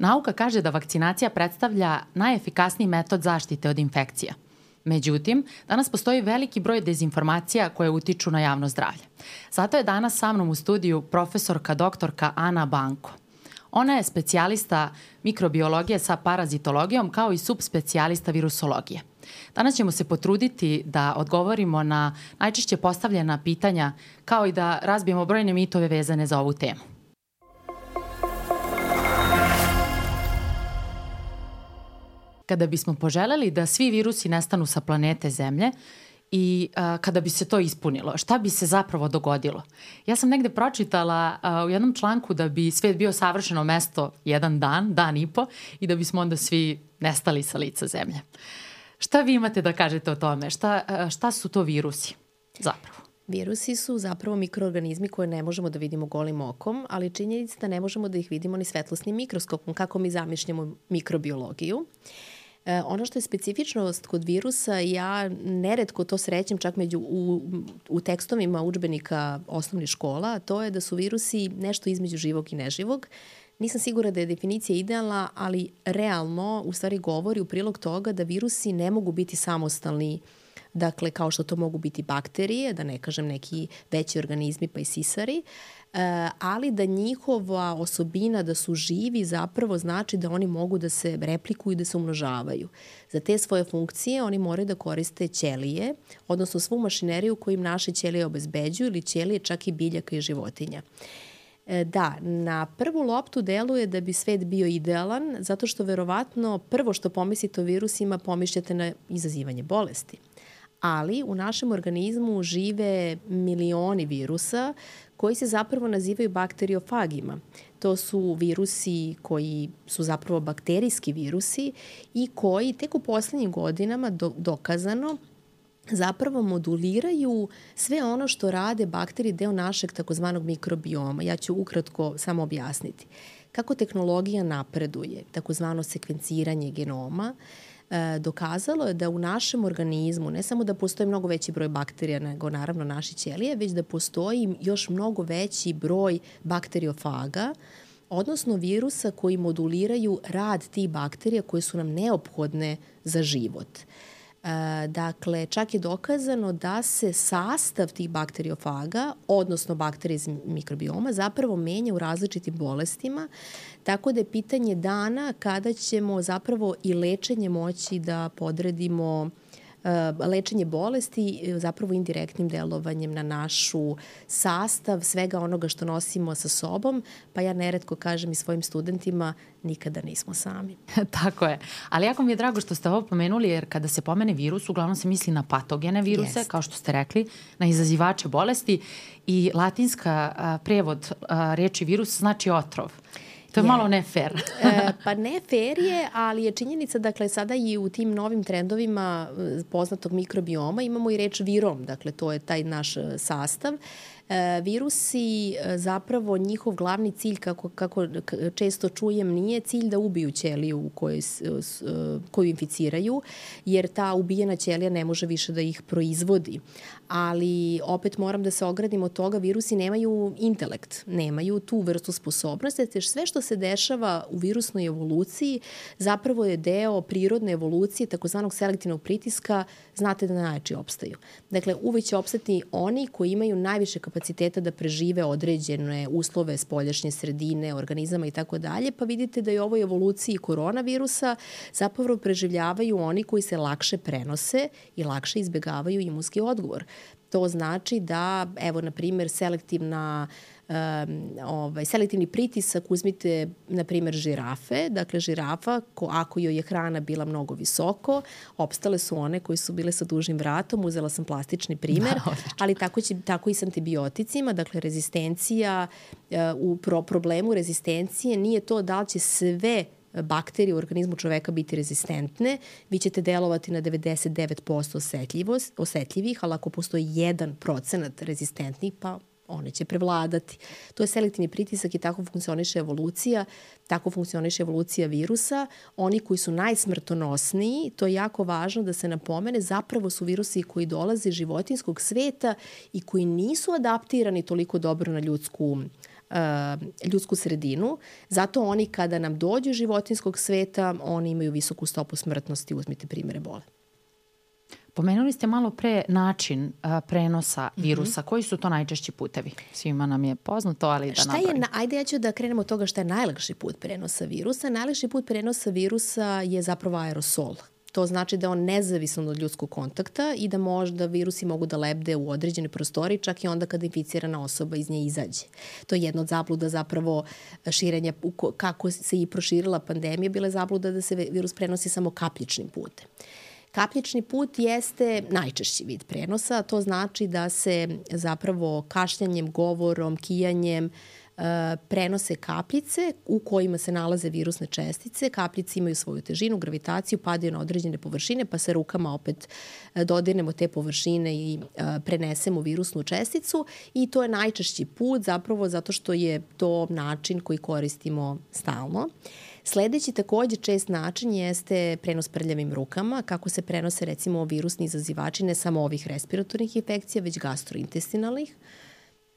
Nauka kaže da vakcinacija predstavlja najefikasniji metod zaštite od infekcija. Međutim, danas postoji veliki broj dezinformacija koje utiču na javno zdravlje. Zato je danas sa mnom u studiju profesorka doktorka Ana Banko. Ona je specijalista mikrobiologije sa parazitologijom kao i subspecijalista virusologije. Danas ćemo se potruditi da odgovorimo na najčešće postavljena pitanja kao i da razbijemo brojne mitove vezane za ovu temu. Kada bismo poželeli da svi virusi nestanu sa planete Zemlje, i a, kada bi se to ispunilo, šta bi se zapravo dogodilo? Ja sam negde pročitala a, u jednom članku da bi svet bio savršeno mesto jedan dan, dan i po i da bismo onda svi nestali sa lica zemlje. Šta vi imate da kažete o tome? Šta, a, šta su to virusi zapravo? Virusi su zapravo mikroorganizmi koje ne možemo da vidimo golim okom, ali činjenica da ne možemo da ih vidimo ni svetlosnim mikroskopom, kako mi zamišljamo mikrobiologiju. Uh, E, ono što je specifičnost kod virusa, ja neretko to srećem čak među u, u tekstovima učbenika osnovnih škola, to je da su virusi nešto između živog i neživog. Nisam sigura da je definicija idealna, ali realno u stvari govori u prilog toga da virusi ne mogu biti samostalni dakle kao što to mogu biti bakterije, da ne kažem neki veći organizmi pa i sisari, uh, ali da njihova osobina da su živi zapravo znači da oni mogu da se replikuju i da se umnožavaju. Za te svoje funkcije oni moraju da koriste ćelije, odnosno svu mašineriju koju im naše ćelije obezbeđuju ili ćelije čak i biljaka i životinja. E, da, na prvu loptu deluje da bi svet bio idealan, zato što verovatno prvo što pomislite o virusima pomišljate na izazivanje bolesti. Ali u našem organizmu žive milioni virusa koji se zapravo nazivaju bakteriofagima. To su virusi koji su zapravo bakterijski virusi i koji tek u poslednjim godinama do, dokazano zapravo moduliraju sve ono što rade bakterije deo našeg takozvanog mikrobioma. Ja ću ukratko samo objasniti. Kako tehnologija napreduje, takozvano sekvenciranje genoma, uh, dokazalo je da u našem organizmu ne samo da postoji mnogo veći broj bakterija nego naravno naše ćelije, već da postoji još mnogo veći broj bakteriofaga, odnosno virusa koji moduliraju rad tih bakterija koje su nam neophodne za život. Uh, E, dakle, čak je dokazano da se sastav tih bakteriofaga, odnosno bakterije iz mikrobioma, zapravo menja u različitim bolestima, tako da je pitanje dana kada ćemo zapravo i lečenje moći da podredimo Eh, lečenje bolesti zapravo indirektnim delovanjem na našu sastav svega onoga što nosimo sa sobom, pa ja neretko kažem i svojim studentima nikada nismo sami. Tako je. Ali jako mi je drago što ste ovo pomenuli, jer kada se pomene virus, uglavnom se misli na patogene viruse, Jest. kao što ste rekli, na izazivače bolesti i latinska a, prevod a, reči virus znači otrov. To je, je. malo ne fair. e, pa ne fair je, ali je činjenica, dakle, sada i u tim novim trendovima e, poznatog mikrobioma imamo i reč virom, dakle, to je taj naš e, sastav. E, virusi, zapravo njihov glavni cilj, kako, kako često čujem, nije cilj da ubiju ćeliju u kojoj, koju inficiraju, jer ta ubijena ćelija ne može više da ih proizvodi. Ali opet moram da se ogradim od toga, virusi nemaju intelekt, nemaju tu vrstu sposobnosti, te sve što se dešava u virusnoj evoluciji zapravo je deo prirodne evolucije, takozvanog selektivnog pritiska, znate da najjači opstaju. Dakle, uvek će opstati oni koji imaju najviše kapaciteta da prežive određene uslove spoljašnje sredine, organizama i tako dalje, pa vidite da je ovoj evoluciji koronavirusa zapravo preživljavaju oni koji se lakše prenose i lakše izbegavaju imunski odgovor. To znači da, evo, na primjer, selektivna um, ovaj, selektivni pritisak, uzmite, na primjer, žirafe. Dakle, žirafa, ko, ako joj je hrana bila mnogo visoko, opstale su one koji su bile sa dužim vratom. Uzela sam plastični primer, da, ali tako, će, tako i s antibioticima. Dakle, rezistencija, uh, u pro, problemu rezistencije nije to da li će sve bakterije u organizmu čoveka biti rezistentne, vi ćete delovati na 99% osetljivost, osetljivih, ali ako postoji 1% rezistentnih, pa one će prevladati. To je selektivni pritisak i tako funkcioniše evolucija, tako funkcioniše evolucija virusa. Oni koji su najsmrtonosniji, to je jako važno da se napomene, zapravo su virusi koji dolaze iz životinskog sveta i koji nisu adaptirani toliko dobro na ljudsku ljudsku sredinu. Zato oni kada nam dođu životinskog sveta, oni imaju visoku stopu smrtnosti, uzmite primere bole. Pomenuli ste malo pre način a, prenosa mhm. virusa. Mm -hmm. Koji su to najčešći putevi? Svima nam je poznato, ali da šta Je, ajde ja ću da krenemo od toga šta je najlakši put prenosa virusa. Najlakši put prenosa virusa je zapravo aerosol. To znači da on nezavisan od ljudskog kontakta i da možda virusi mogu da lebde u određenoj prostori čak i onda kada inficirana osoba iz nje izađe. To je jedna od zabluda zapravo širenja, kako se i proširila pandemija, bila je zabluda da se virus prenosi samo kapljičnim putem. Kapljični put jeste najčešći vid prenosa, to znači da se zapravo kašljanjem, govorom, kijanjem, E, prenose kapljice u kojima se nalaze virusne čestice. Kapljice imaju svoju težinu, gravitaciju, padaju na određene površine, pa se rukama opet e, dodirnemo te površine i e, prenesemo virusnu česticu i to je najčešći put zapravo zato što je to način koji koristimo stalno. Sledeći takođe čest način jeste prenos prljavim rukama, kako se prenose recimo virusni izazivači ne samo ovih respiratornih infekcija, već gastrointestinalnih.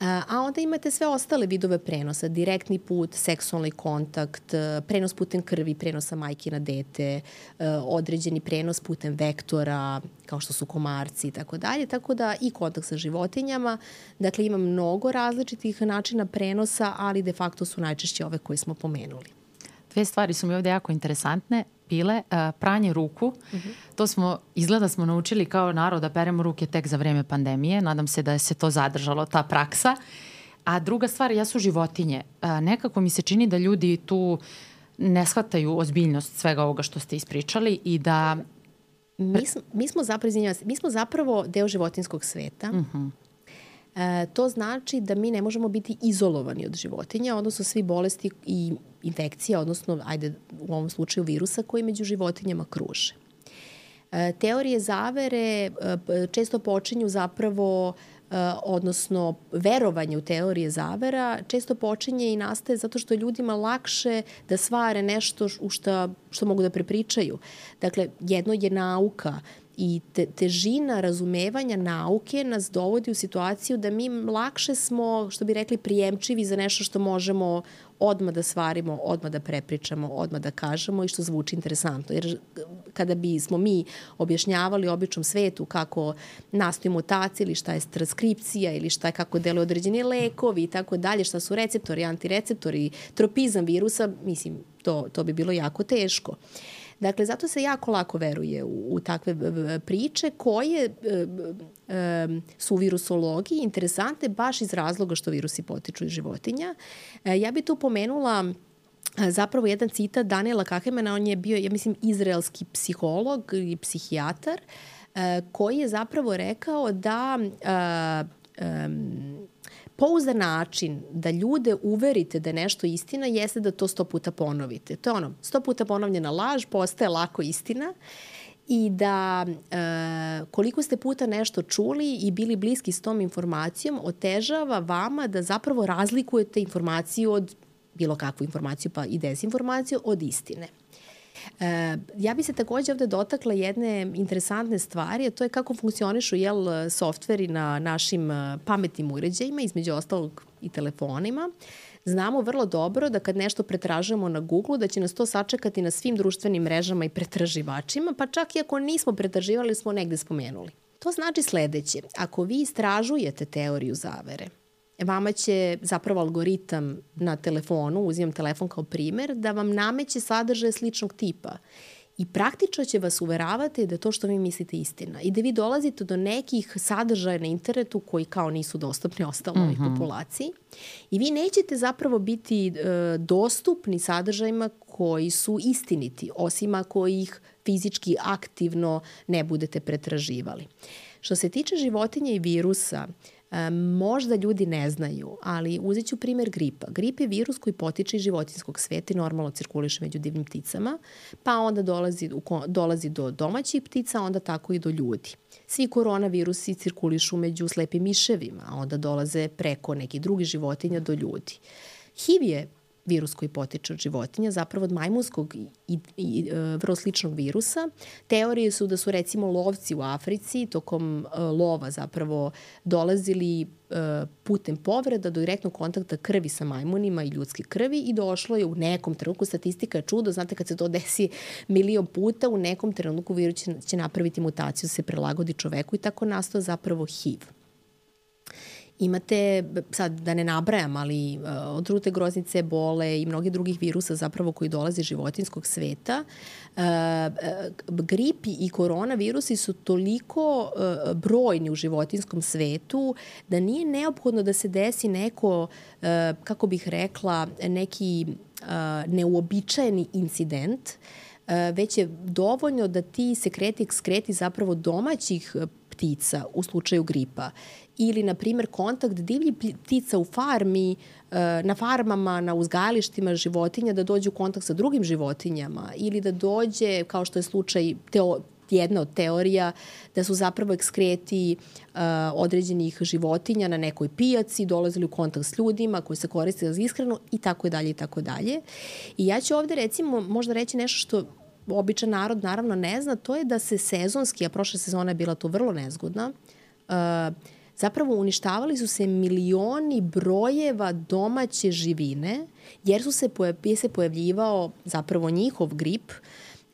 A onda imate sve ostale vidove prenosa, direktni put, seksualni kontakt, e, prenos putem krvi, prenosa majke na dete, e, određeni prenos putem vektora, kao što su komarci i tako dalje, tako da i kontakt sa životinjama. Dakle, ima mnogo različitih načina prenosa, ali de facto su najčešće ove koje smo pomenuli. Dve stvari su mi ovde jako interesantne bile uh, pranje ruku. Uh mhm. -huh. To smo, izgleda smo naučili kao narod da peremo ruke tek za vreme pandemije. Nadam se da je se to zadržalo, ta praksa. A druga stvar, ja su životinje. Uh, nekako mi se čini da ljudi tu ne shvataju ozbiljnost svega ovoga što ste ispričali i da... Mi, smo, mi smo zapravo, mi smo zapravo deo životinskog sveta. Uh mhm. -huh. E, to znači da mi ne možemo biti izolovani od životinja, odnosno svi bolesti i infekcija, odnosno, ajde, u ovom slučaju virusa koji među životinjama kruže. E, teorije zavere e, često počinju zapravo e, odnosno verovanje u teorije zavera često počinje i nastaje zato što je ljudima lakše da svare nešto u šta, što mogu da prepričaju. Dakle, jedno je nauka, I te, težina razumevanja nauke nas dovodi u situaciju da mi lakše smo, što bi rekli, prijemčivi za nešto što možemo odma da stvarimo, odma da prepričamo, odma da kažemo i što zvuči interesantno. Jer kada bi smo mi objašnjavali običnom svetu kako nastaju mutacije ili šta je transkripcija ili šta je kako deluje određeni lekovi i tako dalje, šta su receptori, antireceptori, tropizam virusa, mislim, to, to bi bilo jako teško. Uh, Dakle, zato se jako lako veruje u, u takve priče koje e, e, su u virusologiji interesante baš iz razloga što virusi potiču iz životinja. E, ja bih tu pomenula e, zapravo jedan citat Daniela Kahemana, on je bio, ja mislim, izraelski psiholog i psihijatar, e, koji je zapravo rekao da e, pouzdan način da ljude uverite da je nešto istina jeste da to sto puta ponovite. To je ono, sto puta ponovljena laž postaje lako istina i da e, koliko ste puta nešto čuli i bili bliski s tom informacijom otežava vama da zapravo razlikujete informaciju od bilo kakvu informaciju pa i dezinformaciju od istine. E, ja bi se takođe ovde dotakla jedne interesantne stvari, a to je kako funkcionišu jel, softveri na našim e, pametnim uređajima, između ostalog i telefonima. Znamo vrlo dobro da kad nešto pretražujemo na Google, da će nas to sačekati na svim društvenim mrežama i pretraživačima, pa čak i ako nismo pretraživali, smo negde spomenuli. To znači sledeće. Ako vi istražujete teoriju zavere, vama će zapravo algoritam na telefonu, uzimam telefon kao primer, da vam nameće sadržaje sličnog tipa. I praktično će vas uveravati da to što vi mislite istina i da vi dolazite do nekih sadržaja na internetu koji kao nisu dostupni ostaloj mm -hmm. populaciji i vi nećete zapravo biti e, dostupni sadržajima koji su istiniti, osim ako ih fizički aktivno ne budete pretraživali. Što se tiče životinja i virusa, E, možda ljudi ne znaju, ali uzet ću primer gripa. Grip je virus koji potiče iz životinskog sveta i normalno cirkuliše među divnim pticama, pa onda dolazi, dolazi do domaćih ptica, onda tako i do ljudi. Svi koronavirusi cirkulišu među slepim miševima, a onda dolaze preko nekih drugih životinja do ljudi. HIV je virus koji potiče od životinja, zapravo od majmunskog i, i, i e, vrlo sličnog virusa. Teorije su da su recimo lovci u Africi tokom e, lova zapravo dolazili e, putem povreda do direktnog kontakta krvi sa majmunima i ljudske krvi i došlo je u nekom trenutku, statistika je čudo, znate kad se to desi milion puta, u nekom trenutku virus će, će napraviti mutaciju, se prelagodi čoveku i tako nastao zapravo HIV imate, sad da ne nabrajam, ali uh, od rute groznice, bole i mnogi drugih virusa zapravo koji dolaze iz životinskog sveta. Uh, uh, gripi i koronavirusi su toliko brojni u životinskom svetu da nije neophodno da se desi neko, kako bih rekla, neki neuobičajeni incident, već je dovoljno da ti sekreti skreti zapravo domaćih ptica u slučaju gripa ili, na primjer, kontakt divlji ptica u farmi, e, na farmama, na uzgajalištima životinja, da dođe u kontakt sa drugim životinjama ili da dođe, kao što je slučaj teo, jedna od teorija da su zapravo ekskreti uh, određenih životinja na nekoj pijaci, dolazili u kontakt s ljudima koji se koriste za ishranu i tako dalje i tako dalje. I ja ću ovde recimo možda reći nešto što običan narod naravno ne zna, to je da se sezonski, a prošla sezona je bila to vrlo nezgodna, uh, zapravo uništavali su se milioni brojeva domaće živine, jer su se, je se pojavljivao zapravo njihov grip,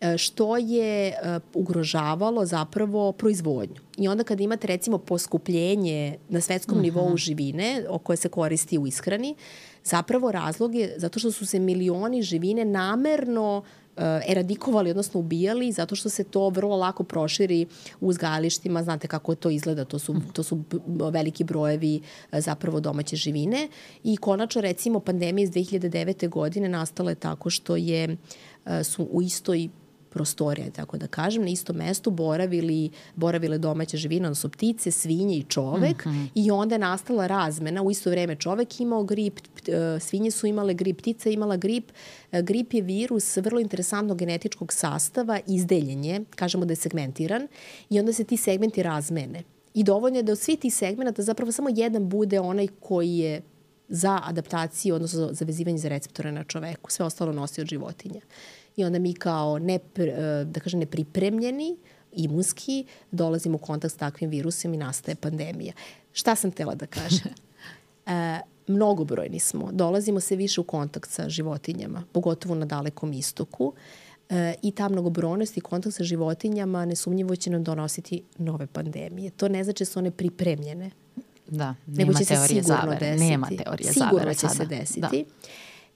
e, što je e, ugrožavalo zapravo proizvodnju. I onda kada imate recimo poskupljenje na svetskom uh mhm. nivou živine o koje se koristi u ishrani, zapravo razlog je zato što su se milioni živine namerno Eh, eradikovali, odnosno ubijali, zato što se to vrlo lako proširi u uzgajalištima, znate kako to izgleda, to su, to su veliki brojevi eh, zapravo domaće živine i konačno recimo pandemija iz 2009. godine nastala je tako što je eh, su u istoj prostorija, tako da kažem, na istom mestu boravili, boravile domaće živine, odnosno ptice, svinje i čovek mm -hmm. i onda je nastala razmena. U isto vreme čovek imao grip, e, svinje su imale grip, ptica imala grip. E, grip je virus vrlo interesantnog genetičkog sastava, izdeljenje, kažemo da je segmentiran i onda se ti segmenti razmene. I dovoljno je da od svih tih segmenta zapravo samo jedan bude onaj koji je za adaptaciju, odnosno za vezivanje za receptore na čoveku. Sve ostalo nosi od životinja i onda mi kao ne, e, da kažem, nepripremljeni, imunski, dolazimo u kontakt s takvim virusom i nastaje pandemija. Šta sam tela da kažem? E, mnogobrojni smo. Dolazimo se više u kontakt sa životinjama, pogotovo na dalekom istoku. E, I ta mnogobrojnost i kontakt sa životinjama nesumnjivo će nam donositi nove pandemije. To ne znači da su one pripremljene. Da, nema nego će teorije se sigurno zavere. Desiti. Nema teorije sigurno zavere će sada. se desiti. Da.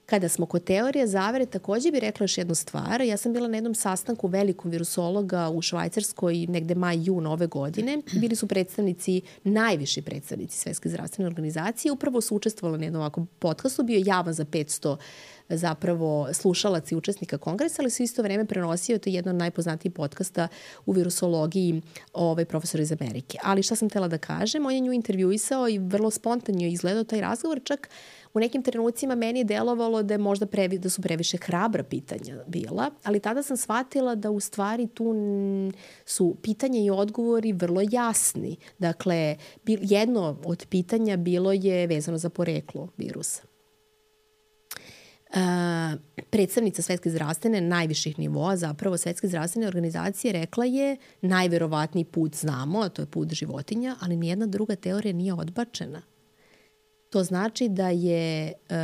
Kada smo kod teorije zavere, takođe bih rekla još jednu stvar. Ja sam bila na jednom sastanku velikom virusologa u Švajcarskoj negde maj, jun ove godine. Bili su predstavnici, najviši predstavnici Svetske zdravstvene organizacije. Upravo su učestvovali na jednom ovakvom podcastu. Bio javan za 500 zapravo slušalac i učesnika kongresa, ali su isto vreme prenosio, to je jedno od najpoznatijih podcasta u virusologiji ovaj, profesor iz Amerike. Ali šta sam tela da kažem, on je nju intervjuisao i vrlo spontano je izgledao taj razgovor, čak u nekim trenucima meni je delovalo da je možda previ, da su previše hrabra pitanja bila, ali tada sam shvatila da u stvari tu su pitanja i odgovori vrlo jasni. Dakle, jedno od pitanja bilo je vezano za poreklo virusa. Uh, predstavnica Svetske zdravstvene najviših nivoa, zapravo Svetske zdravstvene organizacije rekla je najverovatniji put znamo, a to je put životinja, ali nijedna druga teorija nije odbačena. To znači da je uh,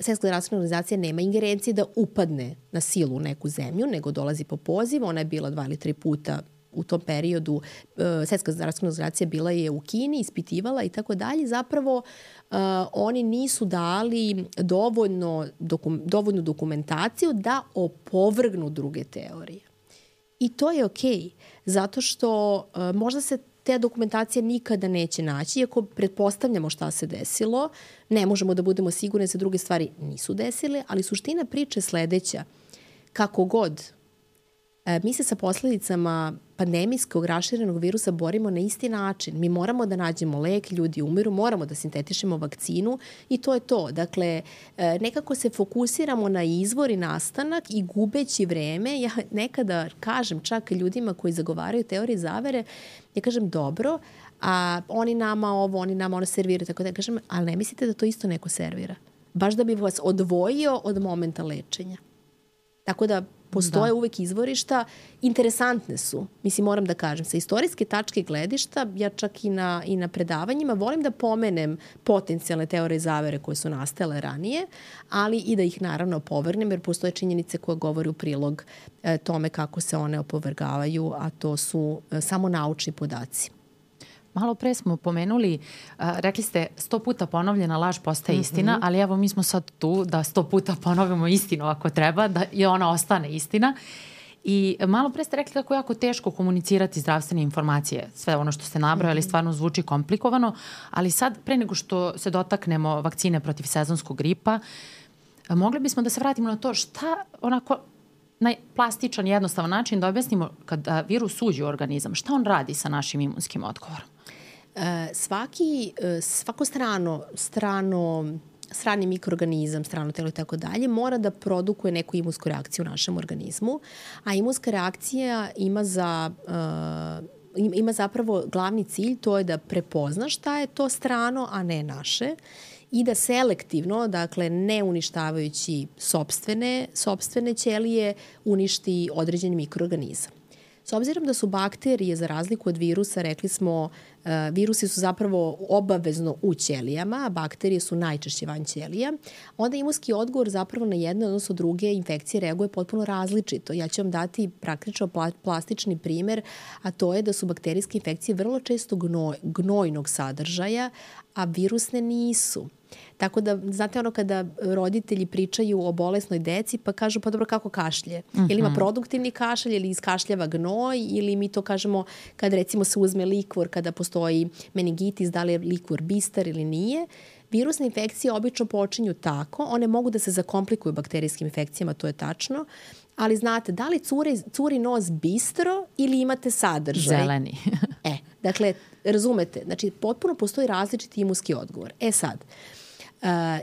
Svetska zdravstvena organizacija nema ingerencije da upadne na silu u neku zemlju, nego dolazi po pozivu. Ona je bila dva ili tri puta u tom periodu uh, Svetska zdravstvena organizacija bila je u Kini, ispitivala i tako dalje. Zapravo uh, oni nisu dali dovoljno, dokum, dovoljnu dokumentaciju da opovrgnu druge teorije. I to je okej, okay, zato što uh, možda se te dokumentacije nikada neće naći, iako pretpostavljamo šta se desilo, ne možemo da budemo sigurni da se druge stvari nisu desile, ali suština priče sledeća. Kako god, mi se sa posledicama pandemijskog raširenog virusa borimo na isti način. Mi moramo da nađemo lek, ljudi umiru, moramo da sintetišemo vakcinu i to je to. Dakle, e, nekako se fokusiramo na izvor i nastanak i gubeći vreme, ja nekada kažem čak ljudima koji zagovaraju teorije zavere, ja kažem dobro, a oni nama ovo, oni nama ono serviraju, tako da kažem, ali ne mislite da to isto neko servira? baš da bi vas odvojio od momenta lečenja. Tako da postoje da. uvek izvorišta, interesantne su. Mislim, moram da kažem, sa istorijske tačke gledišta, ja čak i na, i na predavanjima volim da pomenem potencijalne teorije zavere koje su nastale ranije, ali i da ih naravno povrnem, jer postoje činjenice koje govori u prilog e, tome kako se one opovrgavaju, a to su e, samo naučni podaci. Malo pre smo pomenuli, uh, rekli ste sto puta ponovljena laž postaje mm -hmm. istina, ali evo mi smo sad tu da sto puta ponovimo istinu ako treba, da i ona ostane istina. I malo pre ste rekli kako je jako teško komunicirati zdravstvene informacije. Sve ono što ste nabrojali -hmm. stvarno zvuči komplikovano, ali sad pre nego što se dotaknemo vakcine protiv sezonskog gripa, mogli bismo da se vratimo na to šta onako na plastičan, jednostavan način da objasnimo kada virus uđe u organizam, šta on radi sa našim imunskim odgovorom? Svaki, e, svako strano, strano strani mikroorganizam, strano telo i tako dalje, mora da produkuje neku imunsku reakciju u našem organizmu, a imunska reakcija ima za uh, ima zapravo glavni cilj, to je da prepozna šta je to strano, a ne naše i da selektivno, dakle ne uništavajući sobstvene, sobstvene ćelije, uništi određeni mikroorganizam. S obzirom da su bakterije, za razliku od virusa, rekli smo, e, virusi su zapravo obavezno u ćelijama, a bakterije su najčešće van ćelija, onda imunski odgovor zapravo na jedne, odnosno druge infekcije reaguje potpuno različito. Ja ću vam dati praktično plastični primer, a to je da su bakterijske infekcije vrlo često gnoj, gnojnog sadržaja, a virusne nisu. Tako da, znate ono kada roditelji pričaju o bolesnoj deci, pa kažu pa dobro kako kašlje. Mm -hmm. Ili ima mhm. produktivni kašalj, ili iskašljava gnoj, ili mi to kažemo kad recimo se uzme likvor, kada postoji meningitis, da li je likvor bistar ili nije. Virusne infekcije obično počinju tako, one mogu da se zakomplikuju bakterijskim infekcijama, to je tačno, ali znate, da li curi, curi nos bistro ili imate sadržaj? Zeleni. e, dakle, razumete, znači potpuno postoji različiti imunski odgovor. E sad, Uh,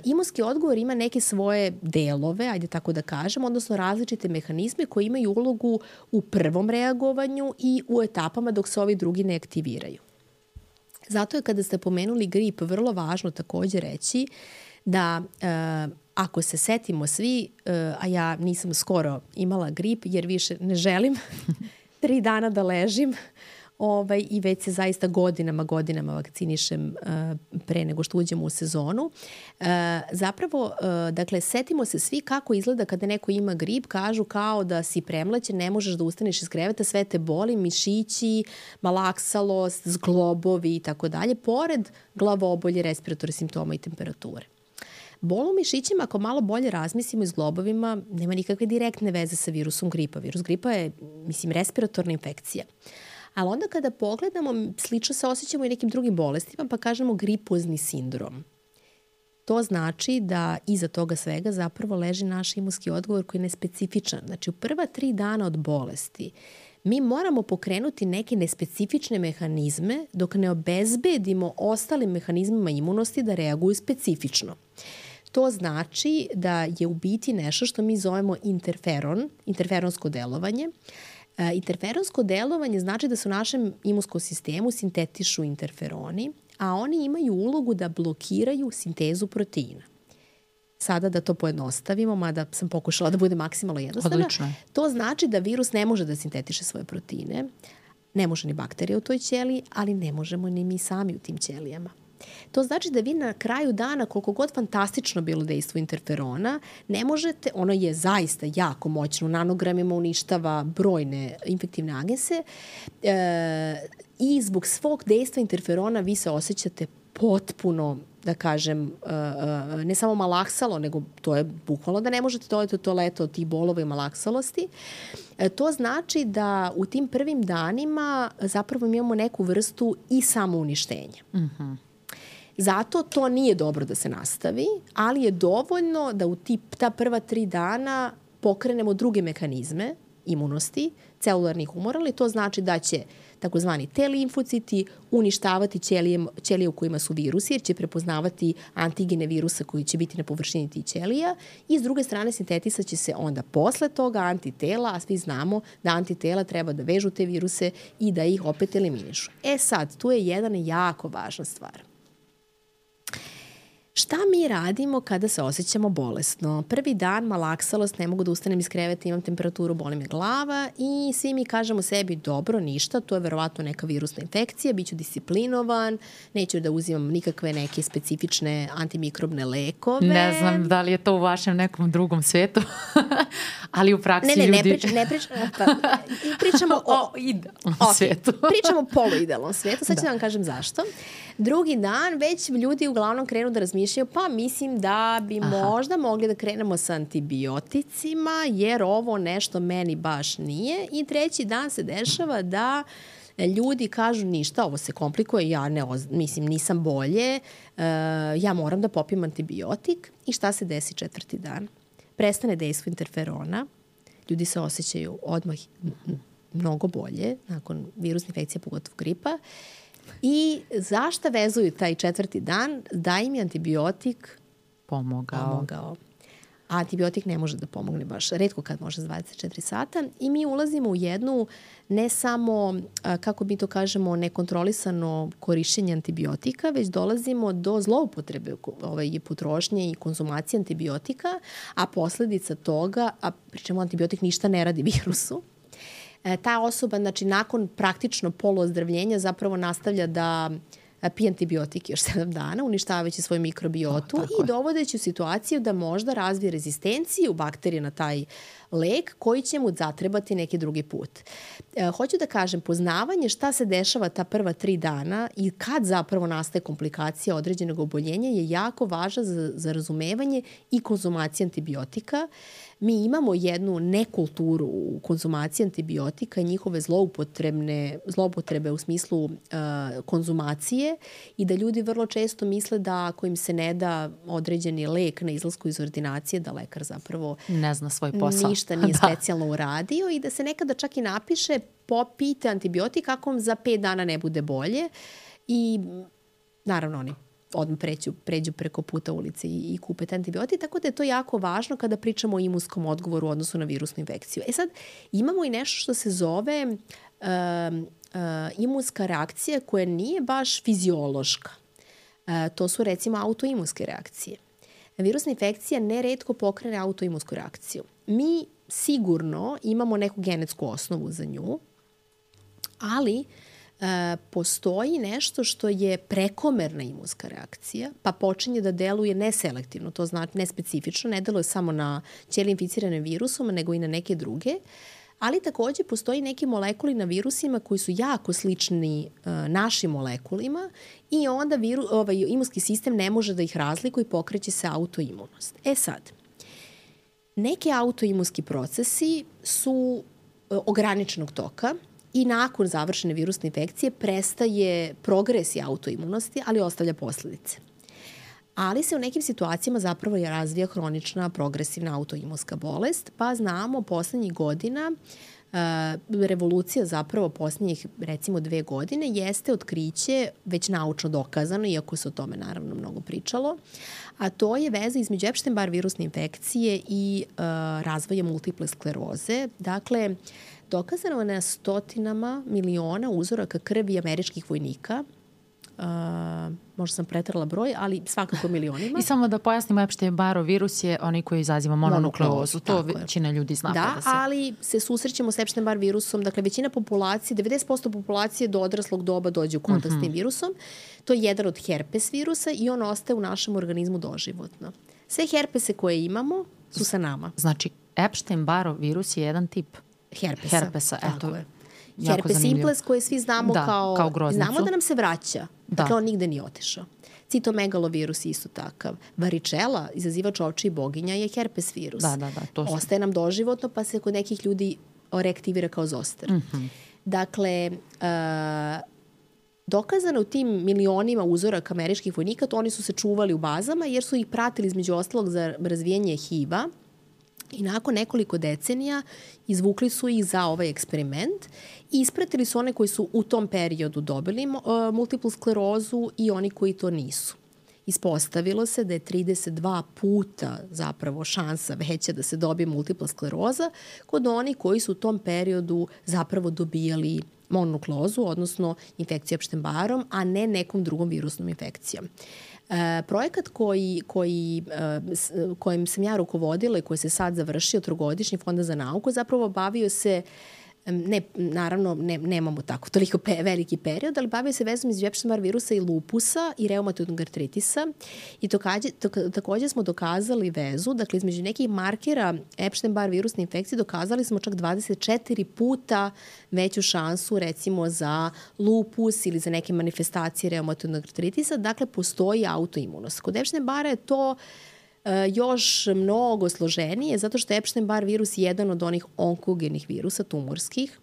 imunski odgovor ima neke svoje delove, ajde tako da kažem, odnosno različite mehanizme koji imaju ulogu u prvom reagovanju i u etapama dok se ovi drugi ne aktiviraju. Zato je kada ste pomenuli grip vrlo važno takođe reći da uh, ako se setimo svi, uh, a ja nisam skoro imala grip jer više ne želim tri dana da ležim, ovaj, i već se zaista godinama, godinama vakcinišem uh, pre nego što uđemo u sezonu. Uh, zapravo, uh, dakle, setimo se svi kako izgleda kada neko ima grip, kažu kao da si premlaćen, ne možeš da ustaneš iz kreveta, sve te boli, mišići, malaksalost, zglobovi i tako dalje, pored glavobolje, respiratorne simptoma i temperature. Bol u mišićima, ako malo bolje razmislimo i s globovima, nema nikakve direktne veze sa virusom gripa. Virus gripa je, mislim, respiratorna infekcija. Ali onda kada pogledamo, slično se osjećamo i nekim drugim bolestima, pa kažemo gripozni sindrom. To znači da iza toga svega zapravo leži naš imunski odgovor koji je nespecifičan. Znači u prva tri dana od bolesti mi moramo pokrenuti neke nespecifične mehanizme dok ne obezbedimo ostalim mehanizmima imunosti da reaguju specifično. To znači da je u biti nešto što mi zovemo interferon, interferonsko delovanje, E, interferonsko delovanje znači da se u našem imunskom sistemu sintetišu interferoni, a oni imaju ulogu da blokiraju sintezu proteina. Sada da to pojednostavimo, mada sam pokušala da bude maksimalno jednostavna. Odlično. To znači da virus ne može da sintetiše svoje proteine, ne može ni bakterija u toj ćeliji, ali ne možemo ni mi sami u tim ćelijama. To znači da vi na kraju dana, koliko god fantastično bilo dejstvo interferona, ne možete, ono je zaista jako moćno, u nanogramima uništava brojne infektivne agense e, i zbog svog dejstva interferona vi se osjećate potpuno da kažem, e, e, ne samo malaksalo, nego to je bukvalno da ne možete dojeti u toaletu od tih bolova i malaksalosti. To znači da u tim prvim danima zapravo imamo neku vrstu i samouništenja. Mhm. Mm -hmm. Zato to nije dobro da se nastavi, ali je dovoljno da u tip, ta prva tri dana pokrenemo druge mehanizme imunosti, celularnih umora, ali to znači da će takozvani T limfociti uništavati ćelije, ćelije u kojima su virusi, jer će prepoznavati antigene virusa koji će biti na površini tih ćelija i s druge strane sintetisat će se onda posle toga antitela, a svi znamo da antitela treba da vežu te viruse i da ih opet eliminišu. E sad, tu je jedan jako važna stvar – Šta mi radimo kada se osjećamo bolesno? Prvi dan malaksalost, ne mogu da ustanem iz kreveta, imam temperaturu, boli me glava i svi mi kažemo sebi dobro, ništa, to je verovatno neka virusna infekcija, bit ću disciplinovan, neću da uzimam nikakve neke specifične antimikrobne lekove. Ne znam da li je to u vašem nekom drugom svetu, ali u praksi ne, ne, ljudi... Ne, ne, priča, ne priča, pa, pričamo o, o idealnom okay, svetu. pričamo o poluidealnom svetu, sad ću da. vam kažem zašto. Drugi dan već ljudi uglavnom krenu da razmišljaju, pa mislim da bi Aha. možda mogli da krenemo sa antibioticima, jer ovo nešto meni baš nije. I treći dan se dešava da ljudi kažu ništa, ovo se komplikuje, ja ne, mislim nisam bolje, uh, ja moram da popijem antibiotik i šta se desi četvrti dan? Prestane dejstvo interferona, ljudi se osjećaju odmah mnogo bolje nakon virusne infekcije, pogotovo gripa I zašto vezuju taj četvrti dan? Da im je antibiotik pomogao. pomogao. A antibiotik ne može da pomogne baš, redko kad može za 24 sata. I mi ulazimo u jednu ne samo, kako mi to kažemo, nekontrolisano korišćenje antibiotika, već dolazimo do zloupotrebe ovaj, potrošnje i konzumacije antibiotika, a posledica toga, a pričamo antibiotik ništa ne radi virusu, E, ta osoba, znači, nakon praktično poluozdravljenja zapravo nastavlja da e, pije antibiotike još 7 dana, uništavajući svoju mikrobiotu oh, i dovodeći u situaciju da možda razvije rezistenciju bakterije na taj lek koji će mu zatrebati neki drugi put. E, hoću da kažem, poznavanje šta se dešava ta prva tri dana i kad zapravo nastaje komplikacija određenog oboljenja je jako važno za, za razumevanje i konzumacije antibiotika. Mi imamo jednu nekulturu u konzumaciji antibiotika i njihove zloupotrebne, zloupotrebe u smislu uh, konzumacije i da ljudi vrlo često misle da ako im se ne da određeni lek na izlasku iz ordinacije, da lekar zapravo ne zna svoj posao. Ništa nije da. specijalno uradio i da se nekada čak i napiše popite antibiotik ako vam za pet dana ne bude bolje i naravno oni odmah pređu, pređu preko puta ulice i, i kupe te antibiotik, tako da je to jako važno kada pričamo o imunskom odgovoru u odnosu na virusnu infekciju. E sad, imamo i nešto što se zove uh, uh, imunska reakcija koja nije baš fiziološka. Uh, to su recimo autoimunske reakcije. Virusna infekcija neredko pokrene autoimunsku reakciju. Mi sigurno imamo neku genetsku osnovu za nju, ali e, postoji nešto što je prekomerna imunska reakcija, pa počinje da deluje neselektivno, to znači nespecifično, ne deluje samo na ćelije inficirane virusom, nego i na neke druge, ali takođe postoji neki molekuli na virusima koji su jako slični uh, našim molekulima i onda viru, ovaj, imunski sistem ne može da ih razlikuje i pokreće se autoimunost. E sad, Neki autoimunski procesi su e, ograničenog toka i nakon završene virusne infekcije prestaje progres autoimunosti, ali ostavlja posledice. Ali se u nekim situacijama zapravo je razvija hronična progresivna autoimunska bolest, pa znamo poslednjih godina uh, revolucija zapravo poslednjih recimo dve godine jeste otkriće već naučno dokazano, iako se o tome naravno mnogo pričalo, a to je veza između Epstein-Barr virusne infekcije i uh, razvoja multiple skleroze. Dakle, dokazano je na stotinama miliona uzoraka krvi američkih vojnika Uh, možda sam pretrala broj, ali svakako milionima. I samo da pojasnimo, Epstein-Barr virus je onaj koji izaziva mononukleozu. To većina ljudi zna. Da, da se... ali se susrećemo s Epstein-Barr virusom, dakle većina populacije, 90% populacije do odraslog doba dođe u kontakt mm -hmm. s tim mhm. virusom. To je jedan od herpes virusa i on ostaje u našem organizmu doživotno. Sve herpese koje imamo su sa nama. Znači, Epstein-Barr virus je jedan tip herpesa. Herpesa, eto. Tako je. Herpes simplex koje svi znamo da, kao, kao groznicu. znamo da nam se vraća. Da. Dakle, on nigde nije otišao. Citomegalovirus je isto takav. Varičela, izazivač ovče i boginja, je herpes virus. Da, da, da. To su... Ostaje nam doživotno, pa se kod nekih ljudi reaktivira kao zoster. Mm -hmm. Dakle, uh, dokazano u tim milionima uzoraka američkih vojnika, to oni su se čuvali u bazama jer su ih pratili između ostalog za razvijenje HIV-a i nakon nekoliko decenija izvukli su ih za ovaj eksperiment i ispratili su one koji su u tom periodu dobili uh, multiplu sklerozu i oni koji to nisu. Ispostavilo se da je 32 puta zapravo šansa veća da se dobije multipla skleroza kod onih koji su u tom periodu zapravo dobijali mononukleozu, odnosno infekciju epštembarom, a ne nekom drugom virusnom infekcijom. E, projekat koji, koji, e, s, kojim sam ja rukovodila i koji se sad završio, trogodišnji fonda za nauku, zapravo bavio se ne, naravno ne, nemamo tako toliko pe, veliki period, ali bavio se vezom iz Epstein-Barr virusa i lupusa i reumatoidnog artritisa i to, to, takođe smo dokazali vezu, dakle između nekih markera Epstein-Barr virusne infekcije dokazali smo čak 24 puta veću šansu recimo za lupus ili za neke manifestacije reumatoidnog artritisa, dakle postoji autoimunost. Kod Epstein-Barra je to uh, još mnogo složenije, zato što je Epstein-Barr virus jedan od onih onkogenih virusa, tumorskih,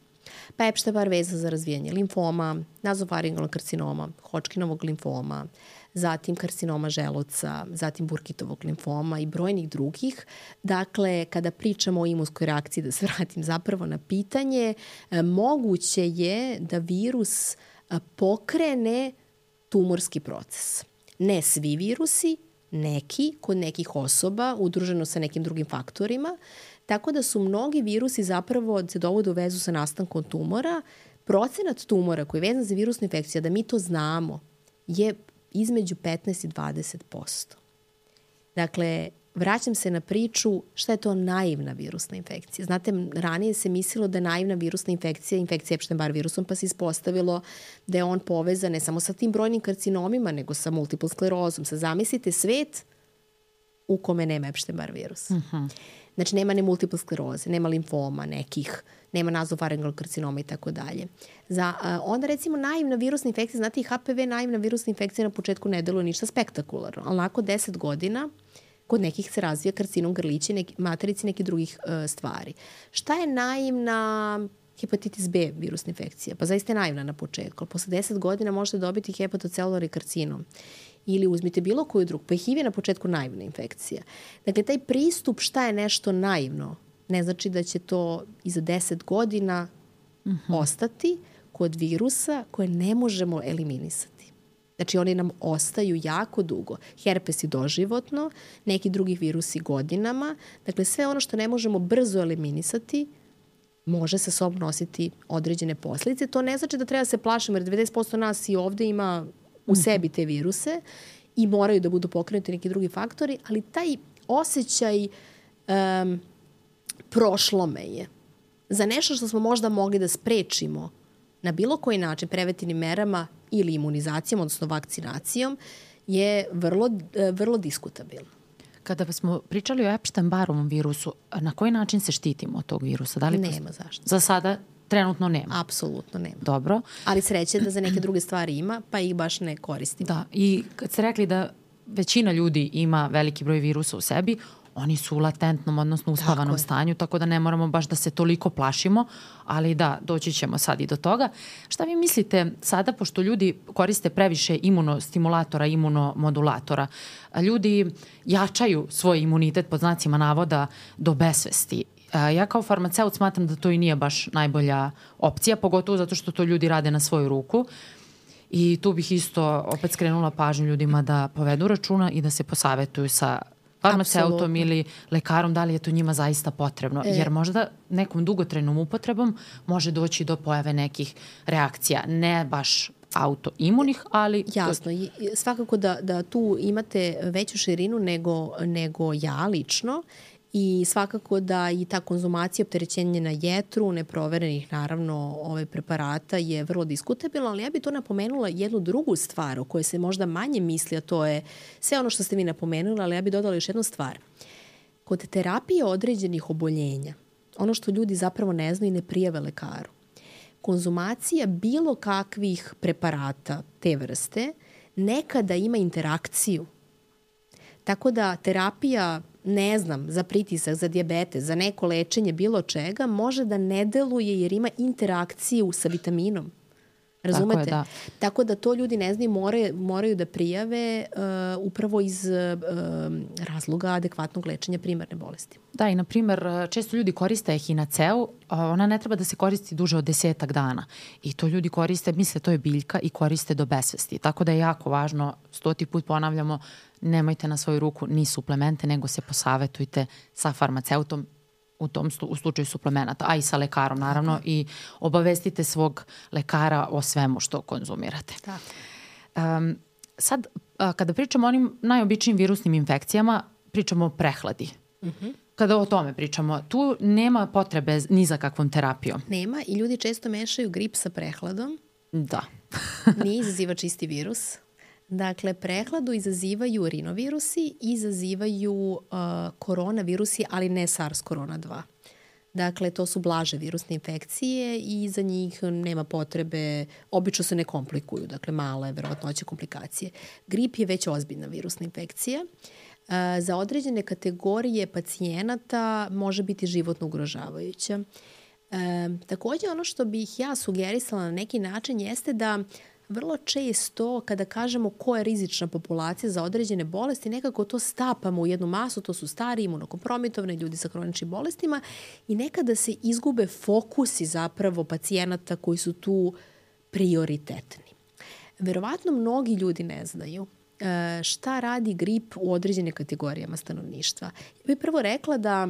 pa Epstein-Barr veza za razvijanje limfoma, nazofaringalnog karcinoma, Hodgkinovog limfoma, zatim karcinoma želuca, zatim Burkitovog limfoma i brojnih drugih. Dakle, kada pričamo o imunskoj reakciji, da se vratim zapravo na pitanje, e, moguće je da virus e, pokrene tumorski proces. Ne svi virusi, neki kod nekih osoba udruženo sa nekim drugim faktorima, tako da su mnogi virusi zapravo se dovode u vezu sa nastankom tumora. Procenat tumora koji je vezan za virusnu infekciju, da mi to znamo, je između 15 i 20%. Dakle, vraćam se na priču šta je to naivna virusna infekcija. Znate, ranije se mislilo da je naivna virusna infekcija infekcija Epstein-Barr virusom, pa se ispostavilo da je on povezan ne samo sa tim brojnim karcinomima, nego sa multiple sklerozom. Sa zamislite svet u kome nema Epstein-Barr virus. Uh mhm. -huh. Znači, nema ne multiple skleroze, nema limfoma nekih, nema nazofaringal karcinoma i tako dalje. Za, a, onda recimo naivna virusna infekcija, znate i HPV naivna virusna infekcija na početku ne deluje ništa spektakularno, ali nakon 10 godina kod nekih se razvija karcinom grlića, neki, materici nekih drugih uh, stvari. Šta je naivna hepatitis B virusna infekcija? Pa zaista je naivna na početku, ali posle 10 godina možete dobiti hepatocelulari karcinom ili uzmite bilo koju drugu, pa HIV je na početku naivna infekcija. Dakle, taj pristup šta je nešto naivno, ne znači da će to i za 10 godina uh mhm. -huh. ostati kod virusa koje ne možemo eliminisati. Znači oni nam ostaju jako dugo. Herpes i doživotno, neki drugi virusi godinama. Dakle, sve ono što ne možemo brzo eliminisati, može sa sobom nositi određene posljedice. To ne znači da treba da se plašimo, jer 90% nas i ovde ima u mhm. sebi te viruse i moraju da budu pokrenuti neki drugi faktori, ali taj osjećaj um, prošlome je za nešto što smo možda mogli da sprečimo na bilo koji način preventivnim merama ili imunizacijom, odnosno vakcinacijom, je vrlo, e, vrlo diskutabilno. Kada smo pričali o Epstein-Barovom virusu, na koji način se štitimo od tog virusa? Da li nema zašto. Za sada trenutno nema. Apsolutno nema. Dobro. Ali sreće da za neke druge stvari ima, pa ih baš ne koristimo. Da, i kad ste rekli da većina ljudi ima veliki broj virusa u sebi, oni su u latentnom, odnosno uspavanom tako stanju, tako da ne moramo baš da se toliko plašimo, ali da, doći ćemo sad i do toga. Šta vi mislite sada, pošto ljudi koriste previše imunostimulatora, imunomodulatora, ljudi jačaju svoj imunitet pod znacima navoda do besvesti. Ja kao farmaceut smatram da to i nije baš najbolja opcija, pogotovo zato što to ljudi rade na svoju ruku. I tu bih isto opet skrenula pažnju ljudima da povedu računa i da se posavetuju sa farmaceutom ili lekarom, da li je to njima zaista potrebno. E. Jer možda nekom dugotrajnom upotrebom može doći do pojave nekih reakcija, ne baš autoimunih, ali... Jasno, svakako da, da tu imate veću širinu nego, nego ja lično i svakako da i ta konzumacija opterećenja na jetru, neproverenih naravno ove preparata je vrlo diskutabilna, ali ja bih to napomenula jednu drugu stvar o kojoj se možda manje misli, a to je sve ono što ste vi napomenuli, ali ja bih dodala još jednu stvar. Kod terapije određenih oboljenja, ono što ljudi zapravo ne znaju i ne prijave lekaru, konzumacija bilo kakvih preparata te vrste nekada ima interakciju. Tako da terapija ne znam, za pritisak, za diabetes, za neko lečenje bilo čega, može da ne deluje jer ima interakciju sa vitaminom. Razumete? Tako, je, da. Tako da to ljudi ne znaju, moraju, moraju da prijave uh, upravo iz uh, razloga adekvatnog lečenja primarne bolesti. Da, i na primer, često ljudi koriste ehinaceu, ona ne treba da se koristi duže od desetak dana. I to ljudi koriste, misle to je biljka i koriste do besvesti. Tako da je jako važno, stoti put ponavljamo, nemojte na svoju ruku ni suplemente, nego se posavetujte sa farmaceutom u tom u slučaju suplemenata, a i sa lekarom naravno Tako. i obavestite svog lekara o svemu što konzumirate. Tako. Um, sad kada pričamo o onim najobičnijim virusnim infekcijama, pričamo o prehladi. Uh mhm. -huh. Kada o tome pričamo, tu nema potrebe ni za kakvom terapijom. Nema i ljudi često mešaju grip sa prehladom. Da. Nije izaziva čisti virus. Dakle, prehladu izazivaju rinovirusi, izazivaju uh, koronavirusi, ali ne SARS korona 2. Dakle, to su blaže virusne infekcije i za njih nema potrebe, obično se ne komplikuju, dakle male verovatnoće komplikacije. Grip je već ozbiljna virusna infekcija. Uh, za određene kategorije pacijenata može biti životno ugrožavajuća. E, takođe, ono što bih ja sugerisala na neki način jeste da vrlo često kada kažemo ko je rizična populacija za određene bolesti, nekako to stapamo u jednu masu, to su stari, imunokompromitovani ljudi sa hroničnim bolestima i nekada se izgube fokusi zapravo pacijenata koji su tu prioritetni. Verovatno mnogi ljudi ne znaju e, šta radi grip u određene kategorijama stanovništva. Ja bih prvo rekla da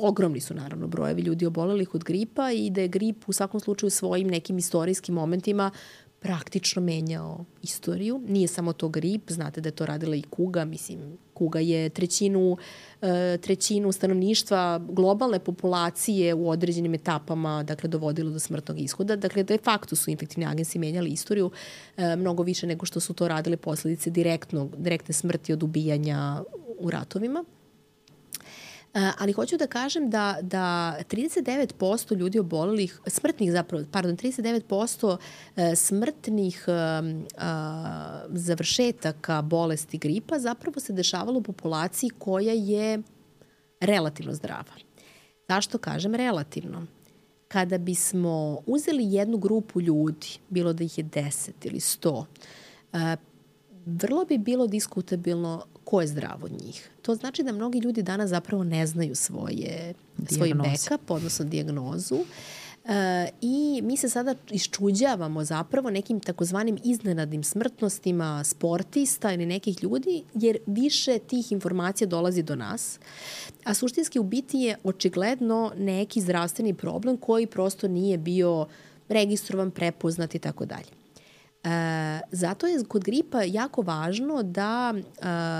ogromni su naravno brojevi ljudi obolelih od gripa i da je grip u svakom slučaju svojim nekim istorijskim momentima praktično menjao istoriju. Nije samo to grip, znate da je to radila i kuga, mislim, kuga je trećinu, e, trećinu stanovništva globalne populacije u određenim etapama dakle, dovodilo do smrtnog ishoda. Dakle, de facto su infektivni agensi menjali istoriju e, mnogo više nego što su to radile posledice direktnog, direktne smrti od ubijanja u ratovima. Eh, ali hoću da kažem da, da 39% ljudi obolelih, smrtnih zapravo, pardon, 39% eh, smrtnih uh, završetaka bolesti gripa zapravo se dešavalo u populaciji koja je relativno zdrava. Zašto kažem relativno? Kada bismo uzeli jednu grupu ljudi, bilo da ih je 10 ili 100, vrlo bi bilo diskutabilno ko je zdrav od njih. To znači da mnogi ljudi danas zapravo ne znaju svoje, svoj backup, odnosno diagnozu. E, I mi se sada iščuđavamo zapravo nekim takozvanim iznenadnim smrtnostima sportista ili nekih ljudi, jer više tih informacija dolazi do nas. A suštinski u biti je očigledno neki zdravstveni problem koji prosto nije bio registrovan, prepoznat i tako dalje. E, zato je kod gripa jako važno da e,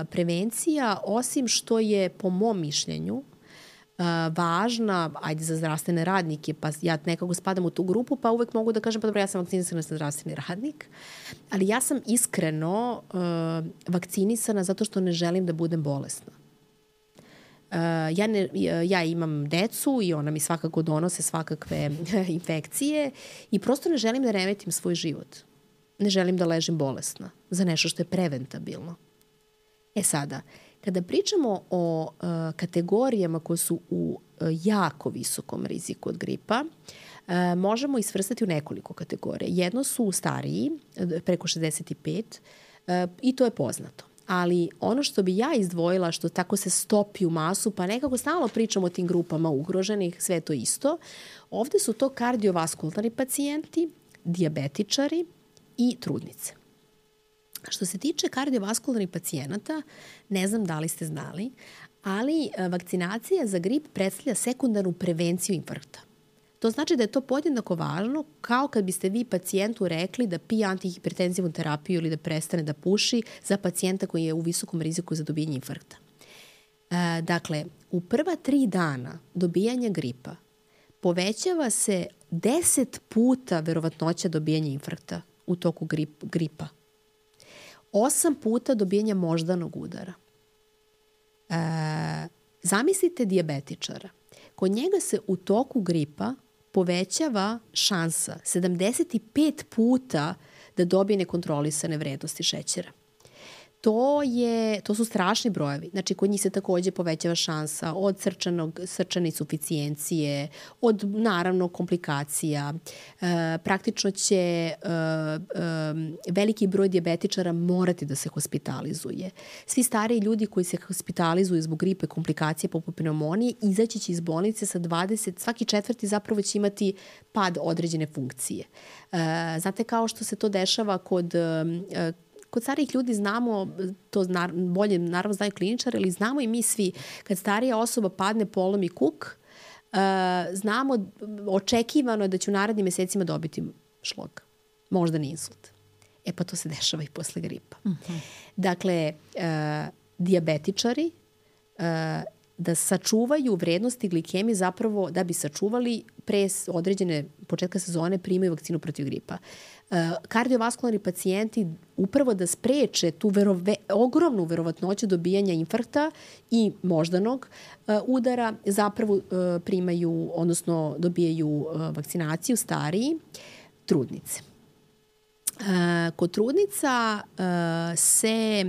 prevencija, osim što je po mom mišljenju e, važna, ajde za zdravstvene radnike, pa ja nekako spadam u tu grupu, pa uvek mogu da kažem, pa dobro, ja sam vakcinisana sa zdravstveni radnik, ali ja sam iskreno e, vakcinisana zato što ne želim da budem bolesna. Uh, ja, ne, ja imam decu i ona mi svakako donose svakakve infekcije i prosto ne želim da remetim svoj život ne želim da ležim bolesna za nešto što je preventabilno. E sada, kada pričamo o uh, kategorijama koje su u uh, jako visokom riziku od gripa, uh, možemo ih svrstati u nekoliko kategorija. Jedno su stariji, preko 65, uh, i to je poznato. Ali ono što bi ja izdvojila, što tako se stopi u masu, pa nekako stalno pričamo o tim grupama ugroženih, sve to isto, ovde su to kardiovaskularni pacijenti, diabetičari, i trudnice. Što se tiče kardiovaskularnih pacijenata, ne znam da li ste znali, ali e, vakcinacija za grip predstavlja sekundarnu prevenciju infarkta. To znači da je to podjednako važno kao kad biste vi pacijentu rekli da pije antihipertenzivnu terapiju ili da prestane da puši za pacijenta koji je u visokom riziku za dobijanje infarkta. E, dakle, u prva tri dana dobijanja gripa povećava se 10 puta verovatnoća dobijanja infarkta u toku grip, gripa. Osam puta dobijanja moždanog udara. E, zamislite diabetičara. Kod njega se u toku gripa povećava šansa 75 puta da dobije nekontrolisane vrednosti šećera to, je, to su strašni brojevi. Znači, kod njih se takođe povećava šansa od srčanog, srčane insuficijencije, od, naravno, komplikacija. E, praktično će e, e, veliki broj diabetičara morati da se hospitalizuje. Svi stariji ljudi koji se hospitalizuju zbog gripe, komplikacije poput pneumonije, izaći će iz bolnice sa 20, svaki četvrti zapravo će imati pad određene funkcije. E, znate, kao što se to dešava kod e, kod starijih ljudi znamo, to zna, bolje naravno znaju kliničar, ali znamo i mi svi, kad starija osoba padne polom i kuk, uh, znamo očekivano da će u narednim mesecima dobiti šlog, možda ni insult. E pa to se dešava i posle gripa. Uh -huh. Dakle, uh, diabetičari uh, da sačuvaju vrednosti glikemije zapravo da bi sačuvali pre određene početka sezone primaju vakcinu protiv gripa. Kardiovaskularni pacijenti upravo da spreče tu verove, ogromnu verovatnoću dobijanja infarkta i moždanog uh, udara zapravo uh, primaju, odnosno dobijaju uh, vakcinaciju stariji trudnice. Kod trudnica se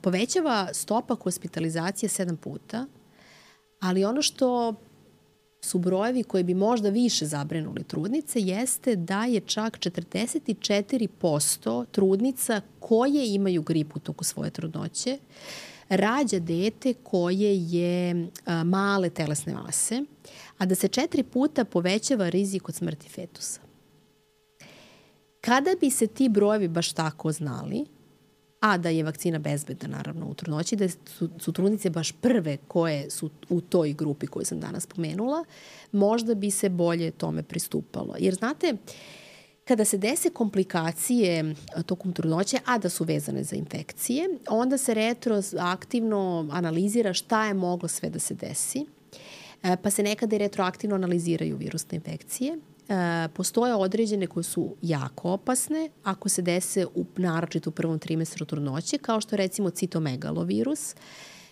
povećava stopa hospitalizacije sedam puta, ali ono što su brojevi koji bi možda više zabrenuli trudnice jeste da je čak 44% trudnica koje imaju gripu toku svoje trudnoće rađa dete koje je male telesne mase, a da se četiri puta povećava rizik od smrti fetusa. Kada bi se ti brojevi baš tako znali, a da je vakcina bezbedna naravno u trudnoći, da su, su trudnice baš prve koje su u toj grupi koju sam danas pomenula, možda bi se bolje tome pristupalo. Jer znate, kada se dese komplikacije tokom trudnoće, a da su vezane za infekcije, onda se retroaktivno analizira šta je moglo sve da se desi, e, pa se nekada i retroaktivno analiziraju virusne infekcije e, postoje određene koje su jako opasne ako se dese u, naročito u prvom trimestru trudnoće, kao što recimo citomegalovirus.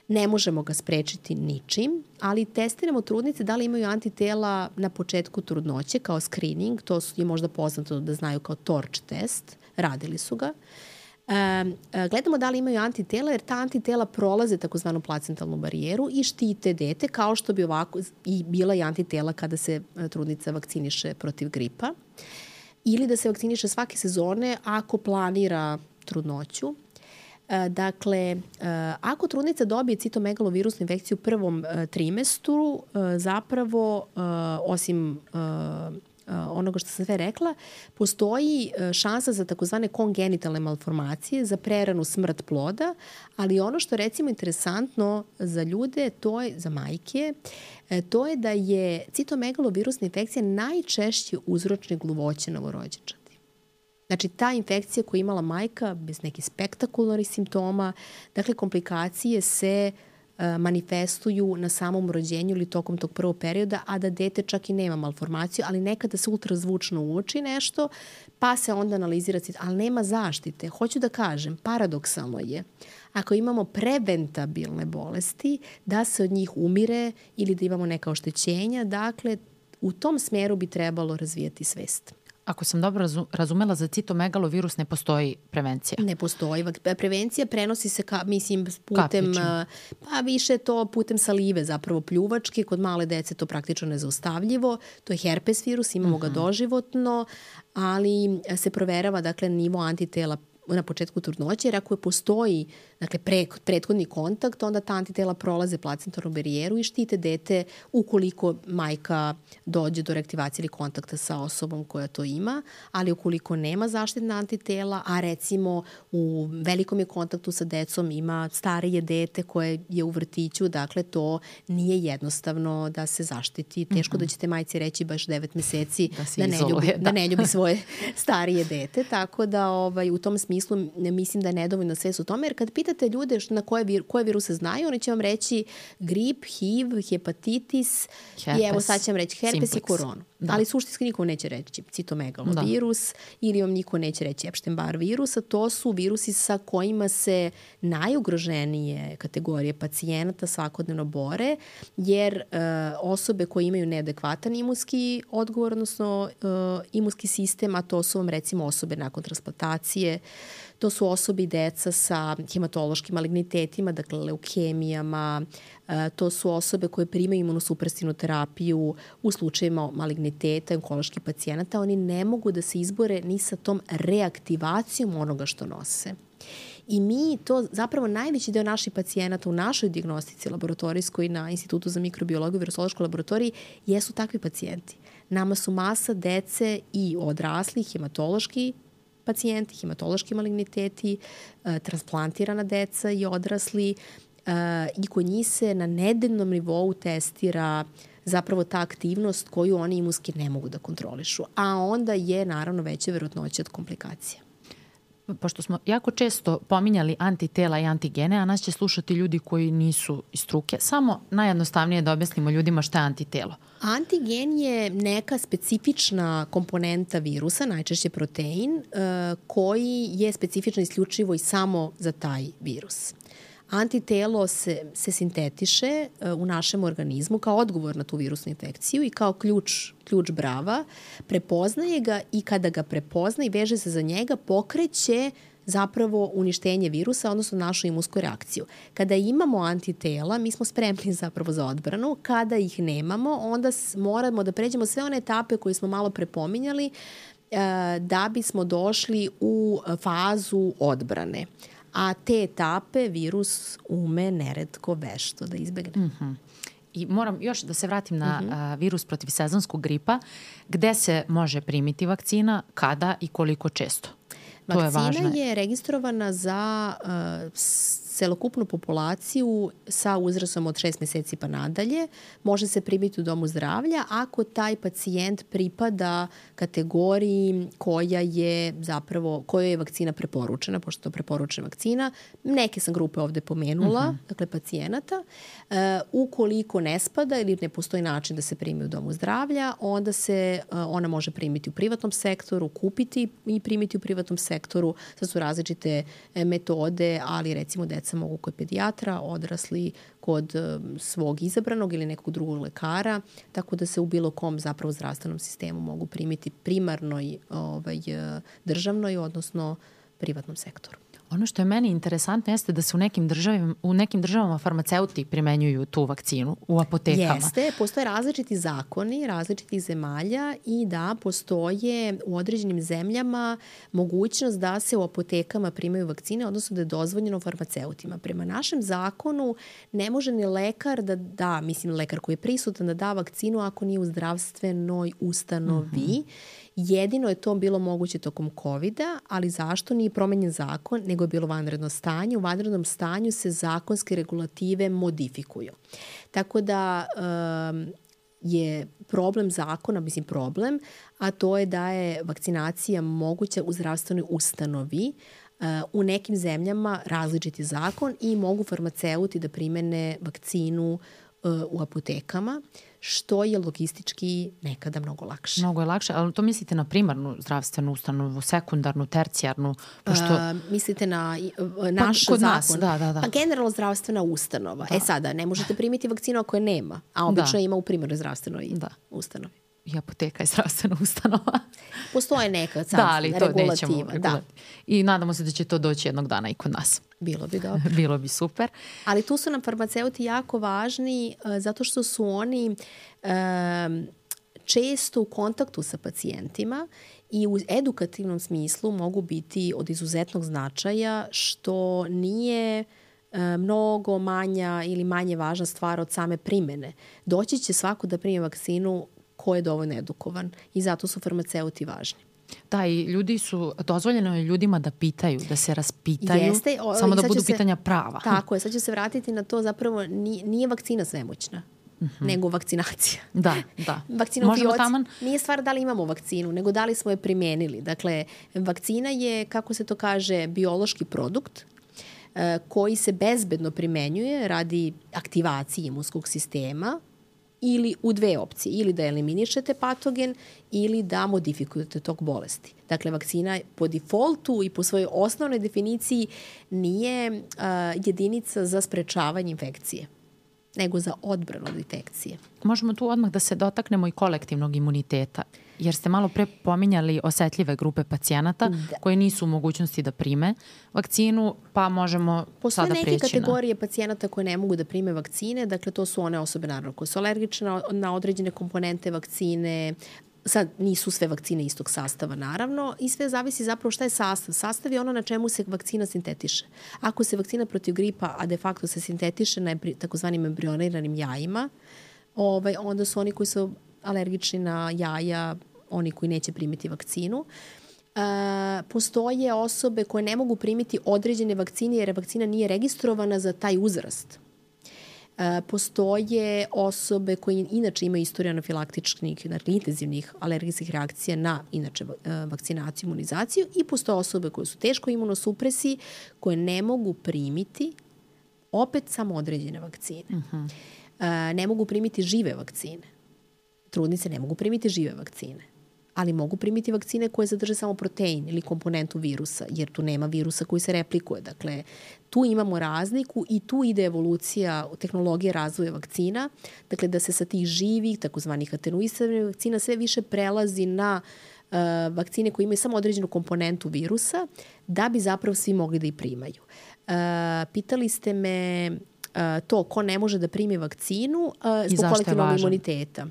Ne možemo ga sprečiti ničim, ali testiramo trudnice da li imaju antitela na početku trudnoće kao screening, to je možda poznato da znaju kao TORCH test, radili su ga. Uh, gledamo da li imaju antitela, jer ta antitela prolaze takozvanu placentalnu barijeru i štite dete, kao što bi ovako i bila i antitela kada se e, trudnica vakciniše protiv gripa. Ili da se vakciniše svake sezone ako planira trudnoću. E, dakle, ako trudnica dobije citomegalovirusnu infekciju u prvom trimestru, zapravo, osim onoga što sam sve rekla, postoji e, šansa za takozvane kongenitalne malformacije, za preranu smrt ploda, ali ono što recimo interesantno za ljude, to je za majke, e, to je da je citomegalovirusna infekcija najčešći uzročnik gluvoće novorođenča. Znači, ta infekcija koju je imala majka bez nekih spektakularnih simptoma, dakle, komplikacije se uh, manifestuju na samom rođenju ili tokom tog prvog perioda, a da dete čak i nema malformaciju, ali nekada se ultrazvučno uoči nešto, pa se onda analizira, ali nema zaštite. Hoću da kažem, paradoksalno je, ako imamo preventabilne bolesti, da se od njih umire ili da imamo neka oštećenja, dakle, u tom smeru bi trebalo razvijati svest ako sam dobro razumela, za citomegalovirus ne postoji prevencija. Ne postoji. Prevencija prenosi se, ka, mislim, putem, Kaplično. pa više to putem salive, zapravo pljuvačke. Kod male dece to praktično nezaustavljivo. To je herpes virus, imamo uh -huh. ga mhm. doživotno, ali se proverava, dakle, nivo antitela na početku trudnoće, jer ako je postoji dakle, pre, prethodni kontakt, onda ta antitela prolaze placentarnu barijeru i štite dete ukoliko majka dođe do reaktivacije ili kontakta sa osobom koja to ima, ali ukoliko nema zaštitna antitela, a recimo u velikom je kontaktu sa decom ima starije dete koje je u vrtiću, dakle to nije jednostavno da se zaštiti. Teško mm -hmm. da ćete majci reći baš 9 meseci da, da, ne, ljubi, da. da ne ljubi svoje starije dete, tako da ovaj, u tom smislu mislim da je nedovoljno sve su tome, jer kad pita pitate ljude na koje, vir, koje viruse znaju, oni će vam reći grip, HIV, hepatitis herpes, i evo sad će vam reći herpes simplex. i koronu. Da. Ali suštinski niko neće reći citomegalovirus da. ili vam niko neće reći Epstein-Barr virus, a to su virusi sa kojima se najugroženije kategorije pacijenata svakodnevno bore, jer uh, osobe koje imaju neadekvatan imunski odgovor, odnosno uh, imunski sistem, a to su vam recimo osobe nakon transplantacije, To su osobe i deca sa hematološkim malignitetima, dakle leukemijama, e, to su osobe koje primaju imunosupresivnu terapiju u slučajima maligniteta, onkoloških pacijenata. Oni ne mogu da se izbore ni sa tom reaktivacijom onoga što nose. I mi to, zapravo najveći deo naših pacijenata u našoj diagnostici laboratorijskoj na Institutu za mikrobiologiju i virusološkoj laboratoriji jesu takvi pacijenti. Nama su masa dece i odraslih, hematološki pacijenti, hematološki maligniteti, e, transplantirana deca i odrasli e, i kod njih se na nedeljnom nivou testira zapravo ta aktivnost koju oni imunski ne mogu da kontrolišu. A onda je naravno veća verotnoća od komplikacija. Pošto smo jako često pominjali antitela i antigene, a nas će slušati ljudi koji nisu iz struke, samo najjednostavnije da objasnimo ljudima šta je antitelo. Antigen je neka specifična komponenta virusa, najčešće protein, e, koji je specifično isključivo i samo za taj virus. Antitelo se, se sintetiše uh, u našem organizmu kao odgovor na tu virusnu infekciju i kao ključ, ključ brava, prepoznaje ga i kada ga prepozna i veže se za njega, pokreće zapravo uništenje virusa, odnosno našu imunsku reakciju. Kada imamo antitela, mi smo spremni zapravo za odbranu. Kada ih nemamo, onda moramo da pređemo sve one etape koje smo malo prepominjali uh, da bismo došli u fazu odbrane a te etape virus ume neretko vešto da izbegne. Mm -hmm. I moram još da se vratim na mm -hmm. a, virus protiv sezonskog gripa. Gde se može primiti vakcina, kada i koliko često? To Vakcina je, važno. je registrovana za uh, celokupnu populaciju sa uzrasom od 6 meseci pa nadalje. Može se primiti u domu zdravlja ako taj pacijent pripada kategoriji koja je zapravo, kojoj je vakcina preporučena, pošto je to preporučena vakcina. Neke sam grupe ovde pomenula, uh mhm. -huh. dakle pacijenata. Uh, ukoliko ne spada ili ne postoji način da se primi u domu zdravlja, onda se uh, ona može primiti u privatnom sektoru, kupiti i primiti u privatnom sektoru. Sad su različite e, metode, ali recimo deca mogu kod pedijatra, odrasli kod svog izabranog ili nekog drugog lekara, tako da se u bilo kom zapravo zdravstvenom sistemu mogu primiti primarnoj ovaj, državnoj, odnosno privatnom sektoru. Ono što je meni interesantno jeste da se u nekim državama, u nekim državama farmaceuti primenjuju tu vakcinu u apotekama. Jeste, postoje različiti zakoni različitih zemalja i da postoje u određenim zemljama mogućnost da se u apotekama primaju vakcine, odnosno da je dozvoljeno farmaceutima. Prema našem zakonu ne može ni lekar da da, mislim lekar koji je prisutan da da vakcinu ako nije u zdravstvenoj ustanovi. Mm -hmm Jedino je to bilo moguće tokom covid ali zašto nije promenjen zakon, nego je bilo vanredno stanje. U vanrednom stanju se zakonske regulative modifikuju. Tako da um, je problem zakona, mislim problem, a to je da je vakcinacija moguća u zdravstvenoj ustanovi, uh, u nekim zemljama različiti zakon i mogu farmaceuti da primene vakcinu uh, u apotekama. Uh, što je logistički nekada mnogo lakše. Mnogo je lakše, ali to mislite na primarnu zdravstvenu ustanovu, sekundarnu, tercijarnu? Pošto... Uh, mislite na uh, naš pa, zakon? Nas, da, da, da. Pa generalno zdravstvena ustanova. Da. E sada, ne možete primiti vakcinu ako je nema, a obično da. ima u primarnoj zdravstvenoj da. ustanovi i apoteka je zdravstvena ustanova. Postoje neka sad da, ali to regulativa. Nećemo, da. I nadamo se da će to doći jednog dana i kod nas. Bilo bi dobro. Bilo bi super. Ali tu su nam farmaceuti jako važni uh, zato što su oni um, često u kontaktu sa pacijentima i u edukativnom smislu mogu biti od izuzetnog značaja što nije e, mnogo manja ili manje važna stvar od same primene. Doći će svako da primi vakcinu ko je dovoljno edukovan i zato su farmaceuti važni. Da, i ljudi su, dozvoljeno je ljudima da pitaju, da se raspitaju, Jeste, o, samo da budu se, pitanja prava. Tako je, sad ću se vratiti na to, zapravo nije, nije vakcina svemoćna. Mm -hmm. nego vakcinacija. Da, da. Možemo taman... nije stvar da li imamo vakcinu, nego da li smo je primenili. Dakle, vakcina je, kako se to kaže, biološki produkt e, koji se bezbedno primenjuje radi aktivacije imunskog sistema ili u dve opcije, ili da eliminišete patogen ili da modifikujete tok bolesti. Dakle, vakcina po defaultu i po svojoj osnovnoj definiciji nije uh, jedinica za sprečavanje infekcije nego za odbranu od infekcije. Možemo tu odmah da se dotaknemo i kolektivnog imuniteta, jer ste malo pre pominjali osetljive grupe pacijenata da. koje nisu u mogućnosti da prime vakcinu, pa možemo Postoje sada preći na... Postoje neke kategorije pacijenata koje ne mogu da prime vakcine, dakle to su one osobe naravno koje su alergične na određene komponente vakcine, sad nisu sve vakcine istog sastava naravno i sve zavisi zapravo šta je sastav. Sastav je ono na čemu se vakcina sintetiše. Ako se vakcina protiv gripa, a de facto se sintetiše na takozvanim embrioniranim jajima, ovaj, onda su oni koji su alergični na jaja, oni koji neće primiti vakcinu. E, postoje osobe koje ne mogu primiti određene vakcine jer vakcina nije registrovana za taj uzrast. E, postoje osobe koje inače imaju istoriju anafilaktičnih, znači intenzivnih alergijskih reakcija na inače e, vakcinaciju, imunizaciju i postoje osobe koje su teško imunosupresiji, koje ne mogu primiti opet samo određene vakcine. Uh -huh. e, ne mogu primiti žive vakcine. Trudnice ne mogu primiti žive vakcine ali mogu primiti vakcine koje zadrže samo protein ili komponentu virusa, jer tu nema virusa koji se replikuje. Dakle, tu imamo razliku i tu ide evolucija tehnologije razvoja vakcina, dakle da se sa tih živih, takozvanih atenuisanih vakcina sve više prelazi na uh, vakcine koje imaju samo određenu komponentu virusa, da bi zapravo svi mogli da ih primaju. Uh, pitali ste me uh, to ko ne može da primi vakcinu uh, zbog kolektivnog imuniteta.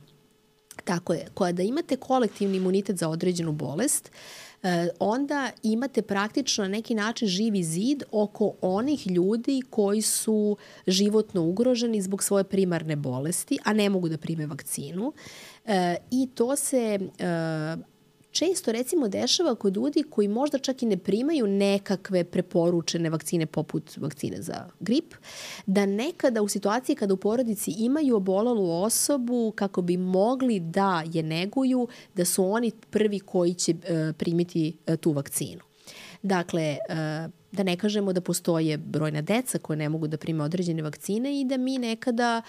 Tako je, koja da imate kolektivni imunitet za određenu bolest, e, onda imate praktično na neki način živi zid oko onih ljudi koji su životno ugroženi zbog svoje primarne bolesti, a ne mogu da prime vakcinu. E, I to se e, često recimo dešava kod ljudi koji možda čak i ne primaju nekakve preporučene vakcine poput vakcine za grip, da nekada u situaciji kada u porodici imaju obolalu osobu kako bi mogli da je neguju, da su oni prvi koji će uh, primiti uh, tu vakcinu. Dakle, uh, da ne kažemo da postoje brojna deca koje ne mogu da prime određene vakcine i da mi nekada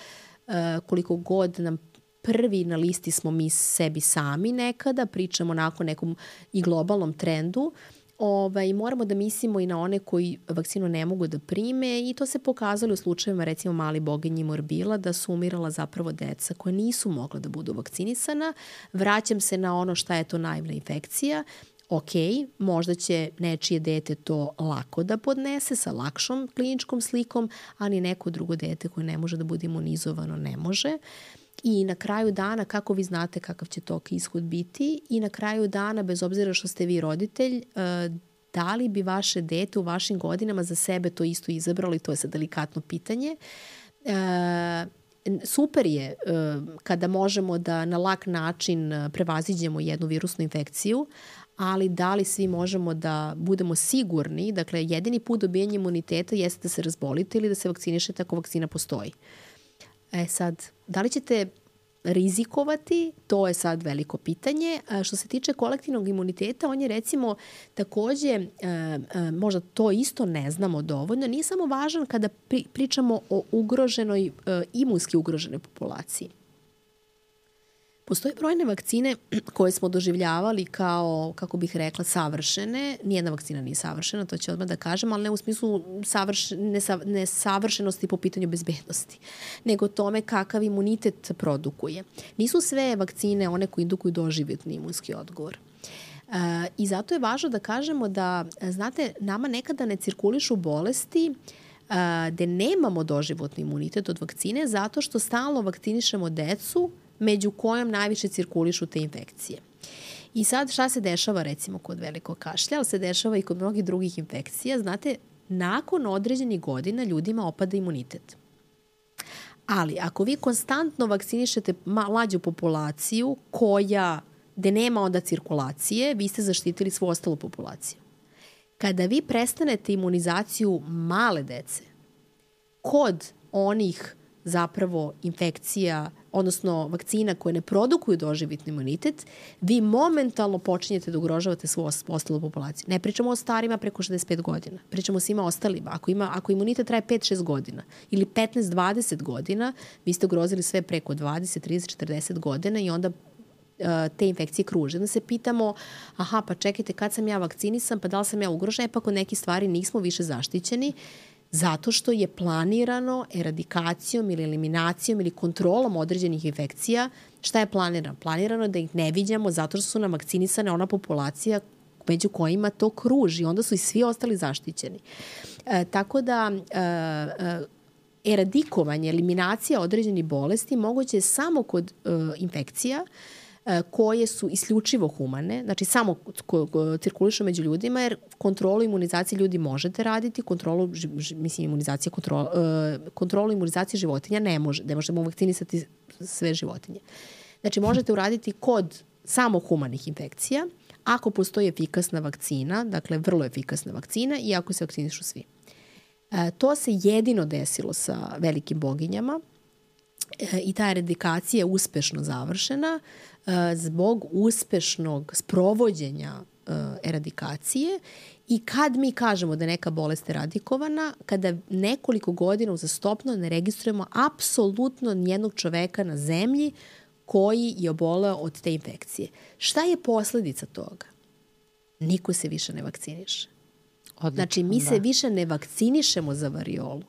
koliko god nam prvi na listi smo mi sebi sami nekada, pričamo nakon nekom i globalnom trendu, ovaj, moramo da mislimo i na one koji vakcinu ne mogu da prime i to se pokazalo u slučajevima recimo mali boginji morbila da su umirala zapravo deca koja nisu mogla da budu vakcinisana. Vraćam se na ono šta je to naivna infekcija. Ok, možda će nečije dete to lako da podnese sa lakšom kliničkom slikom, ali neko drugo dete koje ne može da bude imunizovano ne može. Uh, I na kraju dana, kako vi znate kakav će tok ishod biti i na kraju dana, bez obzira što ste vi roditelj, e, da li bi vaše dete u vašim godinama za sebe to isto izabralo i to je sad delikatno pitanje. E, super je e, kada možemo da na lak način prevaziđemo jednu virusnu infekciju, ali da li svi možemo da budemo sigurni, dakle jedini put dobijanja imuniteta jeste da se razbolite ili da se vakcinišete ako vakcina postoji. E sad, da li ćete rizikovati, to je sad veliko pitanje. A što se tiče kolektivnog imuniteta, on je recimo takođe, e, e, možda to isto ne znamo dovoljno, nije samo važan kada pri, pričamo o ugroženoj, e, imunski ugroženoj populaciji. Postoje brojne vakcine koje smo doživljavali kao, kako bih rekla, savršene. Nijedna vakcina nije savršena, to će odmah da kažem, ali ne u smislu savrš, nesav, nesavršenosti po pitanju bezbednosti, nego tome kakav imunitet produkuje. Nisu sve vakcine one koje indukuju doživjetni imunski odgovor. Uh, I zato je važno da kažemo da, znate, nama nekada ne cirkulišu bolesti uh, gde nemamo doživotni imunitet od vakcine zato što stalno vakcinišemo decu među kojom najviše cirkulišu te infekcije. I sad šta se dešava recimo kod velikog kašlja, ali se dešava i kod mnogih drugih infekcija. Znate, nakon određenih godina ljudima opada imunitet. Ali ako vi konstantno vakcinišete mlađu populaciju koja, gde nema onda cirkulacije, vi ste zaštitili svu ostalu populaciju. Kada vi prestanete imunizaciju male dece, kod onih zapravo infekcija odnosno vakcina koje ne produkuju doživitni imunitet, vi momentalno počinjete da ugrožavate svu ostalu populaciju. Ne pričamo o starima preko 65 godina, pričamo o svima ostalima. Ako, ima, ako imunitet traje 5-6 godina ili 15-20 godina, vi ste ugrozili sve preko 20, 30, 40 godina i onda e, te infekcije kruže. Onda se pitamo, aha, pa čekajte, kad sam ja vakcinisan, pa da li sam ja ugrožena, e pa kod nekih stvari nismo više zaštićeni zato što je planirano eradikacijom ili eliminacijom ili kontrolom određenih infekcija. Šta je planirano? Planirano da ih ne vidjamo zato što su nam vakcinisane ona populacija među kojima to kruži. Onda su i svi ostali zaštićeni. E, tako da e, e, eradikovanje, eliminacija određenih bolesti moguće je samo kod e, infekcija koje su isključivo humane, znači samo cirkulišu među ljudima, jer kontrolu imunizacije ljudi možete raditi, kontrolu, mislim, imunizacija, kontrol, e, kontrolu imunizacije životinja ne može, ne možemo vakcinisati sve životinje. Znači, možete uraditi kod samo humanih infekcija, ako postoji efikasna vakcina, dakle vrlo efikasna vakcina i ako se vakcinišu svi. E, to se jedino desilo sa velikim boginjama, e, i ta eradikacija je uspešno završena e, zbog uspešnog sprovođenja e, eradikacije i kad mi kažemo da je neka bolest eradikovana, kada nekoliko godina uzastopno ne registrujemo apsolutno nijednog čoveka na zemlji koji je oboleo od te infekcije. Šta je posledica toga? Niko se više ne vakciniše. Odlično, znači, mi da. se više ne vakcinišemo za variolu.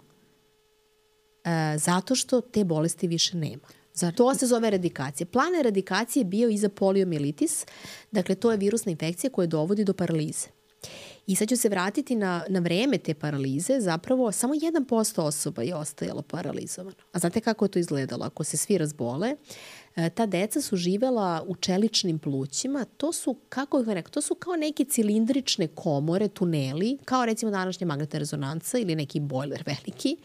E, zato što te bolesti više nema. Zar... To se zove eradikacija. Plan eradikacije je bio i za poliomilitis. Dakle, to je virusna infekcija koja dovodi do paralize. I sad ću se vratiti na, na vreme te paralize. Zapravo, samo 1% osoba je ostajalo paralizovano. A znate kako je to izgledalo? Ako se svi razbole, E, ta deca su živela u čeličnim plućima, to su, kako bih rekao, to su kao neke cilindrične komore, tuneli, kao recimo današnja magnetna rezonanca ili neki bojler veliki,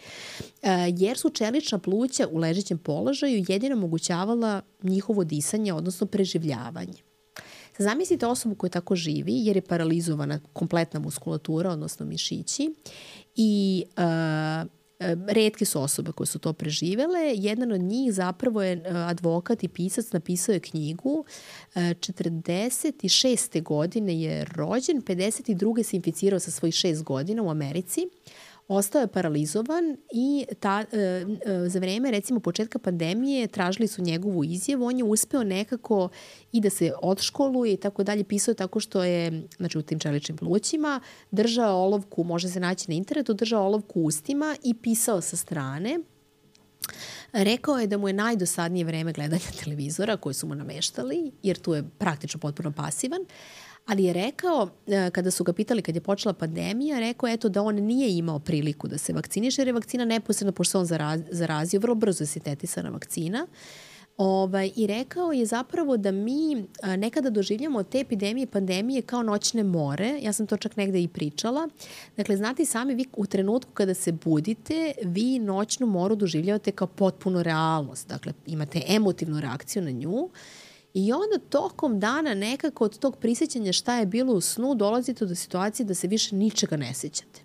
e, jer su čelična pluća u ležećem položaju jedino omogućavala njihovo disanje, odnosno preživljavanje. Zamislite osobu koja tako živi jer je paralizovana kompletna muskulatura, odnosno mišići i uh, Redke su osobe koje su to preživele. Jedan od njih zapravo je e, advokat i pisac, napisao je knjigu. 46. E, godine je rođen, 52. se inficirao sa svojih 6 godina u Americi ostao je paralizovan i ta, e, e, za vreme recimo početka pandemije tražili su njegovu izjavu, on je uspeo nekako i da se odškoluje i tako dalje, pisao tako što je, znači u tim čeličnim plućima, držao olovku, može se naći na internetu, držao olovku ustima i pisao sa strane. Rekao je da mu je najdosadnije vreme gledanja televizora koje su mu nameštali, jer tu je praktično potpuno pasivan, ali je rekao, e, kada su ga pitali kad je počela pandemija, rekao eto da on nije imao priliku da se vakciniše, jer je vakcina neposredno, pošto on zaraz, zarazio, vrlo brzo sintetisana vakcina, Ovaj, I rekao je zapravo da mi a, nekada doživljamo te epidemije i pandemije kao noćne more. Ja sam to čak negde i pričala. Dakle, znate sami, vi u trenutku kada se budite, vi noćnu moru doživljavate kao potpuno realnost. Dakle, imate emotivnu reakciju na nju I onda tokom dana nekako od tog prisjećanja šta je bilo u snu dolazite do situacije da se više ničega ne sećate.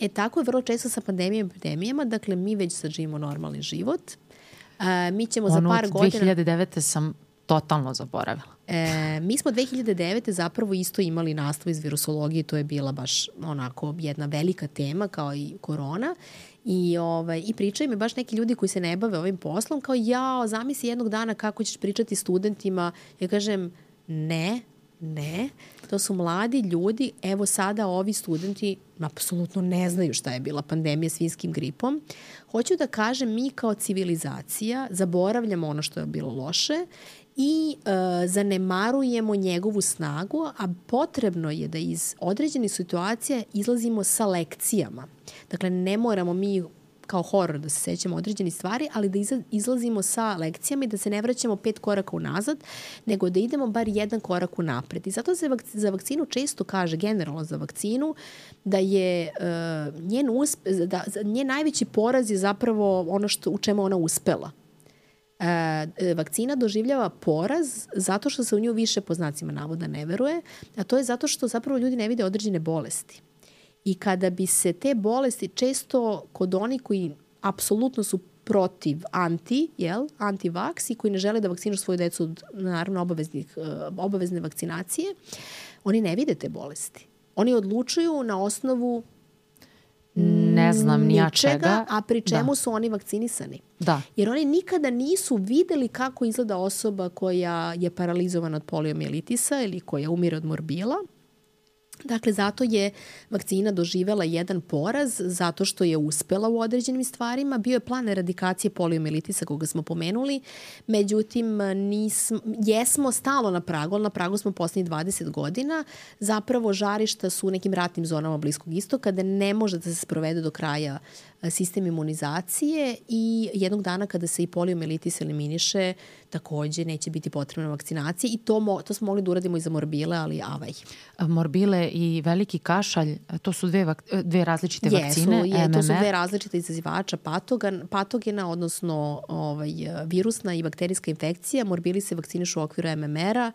E tako je vrlo često sa pandemijama i epidemijama, dakle mi već sad živimo normalni život. E, mi ćemo Onu za par godina... Onu 2009. sam totalno zaboravila. E, mi smo 2009. zapravo isto imali nastavu iz virusologije, to je bila baš onako jedna velika tema kao i korona I, ovaj, I pričaju mi baš neki ljudi koji se ne bave ovim poslom, kao ja, zamisli jednog dana kako ćeš pričati studentima. Ja kažem, ne, ne, to su mladi ljudi, evo sada ovi studenti apsolutno ne znaju šta je bila pandemija svinskim gripom. Hoću da kažem, mi kao civilizacija zaboravljamo ono što je bilo loše i e, zanemarujemo njegovu snagu, a potrebno je da iz određenih situacija izlazimo sa lekcijama. Dakle, ne moramo mi kao horor da se sećamo određenih stvari, ali da izlazimo sa lekcijama i da se ne vraćamo pet koraka unazad, nego da idemo bar jedan korak unapred. I zato se za vakcinu često kaže, generalno za vakcinu, da je uh, njen, uspe, da, njen najveći poraz je zapravo ono što, u čemu ona uspela. E, vakcina doživljava poraz zato što se u nju više po znacima navoda ne veruje, a to je zato što zapravo ljudi ne vide određene bolesti. I kada bi se te bolesti često kod onih koji apsolutno su protiv anti, jel, anti-vaks i koji ne žele da vakcinu svoju decu od, naravno, obaveznih, e, obavezne vakcinacije, oni ne vide te bolesti. Oni odlučuju na osnovu ne znam ni ja čega. A pri čemu da. su oni vakcinisani. Da. Jer oni nikada nisu videli kako izgleda osoba koja je paralizovana od poliomijelitisa ili koja umire od morbila Dakle, zato je vakcina doživela jedan poraz, zato što je uspela u određenim stvarima. Bio je plan eradikacije poliomelitisa koga smo pomenuli, međutim, nismo, jesmo stalo na pragu, ali na pragu smo poslednjih 20 godina. Zapravo, žarišta su u nekim ratnim zonama Bliskog istoka, da ne može da se sprovede do kraja sistem imunizacije i jednog dana kada se i poliomelitis eliminiše, takođe neće biti potrebna vakcinacija i to, mo, to smo mogli da uradimo i za morbile, ali avaj. Morbile i veliki kašalj, to su dve, dve različite Jesu, vakcine, je, MMR. to su dve različite izazivača patogen, patogena, odnosno ovaj, virusna i bakterijska infekcija. Morbili se vakcinišu u okviru MMR-a.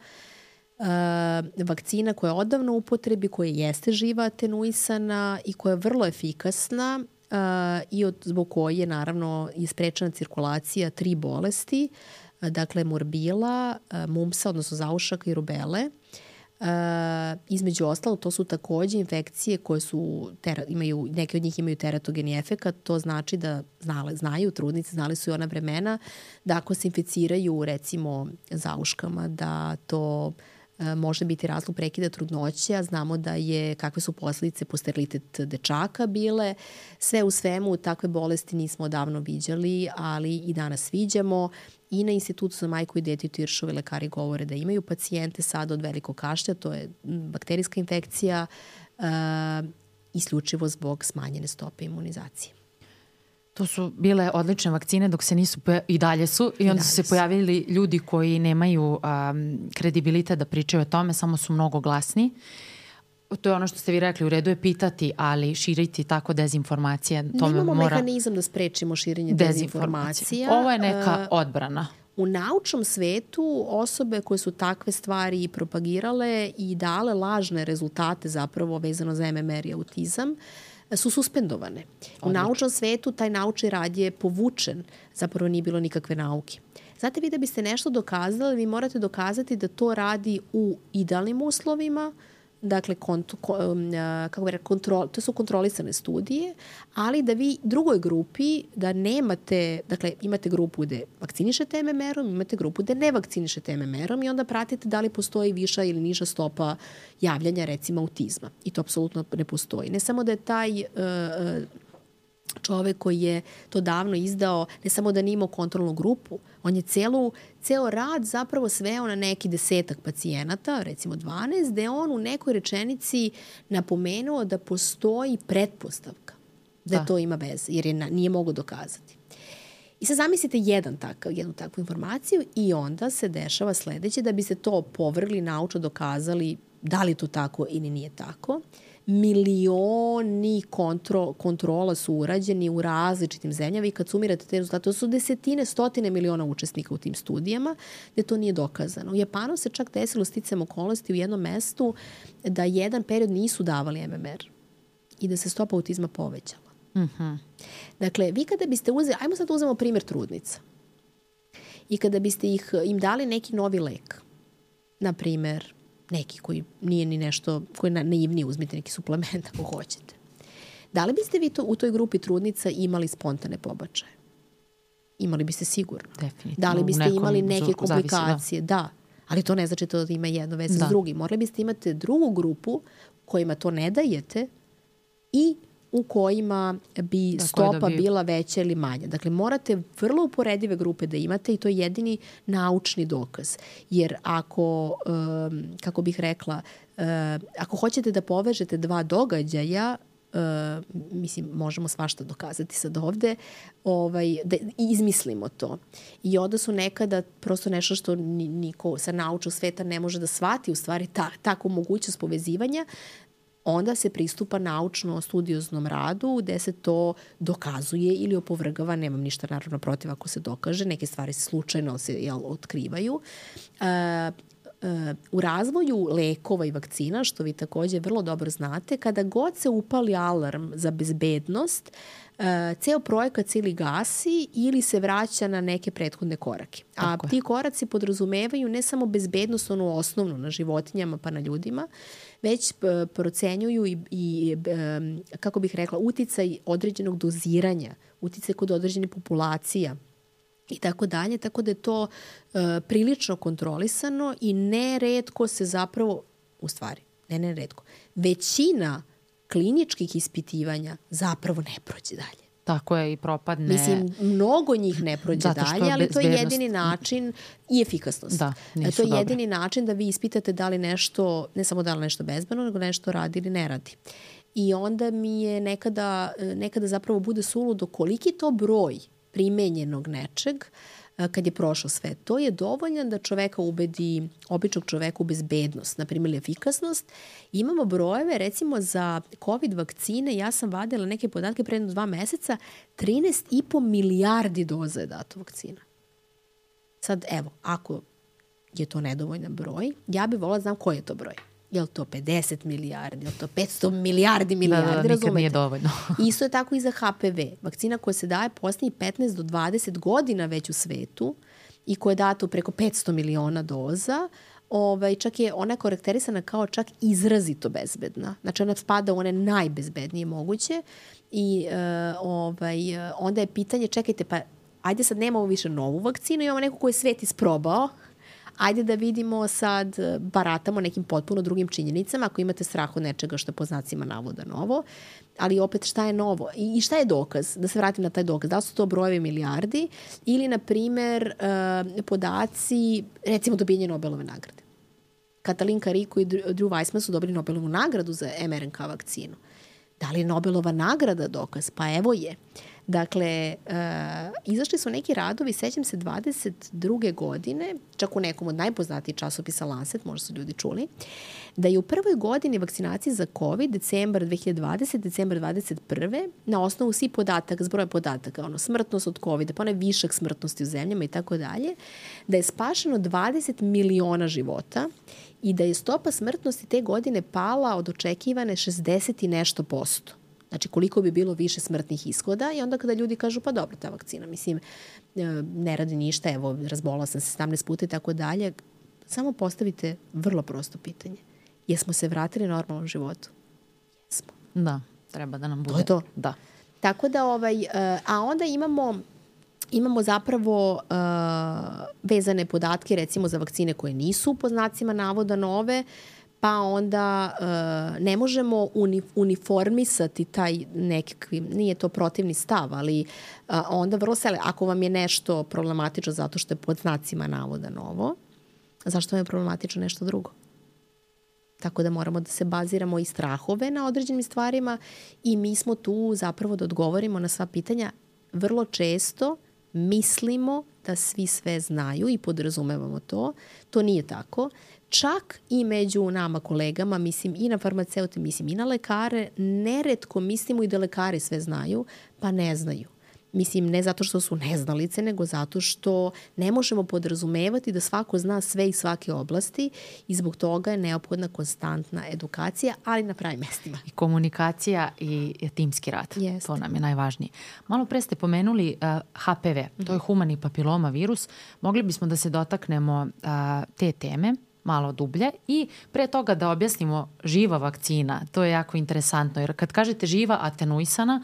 Uh, vakcina koja je odavno u upotrebi, koja jeste živa atenuisana i koja je vrlo efikasna i od, zbog koje naravno je sprečena cirkulacija tri bolesti, dakle morbila, mumsa, odnosno zaušaka i rubele. Uh, između ostalo, to su takođe infekcije koje su, tera, imaju, neke od njih imaju teratogeni efekat, to znači da znale, znaju, trudnice, znali su i ona vremena, da ako se inficiraju recimo zauškama, da to uh, može biti razlog prekida trudnoće, a znamo da je kakve su posledice po sterilitet dečaka bile. Sve u svemu takve bolesti nismo davno viđali, ali i danas viđamo. I na institutu za majku i dete Tiršove lekari govore da imaju pacijente sad od velikog kašlja, to je bakterijska infekcija, uh, isključivo zbog smanjene stope imunizacije. To su bile odlične vakcine dok se nisu, i dalje su, i, I onda su se pojavili ljudi koji nemaju um, kredibilitet da pričaju o tome, samo su mnogo glasni. To je ono što ste vi rekli, u redu je pitati, ali širiti tako dezinformacije. Tome Nemamo mora... mehanizam da sprečimo širenje dezinformacija. Ovo je neka uh, odbrana. U naučnom svetu osobe koje su takve stvari propagirale i dale lažne rezultate zapravo vezano za MMR i autizam, uh, su suspendovane. U naučnom svetu taj naučni rad je povučen, zapravo nije bilo nikakve nauke. Znate, vi da biste nešto dokazali, vi morate dokazati da to radi u idealnim uslovima, dakle, kont, um, kako bi kontrol, to su kontrolisane studije, ali da vi drugoj grupi, da nemate, dakle, imate grupu gde vakcinišete MMR-om, imate grupu gde ne vakcinišete MMR-om i onda pratite da li postoji viša ili niža stopa javljanja, recimo, autizma. I to apsolutno ne postoji. Ne samo da je taj uh, čovek koji je to davno izdao, ne samo da nije imao kontrolnu grupu, on je celu, ceo rad zapravo sveo na neki desetak pacijenata, recimo 12, gde on u nekoj rečenici napomenuo da postoji pretpostavka da, da. to ima veze, jer je na, nije mogo dokazati. I sad zamislite jedan takav, jednu takvu informaciju i onda se dešava sledeće da bi se to povrgli, naučno dokazali da li to tako ili nije tako. Uh, milioni kontro, kontrola su urađeni u različitim zemljama i kad sumirate te rezultate, to su desetine, stotine miliona učesnika u tim studijama, gde to nije dokazano. U Japanu se čak desilo sticam okolnosti u jednom mestu da jedan period nisu davali MMR i da se stopa autizma povećala. Mm -hmm. Dakle, vi kada biste uzeli, ajmo sad da uzemo primjer trudnica. I kada biste ih, im dali neki novi lek, na primer, neki koji nije ni nešto, koji je naivniji, uzmite neki suplement ako hoćete. Da li biste vi to, u toj grupi trudnica imali spontane pobačaje? Imali biste sigurno. Definitivno. Da li biste imali neke komplikacije? Zavisi, da. da. Ali to ne znači to da ima jedno veze da. s drugim. Morali biste imati drugu grupu kojima to ne dajete i u kojima bi da, stopa da bi... bila veća ili manja. Dakle, morate vrlo uporedive grupe da imate i to je jedini naučni dokaz. Jer ako, um, kako bih rekla, uh, ako hoćete da povežete dva događaja, Uh, mislim, možemo svašta dokazati sad ovde, ovaj, da izmislimo to. I onda su nekada prosto nešto što niko sa naučnog sveta ne može da shvati u stvari ta, tako mogućnost povezivanja, onda se pristupa naučno-studioznom radu gde se to dokazuje ili opovrgava, nemam ništa naravno protiv ako se dokaže, neke stvari se slučajno se jel, otkrivaju. E, e, u razvoju lekova i vakcina, što vi takođe vrlo dobro znate, kada god se upali alarm za bezbednost, e, ceo projekat se ili gasi ili se vraća na neke prethodne korake. A ti koraci podrazumevaju ne samo bezbednost, onu osnovnu na životinjama pa na ljudima, već e, procenjuju i, i e, kako bih rekla, uticaj određenog doziranja, uticaj kod određenih populacija i tako dalje, tako da je to uh, prilično kontrolisano i neredko se zapravo, u stvari, ne neredko, većina kliničkih ispitivanja zapravo ne prođe dalje. Tako je i propadne. Mislim, mnogo njih ne prođe dalje, ali to je jedini način i efikasnost. Da, nisu To je jedini dobre. način da vi ispitate da li nešto, ne samo da li nešto bezbeno, nego nešto radi ili ne radi. I onda mi je nekada, nekada zapravo bude suludo koliki to broj primenjenog nečeg uh, kad je prošlo sve. To je dovoljan da čoveka ubedi, običnog čoveka u bezbednost, na primjer efikasnost. Imamo brojeve, recimo za COVID vakcine, ja sam vadila neke podatke pre jedno dva meseca, 13,5 milijardi doza je dato vakcina. Sad, evo, ako je to nedovoljan broj, ja bih volila da znam koji je to broj. Je li to 50 milijardi, je li to 500 milijardi milijardi, da, da, da, razumete? nije dovoljno. Isto je tako i za HPV. Vakcina koja se daje posljednjih 15 do 20 godina već u svetu i koja je data u preko 500 miliona doza, ovaj, čak je ona karakterisana kao čak izrazito bezbedna. Znači ona spada u one najbezbednije moguće i uh, ovaj, onda je pitanje, čekajte, pa ajde sad nemamo više novu vakcinu, imamo neku koju je svet isprobao, ajde da vidimo sad, baratamo nekim potpuno drugim činjenicama, ako imate strah od nečega što je po znacima navoda novo, ali opet šta je novo i šta je dokaz, da se vratim na taj dokaz, da su to brojevi milijardi ili, na primer, uh, podaci, recimo dobijenje Nobelove nagrade. Katalin Kariko i Drew Weissman su dobili Nobelovu nagradu za mRNK vakcinu. Da li je Nobelova nagrada dokaz? Pa evo je. Dakle, uh, izašli su neki radovi, sećam se 22. godine, čak u nekom od najpoznatijih časopisa Lancet, možda su ljudi čuli, da je u prvoj godini vakcinacije za COVID, decembar 2020, decembar 2021, na osnovu svih podataka, zbroja podataka, ono, smrtnost od COVID, pa onaj višak smrtnosti u zemljama i tako dalje, da je spašeno 20 miliona života i da je stopa smrtnosti te godine pala od očekivane 60 i nešto posto. Znači koliko bi bilo više smrtnih ishoda i onda kada ljudi kažu pa dobro ta vakcina, mislim e, ne radi ništa, evo razbola sam se 17 puta i tako dalje, samo postavite vrlo prosto pitanje. Jesmo se vratili normalnom životu? Jesmo. Da, treba da nam bude. To je to. Da. Tako da, ovaj, e, a onda imamo imamo zapravo uh, vezane podatke recimo za vakcine koje nisu po znacima navoda nove, pa onda uh, ne možemo uni, uniformisati taj nekakvi, nije to protivni stav, ali uh, onda vrlo sele, ako vam je nešto problematično zato što je pod znacima navoda novo, zašto vam je problematično nešto drugo? Tako da moramo da se baziramo i strahove na određenim stvarima i mi smo tu zapravo da odgovorimo na sva pitanja. Vrlo često mislimo da svi sve znaju i podrazumevamo to. To nije tako. Čak i među nama kolegama, mislim i na farmaceute, mislim i na lekare, neretko mislimo i da lekari sve znaju, pa ne znaju. Mislim, ne zato što su neznalice, nego zato što ne možemo podrazumevati da svako zna sve iz svake oblasti i zbog toga je neophodna konstantna edukacija, ali na pravim mestima. I komunikacija i timski rad. Jest. To nam je najvažnije. Malo pre ste pomenuli uh, HPV, to je humani papiloma virus. Mogli bismo da se dotaknemo uh, te teme malo dublje i pre toga da objasnimo živa vakcina, to je jako interesantno jer kad kažete živa atenuisana,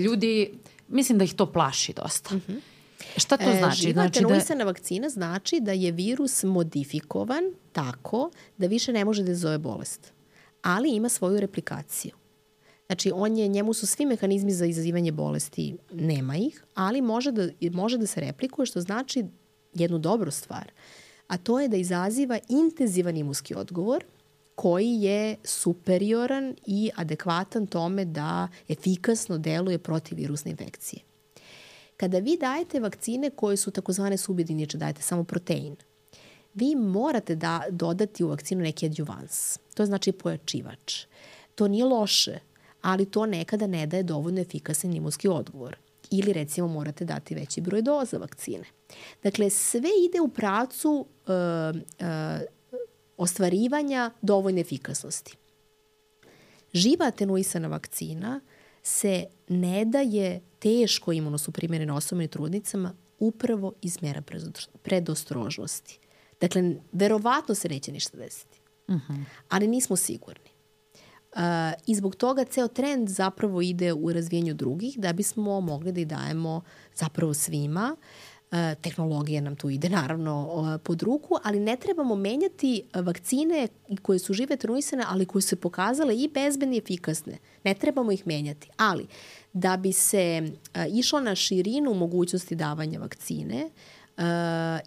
ljudi mislim da ih to plaši dosta. Mm -hmm. Šta to znači? E, živa znači atenuisana da... vakcina znači da je virus modifikovan tako da više ne može da zove bolest, ali ima svoju replikaciju. Znači, on je, njemu su svi mehanizmi za izazivanje bolesti, nema ih, ali može da, može da se replikuje, što znači jednu dobru stvar, a to je da izaziva intenzivan imunski odgovor, koji je superioran i adekvatan tome da efikasno deluje protiv virusne infekcije. Kada vi dajete vakcine koje su takozvane subjediniče, dajete samo protein, vi morate da dodati u vakcinu neki adjuvans. To znači pojačivač. To nije loše, ali to nekada ne daje dovoljno efikasan imunski odgovor. Ili recimo morate dati veći broj doza vakcine. Dakle, sve ide u pracu uh, uh, ostvarivanja dovoljne efikasnosti. Živa atenuisana vakcina se ne daje teško imunosuprimerene osobama i trudnicama upravo iz mera predostrožnosti. Dakle, verovatno se neće ništa desiti. Uh mhm. -huh. Ali nismo sigurni. I zbog toga ceo trend zapravo ide u razvijenju drugih da bismo mogli da ih dajemo zapravo svima. Tehnologija nam tu ide naravno pod ruku, ali ne trebamo menjati vakcine koje su žive tenuisane, ali koje su pokazale i bezbedne i efikasne. Ne trebamo ih menjati, ali da bi se išlo na širinu mogućnosti davanja vakcine, Uh,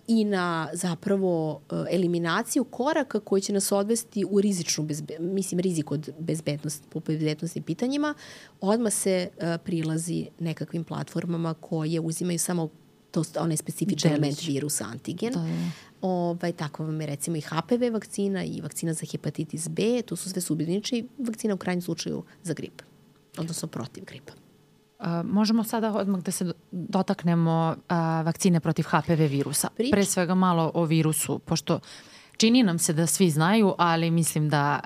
i na zapravo uh, eliminaciju koraka koji će nas odvesti u rizičnu, bezbe, mislim rizik od bezbednosti, po bezbednostnim pitanjima, odmah se uh, prilazi nekakvim platformama koje uzimaju samo to onaj specifičan element virusa antigen. Da, da. Ovaj, tako vam je recimo i HPV vakcina i vakcina za hepatitis B, to su sve subjedniči vakcina u krajnjem slučaju za grip, odnosno protiv gripa. Možemo sada odmah da se dotaknemo uh, vakcine protiv HPV virusa. Prič. Pre svega malo o virusu, pošto čini nam se da svi znaju, ali mislim da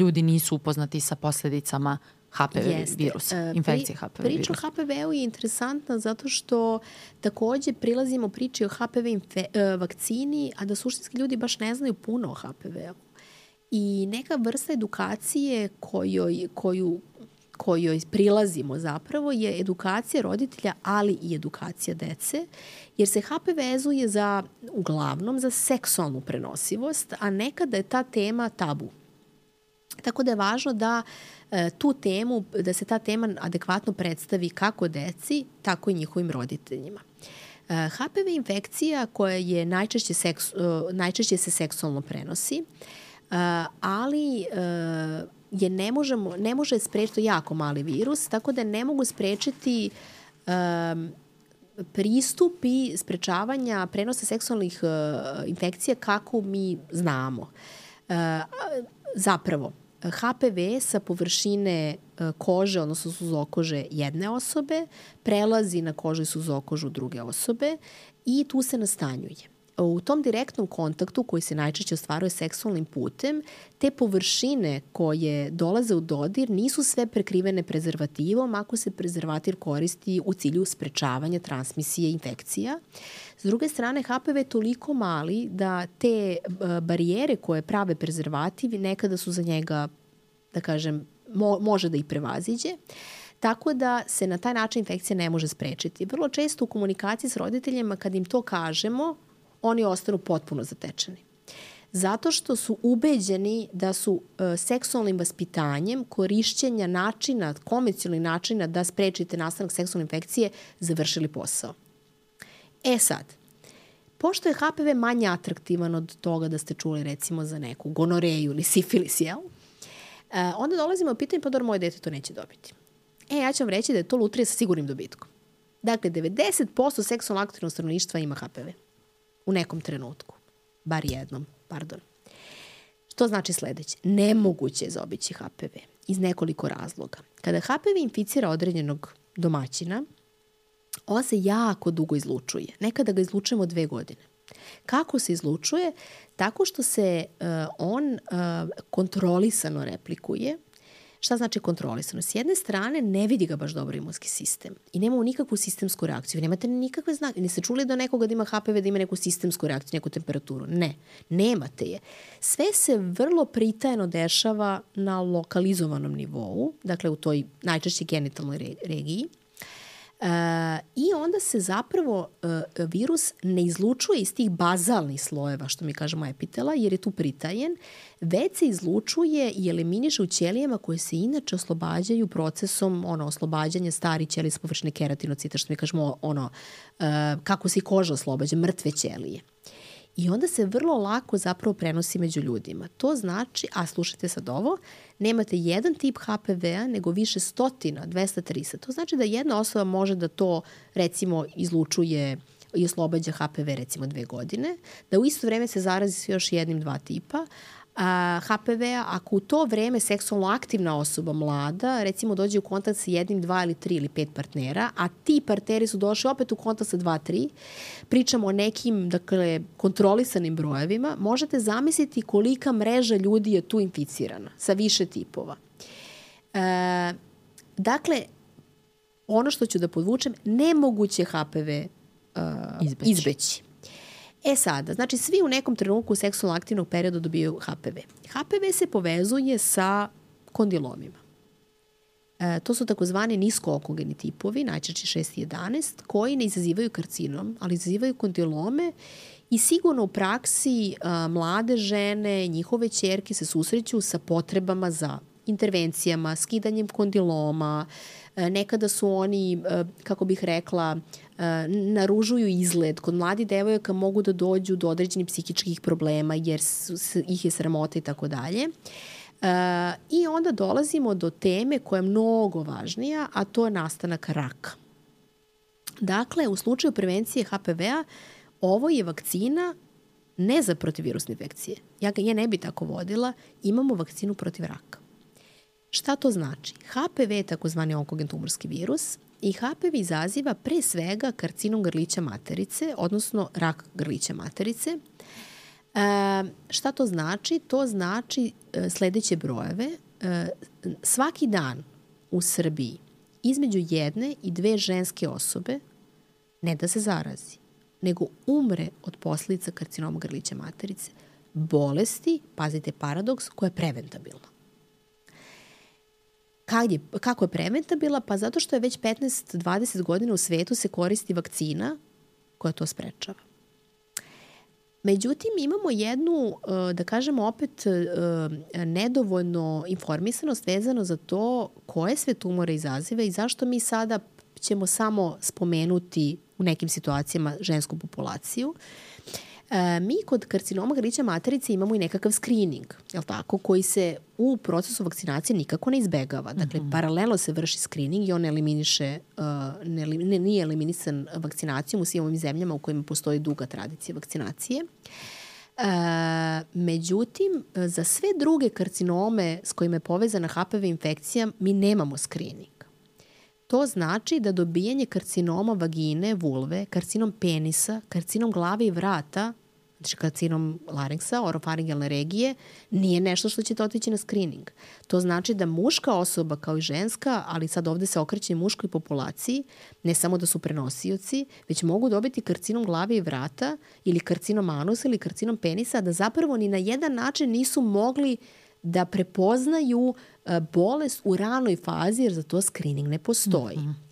ljudi nisu upoznati sa posledicama HPV Jeste. virusa, uh, infekcije HPV Priča virusa. o HPV-u je interesantna zato što takođe prilazimo priči o HPV infe, uh, vakcini, a da suštinski ljudi baš ne znaju puno o HPV-u. I neka vrsta edukacije kojoj, koju kojoj prilazimo zapravo je edukacija roditelja, ali i edukacija dece, jer se HPV vezuje za, uglavnom, za seksualnu prenosivost, a nekada je ta tema tabu. Tako da je važno da e, tu temu, da se ta tema adekvatno predstavi kako deci, tako i njihovim roditeljima. E, HPV infekcija koja je najčešće, seks, e, najčešće se seksualno prenosi, ali je ne, možemo, ne može sprečiti jako mali virus, tako da ne mogu sprečiti um, pristupi sprečavanja prenosa seksualnih uh, infekcija kako mi znamo. Uh, zapravo, HPV sa površine uh, kože, odnosno suzokože jedne osobe, prelazi na kožu i suzokožu druge osobe i tu se nastanjuje u tom direktnom kontaktu koji se najčešće ostvaruje seksualnim putem, te površine koje dolaze u dodir nisu sve prekrivene prezervativom ako se prezervativ koristi u cilju sprečavanja transmisije infekcija. S druge strane, HPV je toliko mali da te barijere koje prave prezervativi nekada su za njega, da kažem, mo može da ih prevaziđe. Tako da se na taj način infekcija ne može sprečiti. Vrlo često u komunikaciji s roditeljima kad im to kažemo, oni ostanu potpuno zatečeni. Zato što su ubeđeni da su e, seksualnim vaspitanjem, korišćenja načina, konvencionalnih načina da sprečite nastanak seksualne infekcije, završili posao. E sad, pošto je HPV manje atraktivan od toga da ste čuli recimo za neku gonoreju ili sifilis, jel? E, onda dolazimo u pitanje, pa dobro, moje dete to neće dobiti. E, ja ću vam reći da je to lutrija sa sigurnim dobitkom. Dakle, 90% seksualno aktivnog stanovništva ima HPV u nekom trenutku. Bar jednom, pardon. Što znači sledeće? Nemoguće je zaobići HPV iz nekoliko razloga. Kada HPV inficira određenog domaćina, on se jako dugo izlučuje. Nekada ga izlučujemo dve godine. Kako se izlučuje? Tako što se uh, on uh, kontrolisano replikuje, Šta znači kontrolisano? S jedne strane ne vidi ga baš dobro imunski sistem i nemamo nikakvu sistemsku reakciju. Vi nemate nikakve znake. Ne ste čuli da nekoga da ima HPV da ima neku sistemsku reakciju, neku temperaturu. Ne, nemate je. Sve se vrlo pritajeno dešava na lokalizovanom nivou, dakle u toj najčešće genitalnoj regiji I onda se zapravo uh, virus ne izlučuje iz tih bazalnih slojeva, što mi kažemo epitela, jer je tu pritajen, već se izlučuje i eliminiše u ćelijama koje se inače oslobađaju procesom ono, oslobađanja stari ćelije s površine keratinocita, što mi kažemo ono, uh, kako se i koža oslobađa, mrtve ćelije. I onda se vrlo lako zapravo prenosi među ljudima. To znači, a slušajte sad ovo, nemate jedan tip HPV-a, nego više stotina, 200, 300. To znači da jedna osoba može da to, recimo, izlučuje i oslobađa HPV recimo dve godine, da u isto vreme se zarazi s još jednim dva tipa, HPV-a, ako u to vreme seksualno aktivna osoba mlada, recimo dođe u kontakt sa jednim, dva ili tri ili pet partnera, a ti partneri su došli opet u kontakt sa dva, tri, pričamo o nekim, dakle, kontrolisanim brojevima, možete zamisliti kolika mreža ljudi je tu inficirana sa više tipova. E, dakle, ono što ću da podvučem, nemoguće HPV uh, izbeći. izbeći. E sada, znači svi u nekom trenutku seksualno aktivnog perioda dobijaju HPV. HPV se povezuje sa kondilomima. E, to su takozvani niskookogeni tipovi, najčešće 6 i 11, koji ne izazivaju karcinom, ali izazivaju kondilome i sigurno u praksi a, mlade žene, njihove čerke se susreću sa potrebama za intervencijama, skidanjem kondiloma, e, nekada su oni, e, kako bih rekla, e, naružuju izgled. Kod mladi devojaka mogu da dođu do određenih psihičkih problema jer su, ih je sramota i tako dalje. I onda dolazimo do teme koja je mnogo važnija, a to je nastanak raka. Dakle, u slučaju prevencije HPV-a, ovo je vakcina ne za protivirusne infekcije. Ja je ne bi tako vodila, imamo vakcinu protiv raka. Šta to znači? HPV je takozvani onkogen tumorski virus i HPV izaziva pre svega karcinom grlića materice, odnosno rak grlića materice, E, šta to znači? To znači e, sledeće brojeve. E, svaki dan u Srbiji između jedne i dve ženske osobe ne da se zarazi, nego umre od posledica karcinoma grlića materice, bolesti, pazite paradoks, koja je preventabilna. Kad je, kako je preventabilna? Pa zato što je već 15-20 godina u svetu se koristi vakcina koja to sprečava. Međutim, imamo jednu, e, da kažemo opet, e, nedovoljno informisanost vezano za to koje sve tumore izazive i zašto mi sada ćemo samo spomenuti u nekim situacijama žensku populaciju. E, mi kod karcinoma grlića materice imamo i nekakav screening, jel tako, koji se u procesu vakcinacije nikako ne izbegava. Dakle, mm -hmm. paralelno se vrši screening i on eliminiše, uh, ne, ne, nije eliminisan vakcinacijom u svim ovim zemljama u kojima postoji duga tradicija vakcinacije. E, međutim, za sve druge karcinome s kojima je povezana HPV infekcija, mi nemamo screening. To znači da dobijanje karcinoma vagine, vulve, karcinom penisa, karcinom glave i vrata, znači karcinom laringsa, orofaringalne regije, nije nešto što ćete otići na screening. To znači da muška osoba kao i ženska, ali sad ovde se okreće muškoj populaciji, ne samo da su prenosioci, već mogu dobiti karcinom glave i vrata ili karcinom anusa ili karcinom penisa, da zapravo ni na jedan način nisu mogli da prepoznaju E, bolest u ranoj fazi, jer za to screening ne postoji. Mm -hmm.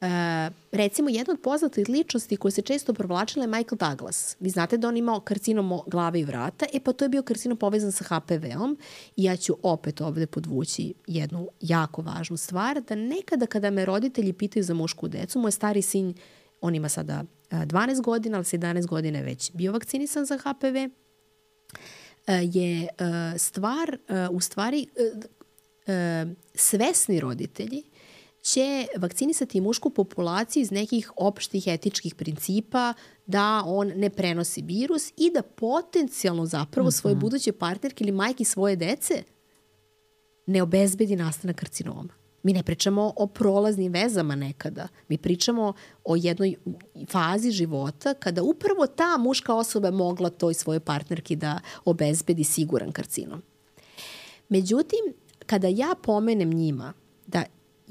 E, recimo, jedna od poznatih ličnosti koje se često provlačila je Michael Douglas. Vi znate da on imao karcinom glave i vrata, e pa to je bio karcinom povezan sa HPV-om ja ću opet ovde podvući jednu jako važnu stvar, da nekada kada me roditelji pitaju za mušku decu, moj stari sin, on ima sada 12 godina, ali 17 godina je već bio vakcinisan za HPV, e, je stvar, u stvari, svesni roditelji će vakcinisati mušku populaciju iz nekih opštih etičkih principa da on ne prenosi virus i da potencijalno zapravo svoje mhm. buduće partnerke ili majke svoje dece ne obezbedi nastanak karcinoma. Mi ne pričamo o prolaznim vezama nekada. Mi pričamo o jednoj fazi života kada upravo ta muška osoba mogla toj svojoj partnerki da obezbedi siguran karcinom. Međutim, kada ja pomenem njima da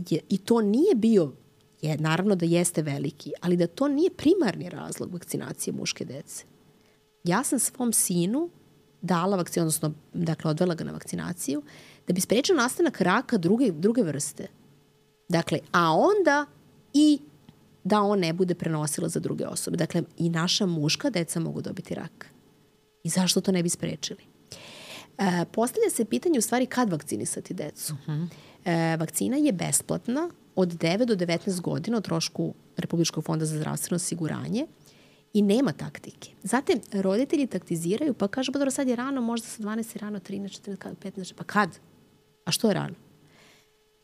je, i to nije bio, je, naravno da jeste veliki, ali da to nije primarni razlog vakcinacije muške dece. Ja sam svom sinu dala vakcinu, odnosno dakle, odvela ga na vakcinaciju, da bi sprečio nastanak raka druge, druge vrste. Dakle, a onda i da on ne bude prenosila za druge osobe. Dakle, i naša muška deca mogu dobiti rak. I zašto to ne bi sprečili? E, postavlja se pitanje u stvari kad vakcinisati decu. Uh -huh. e, vakcina je besplatna od 9 do 19 godina o trošku Republičkog fonda za zdravstveno osiguranje i nema taktike. Zatim, roditelji taktiziraju pa kažu, pa dobro, sad je rano, možda sa 12 je rano, 13, 14, 15, pa kad? A što je rano?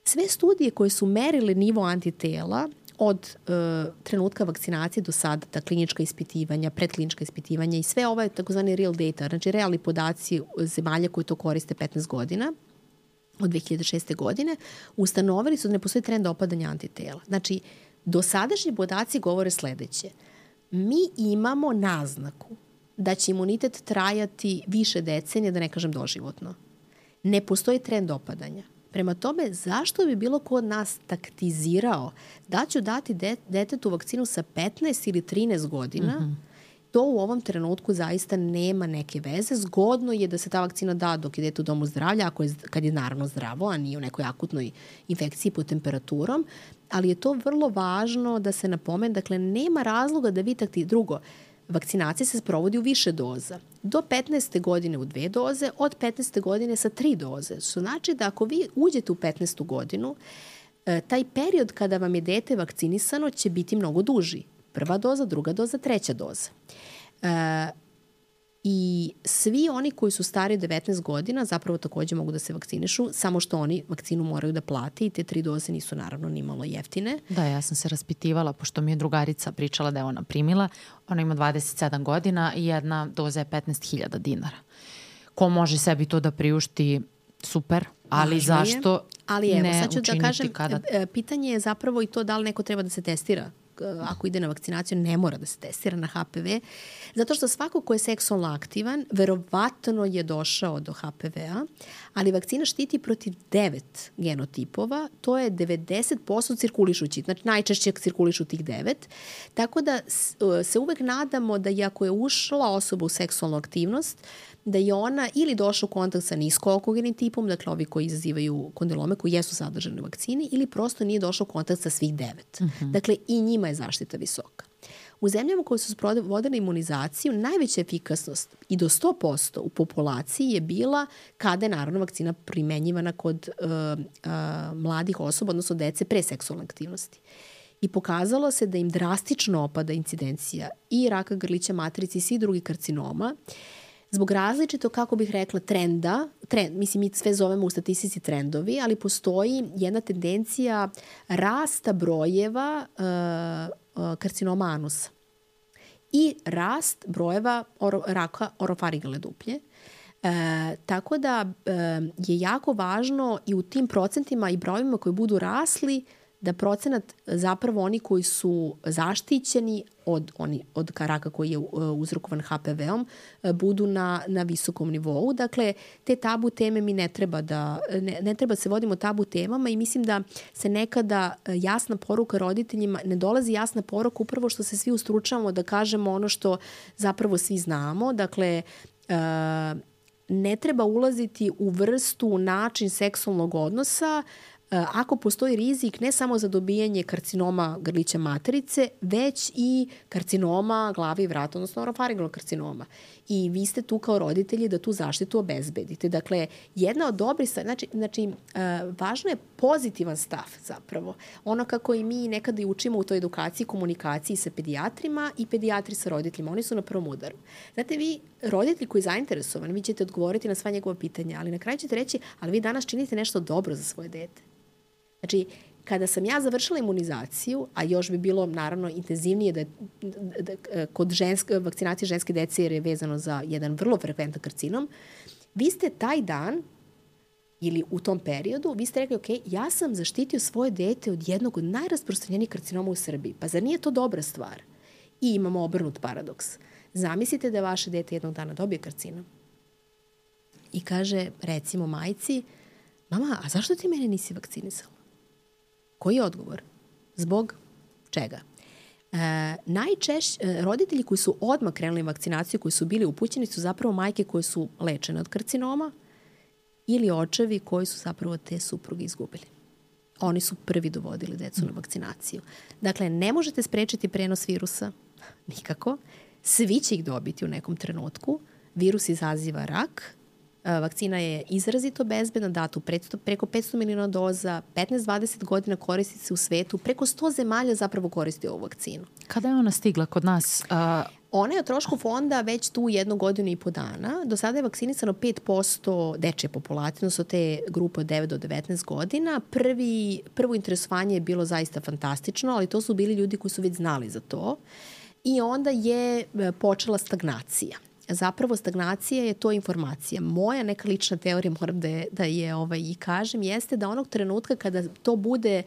Sve studije koje su merile nivo antitela od e, trenutka vakcinacije do sada, ta klinička ispitivanja, predklinička ispitivanja i sve ovo je takozvani real data, znači realni podaci zemalja koji to koriste 15 godina, od 2006. godine, ustanovili su da ne postoji trend opadanja antitela. Znači, dosadašnji podaci govore sledeće. Mi imamo naznaku da će imunitet trajati više decenija, da ne kažem doživotno. Ne postoji trend opadanja. Prema tome, zašto bi bilo ko od nas taktizirao da ću dati de, detetu vakcinu sa 15 ili 13 godina, mm -hmm. to u ovom trenutku zaista nema neke veze. Zgodno je da se ta vakcina da dok je dete u domu zdravlja, ako je, kad je naravno zdravo, a nije u nekoj akutnoj infekciji pod temperaturom, ali je to vrlo važno da se napomene, dakle, nema razloga da vi takti drugo, Vakcinacija se sprovodi u više doza. Do 15. godine u dve doze, od 15. godine sa tri doze. Što znači da ako vi uđete u 15. godinu, e, taj period kada vam je dete vakcinisano će biti mnogo duži. Prva doza, druga doza, treća doza. E, I svi oni koji su stari 19 godina zapravo takođe mogu da se vakcinišu, samo što oni vakcinu moraju da plate i te tri doze nisu naravno ni malo jeftine. Da, ja sam se raspitivala, pošto mi je drugarica pričala da je ona primila. Ona ima 27 godina i jedna doza je 15.000 dinara. Ko može sebi to da priušti, super, ali Važno zašto. Ali evo, sad ću da kažem, kada... E, pitanje je zapravo i to da li neko treba da se testira ako ide na vakcinaciju, ne mora da se testira na HPV, zato što svako ko je seksualno aktivan, verovatno je došao do HPV-a, ali vakcina štiti protiv devet genotipova, to je 90% cirkulišući, znači najčešće cirkulišu tih devet, tako da se uvek nadamo da i ako je ušla osoba u seksualnu aktivnost, da je ona ili došla u kontakt sa niskookogenim tipom, dakle ovi koji izazivaju kondilome koji jesu sadržane u vakcini, ili prosto nije došla u kontakt sa svih devet. Uh mhm. -huh. Dakle, i njima je zaštita visoka. U zemljama koje su vodile imunizaciju, najveća efikasnost i do 100% u populaciji je bila kada je naravno vakcina primenjivana kod uh, uh, mladih osoba, odnosno dece pre seksualne aktivnosti. I pokazalo se da im drastično opada incidencija i raka grlića matrice i svih drugih karcinoma. Uh, zbog različito, kako bih rekla, trenda, trend, mislim mi sve zovemo u statistici trendovi, ali postoji jedna tendencija rasta brojeva uh, uh, karcinoma anusa i rast brojeva oro, raka orofarigalne duplje. E, tako da e, je jako važno i u tim procentima i brojima koji budu rasli da procenat zapravo oni koji su zaštićeni od, oni, od raka koji je uh, uzrokovan HPV-om uh, budu na, na visokom nivou. Dakle, te tabu teme mi ne treba da, ne, ne treba da se vodimo tabu temama i mislim da se nekada uh, jasna poruka roditeljima, ne dolazi jasna poruka upravo što se svi ustručavamo da kažemo ono što zapravo svi znamo. Dakle, ne treba ulaziti u vrstu, način seksualnog odnosa E, ako postoji rizik ne samo za dobijanje karcinoma grlića materice, već i karcinoma glavi i vrata, odnosno orofaringalnog karcinoma. I vi ste tu kao roditelji da tu zaštitu obezbedite. Dakle, jedna od dobrih znači, znači uh, važno je pozitivan stav zapravo. Ono kako i mi nekada i učimo u toj edukaciji, komunikaciji sa pedijatrima i pedijatri sa roditeljima. Oni su na prvom udaru. Znate, vi, roditelji koji je zainteresovan, vi ćete odgovoriti na sva njegova pitanja, ali na kraju ćete reći, ali vi danas činite nešto dobro za svoje dete Znači, kada sam ja završila imunizaciju, a još bi bilo naravno intenzivnije da, da, da kod ženske, vakcinacije ženske dece jer je vezano za jedan vrlo frekventan karcinom, vi ste taj dan ili u tom periodu, vi ste rekli, ok, ja sam zaštitio svoje dete od jednog od najrasprostranjenijih karcinoma u Srbiji. Pa zar nije to dobra stvar? I imamo obrnut paradoks. Zamislite da vaše dete jednog dana dobije karcinom. I kaže, recimo majci, mama, a zašto ti mene nisi vakcinisala? Koji je odgovor? Zbog čega? E, najčešće, roditelji koji su odmah krenuli vakcinaciju, koji su bili upućeni, su zapravo majke koje su lečene od karcinoma ili očevi koji su zapravo te supruge izgubili. Oni su prvi dovodili decu na vakcinaciju. Dakle, ne možete sprečiti prenos virusa, nikako. Svi će ih dobiti u nekom trenutku. Virus izaziva rak, vakcina je izrazito bezbedna, data preko 500 miliona doza, 15-20 godina koristi se u svetu, preko 100 zemalja zapravo koristi ovu vakcinu. Kada je ona stigla kod nas? Uh... Ona je o trošku fonda već tu jednu godinu i po dana. Do sada je vakcinisano 5% dečje populacije, odnosno te grupe od 9 do 19 godina. Prvi, prvo interesovanje je bilo zaista fantastično, ali to su bili ljudi koji su već znali za to. I onda je e, počela stagnacija zapravo stagnacija je to informacija. Moja neka lična teorija, moram da je, da je ovaj, i kažem, jeste da onog trenutka kada to bude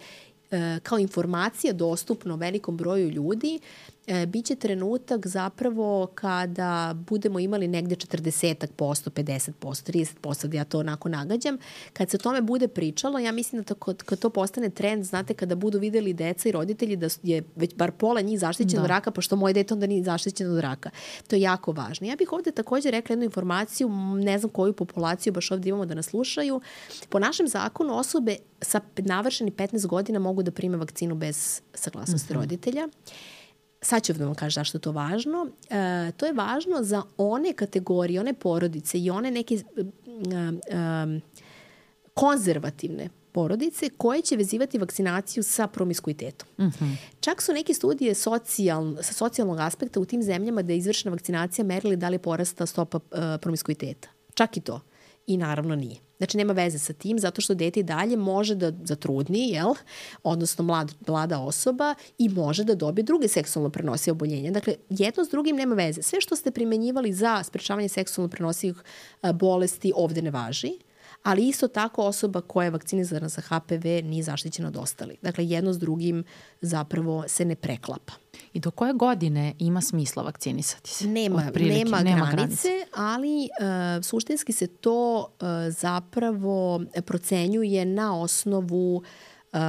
e, kao informacija dostupno velikom broju ljudi, e, biće trenutak zapravo kada budemo imali negde 40 posto, 50 posto, 30 posto, da ja to onako nagađam. Kad se o tome bude pričalo, ja mislim da to, kad, kad to postane trend, znate, kada budu videli deca i roditelji da je već bar pola njih zaštićeno da. od raka, pošto moje dete onda nije zaštićeno od raka. To je jako važno. Ja bih ovde takođe rekla jednu informaciju, ne znam koju populaciju baš ovde imamo da nas slušaju. Po našem zakonu osobe sa navršeni 15 godina mogu da prime vakcinu bez saglasnosti mm -hmm. roditelja. Sad ću da vam kažem zašto je to važno. E, to je važno za one kategorije, one porodice i one neke e, e, konzervativne porodice koje će vezivati vakcinaciju sa promiskuitetom. Mhm. -huh. Čak su neke studije socijal, sa socijalnog aspekta u tim zemljama da je izvršena vakcinacija merili da li je porasta stopa uh, promiskuiteta. Čak i to. I naravno nije. Znači, nema veze sa tim, zato što dete i dalje može da zatrudni, jel? odnosno mlad, mlada osoba i može da dobije druge seksualno prenosive oboljenja. Dakle, jedno s drugim nema veze. Sve što ste primenjivali za sprečavanje seksualno prenosivih bolesti ovde ne važi, ali isto tako osoba koja je vakcinizana za HPV nije zaštićena od ostalih. Dakle, jedno s drugim zapravo se ne preklapa. I do koje godine ima smisla vakcinisati se? Nema, nema, nema granice, granice, ali uh, suštinski se to uh, zapravo procenjuje na osnovu uh,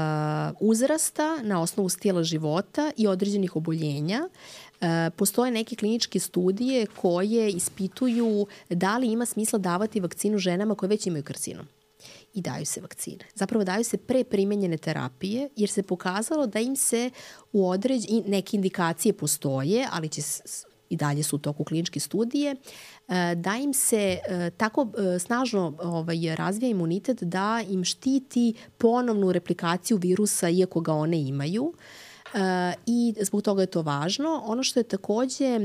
uzrasta, na osnovu stila života i određenih oboljenja. Uh, postoje neke kliničke studije koje ispituju da li ima smisla davati vakcinu ženama koje već imaju karcinom i daju se vakcine. Zapravo daju se pre primenjene terapije jer se pokazalo da im se u određ... neke indikacije postoje, ali će i dalje su u toku kliničke studije, e, da im se e, tako e, snažno ovaj, razvija imunitet da im štiti ponovnu replikaciju virusa iako ga one imaju. I zbog toga je to važno. Ono što je takođe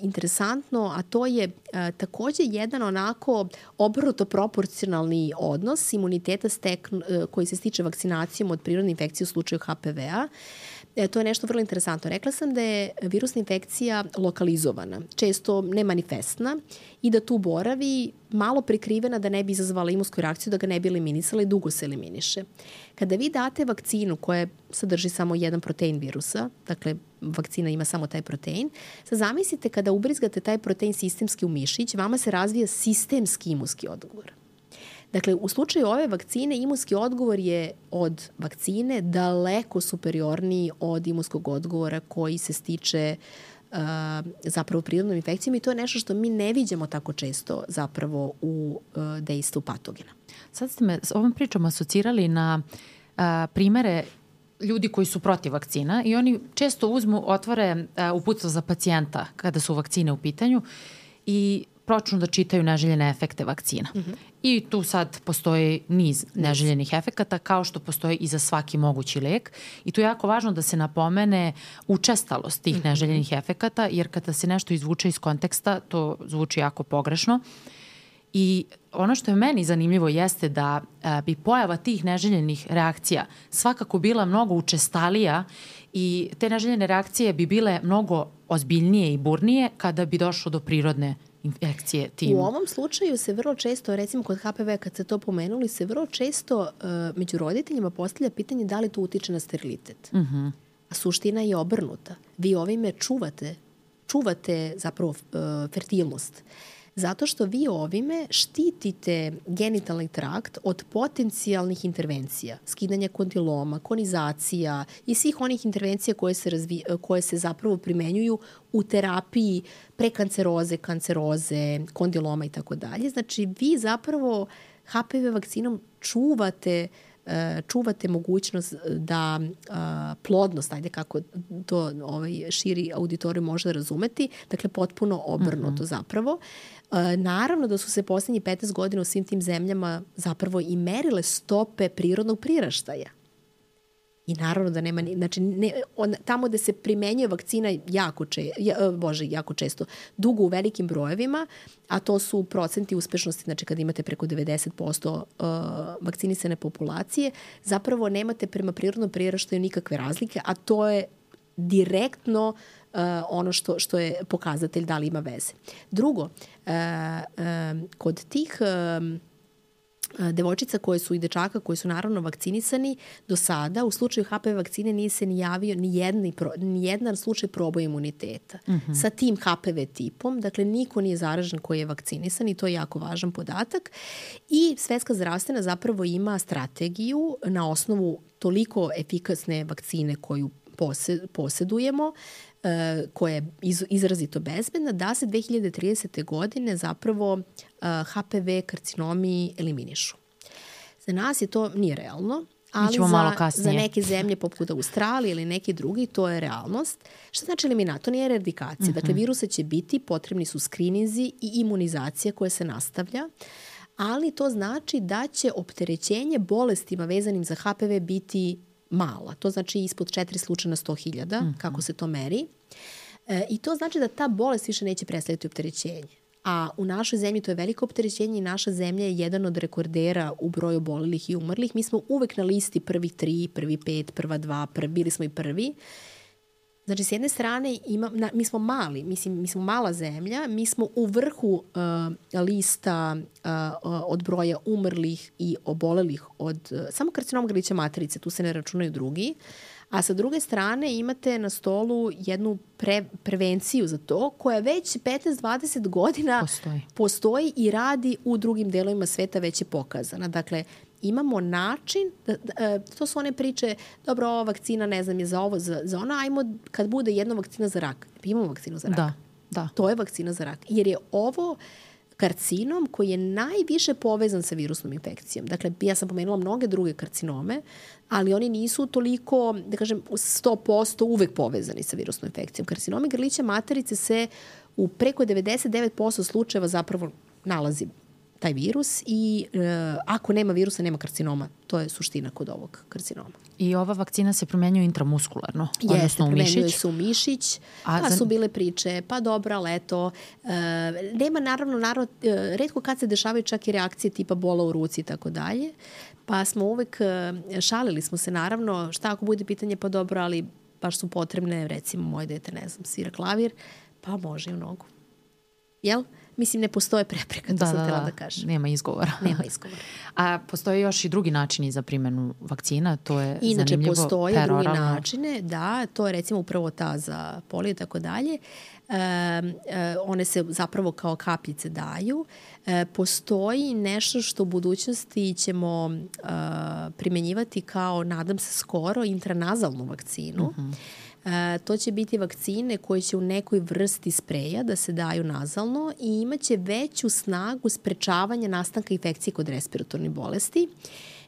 interesantno, a to je takođe jedan onako obrnuto proporcionalni odnos imuniteta stek, uh, koji se stiče vakcinacijom od prirodne infekcije u slučaju HPV-a. E, to je nešto vrlo interesantno. Rekla sam da je virusna infekcija lokalizovana, često nemanifestna i da tu boravi malo prekrivena da ne bi izazvala imunsku reakciju, da ga ne bi eliminisala i dugo se eliminiše. Kada vi date vakcinu koja sadrži samo jedan protein virusa, dakle vakcina ima samo taj protein, sad zamislite kada ubrizgate taj protein sistemski u mišić, vama se razvija sistemski imunski odgovor. Dakle, u slučaju ove vakcine imunski odgovor je od vakcine daleko superiorniji od imunskog odgovora koji se stiče uh, zapravo prirodnom infekcijom i to je nešto što mi ne viđamo tako često zapravo u uh, dejstvu patogena. Sad ste me s ovom pričom asocirali na uh, primere ljudi koji su protiv vakcina i oni često uzmu, otvore uh, uputstvo za pacijenta kada su vakcine u pitanju i počnu da čitaju neželjene efekte vakcina. Mm -hmm. I tu sad postoji niz neželjenih efekata kao što postoji i za svaki mogući lek. I tu je jako važno da se napomene učestalost tih -hmm. neželjenih efekata jer kada se nešto izvuče iz konteksta to zvuči jako pogrešno. I ono što je meni zanimljivo jeste da a, bi pojava tih neželjenih reakcija svakako bila mnogo učestalija i te neželjene reakcije bi bile mnogo ozbiljnije i burnije kada bi došlo do prirodne infekcije tim? U ovom slučaju se vrlo često, recimo kod HPV kad se to pomenuli, se vrlo često uh, među roditeljima postavlja pitanje da li to utiče na sterilitet. Uh mhm. -huh. A suština je obrnuta. Vi ovime čuvate, čuvate zapravo uh, fertilnost. Uh, Zato što vi ovime štitite genitalni trakt od potencijalnih intervencija, skidanja kondiloma, konizacija i svih onih intervencija koje se, razvi, koje se zapravo primenjuju u terapiji prekanceroze, kanceroze, kondiloma i tako dalje. Znači, vi zapravo HPV vakcinom čuvate e, čuvate mogućnost da a, plodnost, ajde kako to ovaj, širi auditorij može razumeti, dakle potpuno obrnuto mm -hmm. zapravo. E, naravno da su se poslednji 15 godina u svim tim zemljama zapravo i merile stope prirodnog priraštaja. I naravno da nema, znači ne, on, tamo gde se primenjuje vakcina jako, če, ja, e, bože, jako često, dugo u velikim brojevima, a to su procenti uspešnosti, znači kada imate preko 90% uh, vakcinisane populacije, zapravo nemate prema prirodnom priraštaju nikakve razlike, a to je direktno uh, uh, ono što, što je pokazatelj da li ima veze. Drugo, uh, uh, kod tih uh, devojčica koje su i dečaka koji su naravno vakcinisani do sada u slučaju HPV vakcine nije se ni javio ni, jedni, ni jedan slučaj proboja imuniteta mm -hmm. sa tim HPV tipom. Dakle, niko nije zaražen koji je vakcinisan i to je jako važan podatak. I Svetska zdravstvena zapravo ima strategiju na osnovu toliko efikasne vakcine koju posedujemo koja je iz, izrazito bezbedna, da se 2030. godine zapravo HPV e, karcinomi eliminišu. Za nas je to nije realno, ali za, malo za neke zemlje poput Australije ili neki drugi to je realnost. Šta znači eliminat? To nije eradikacija. Mm -hmm. Dakle, virusa će biti, potrebni su skrinizi i imunizacija koja se nastavlja, ali to znači da će opterećenje bolestima vezanim za HPV biti mala. To znači ispod 4 slučaja na 100.000, mm -hmm. kako se to meri. E, I to znači da ta bolest više neće predstavljati opterećenje. A u našoj zemlji to je veliko opterećenje i naša zemlja je jedan od rekordera u broju bolelih i umrlih. Mi smo uvek na listi prvi tri, prvi pet, prva dva, prvi, bili smo i prvi. Znači, s jedne strane, ima, na, mi smo mali, mislim, mi smo mala zemlja, mi smo u vrhu uh, lista uh, od broja umrlih i obolelih od uh, samo karcinoma grlića materice, tu se ne računaju drugi, a sa druge strane imate na stolu jednu pre, prevenciju za to koja već 15-20 godina postoji. postoji i radi u drugim delovima sveta već je pokazana. Dakle, imamo način, da, da, e, to su one priče, dobro, ova vakcina, ne znam, je za ovo, za, za ono, ajmo kad bude jedna vakcina za rak. Pa imamo vakcinu za rak. Da, da. To je vakcina za rak. Jer je ovo karcinom koji je najviše povezan sa virusnom infekcijom. Dakle, ja sam pomenula mnoge druge karcinome, ali oni nisu toliko, da kažem, 100% uvek povezani sa virusnom infekcijom. Karcinomi grlića materice se u preko 99% slučajeva zapravo nalazi taj virus i e, ako nema virusa, nema karcinoma. To je suština kod ovog karcinoma. I ova vakcina se promenjuje intramuskularno, Jeste, odnosno u mišić. se u mišić, A, pa za... su bile priče, pa dobra, leto. E, nema naravno, naravno, e, redko kad se dešavaju čak i reakcije tipa bola u ruci i tako dalje. Pa smo uvek, e, šalili smo se naravno, šta ako bude pitanje, pa dobro, ali baš su potrebne, recimo moje dete, ne znam, svira klavir, pa može i u nogu. Jel? Mislim ne postoje prepreka, to da, sam da, htjela da, da kažem. Nema izgovora. Nema izgovora. A postoje još i drugi načini za primjenu vakcina, to je Inače, zanimljivo. Inače, postoje drugi načine, da, to je recimo upravo ta za polio i tako dalje. E, e, one se zapravo kao kapljice daju. E, postoji nešto što u budućnosti ćemo e, primenjivati kao, nadam se skoro, intranazalnu vakcinu. Uh mhm. -huh to će biti vakcine koje će u nekoj vrsti spreja da se daju nazalno i imaće veću snagu sprečavanja nastanka infekcije kod respiratornih bolesti.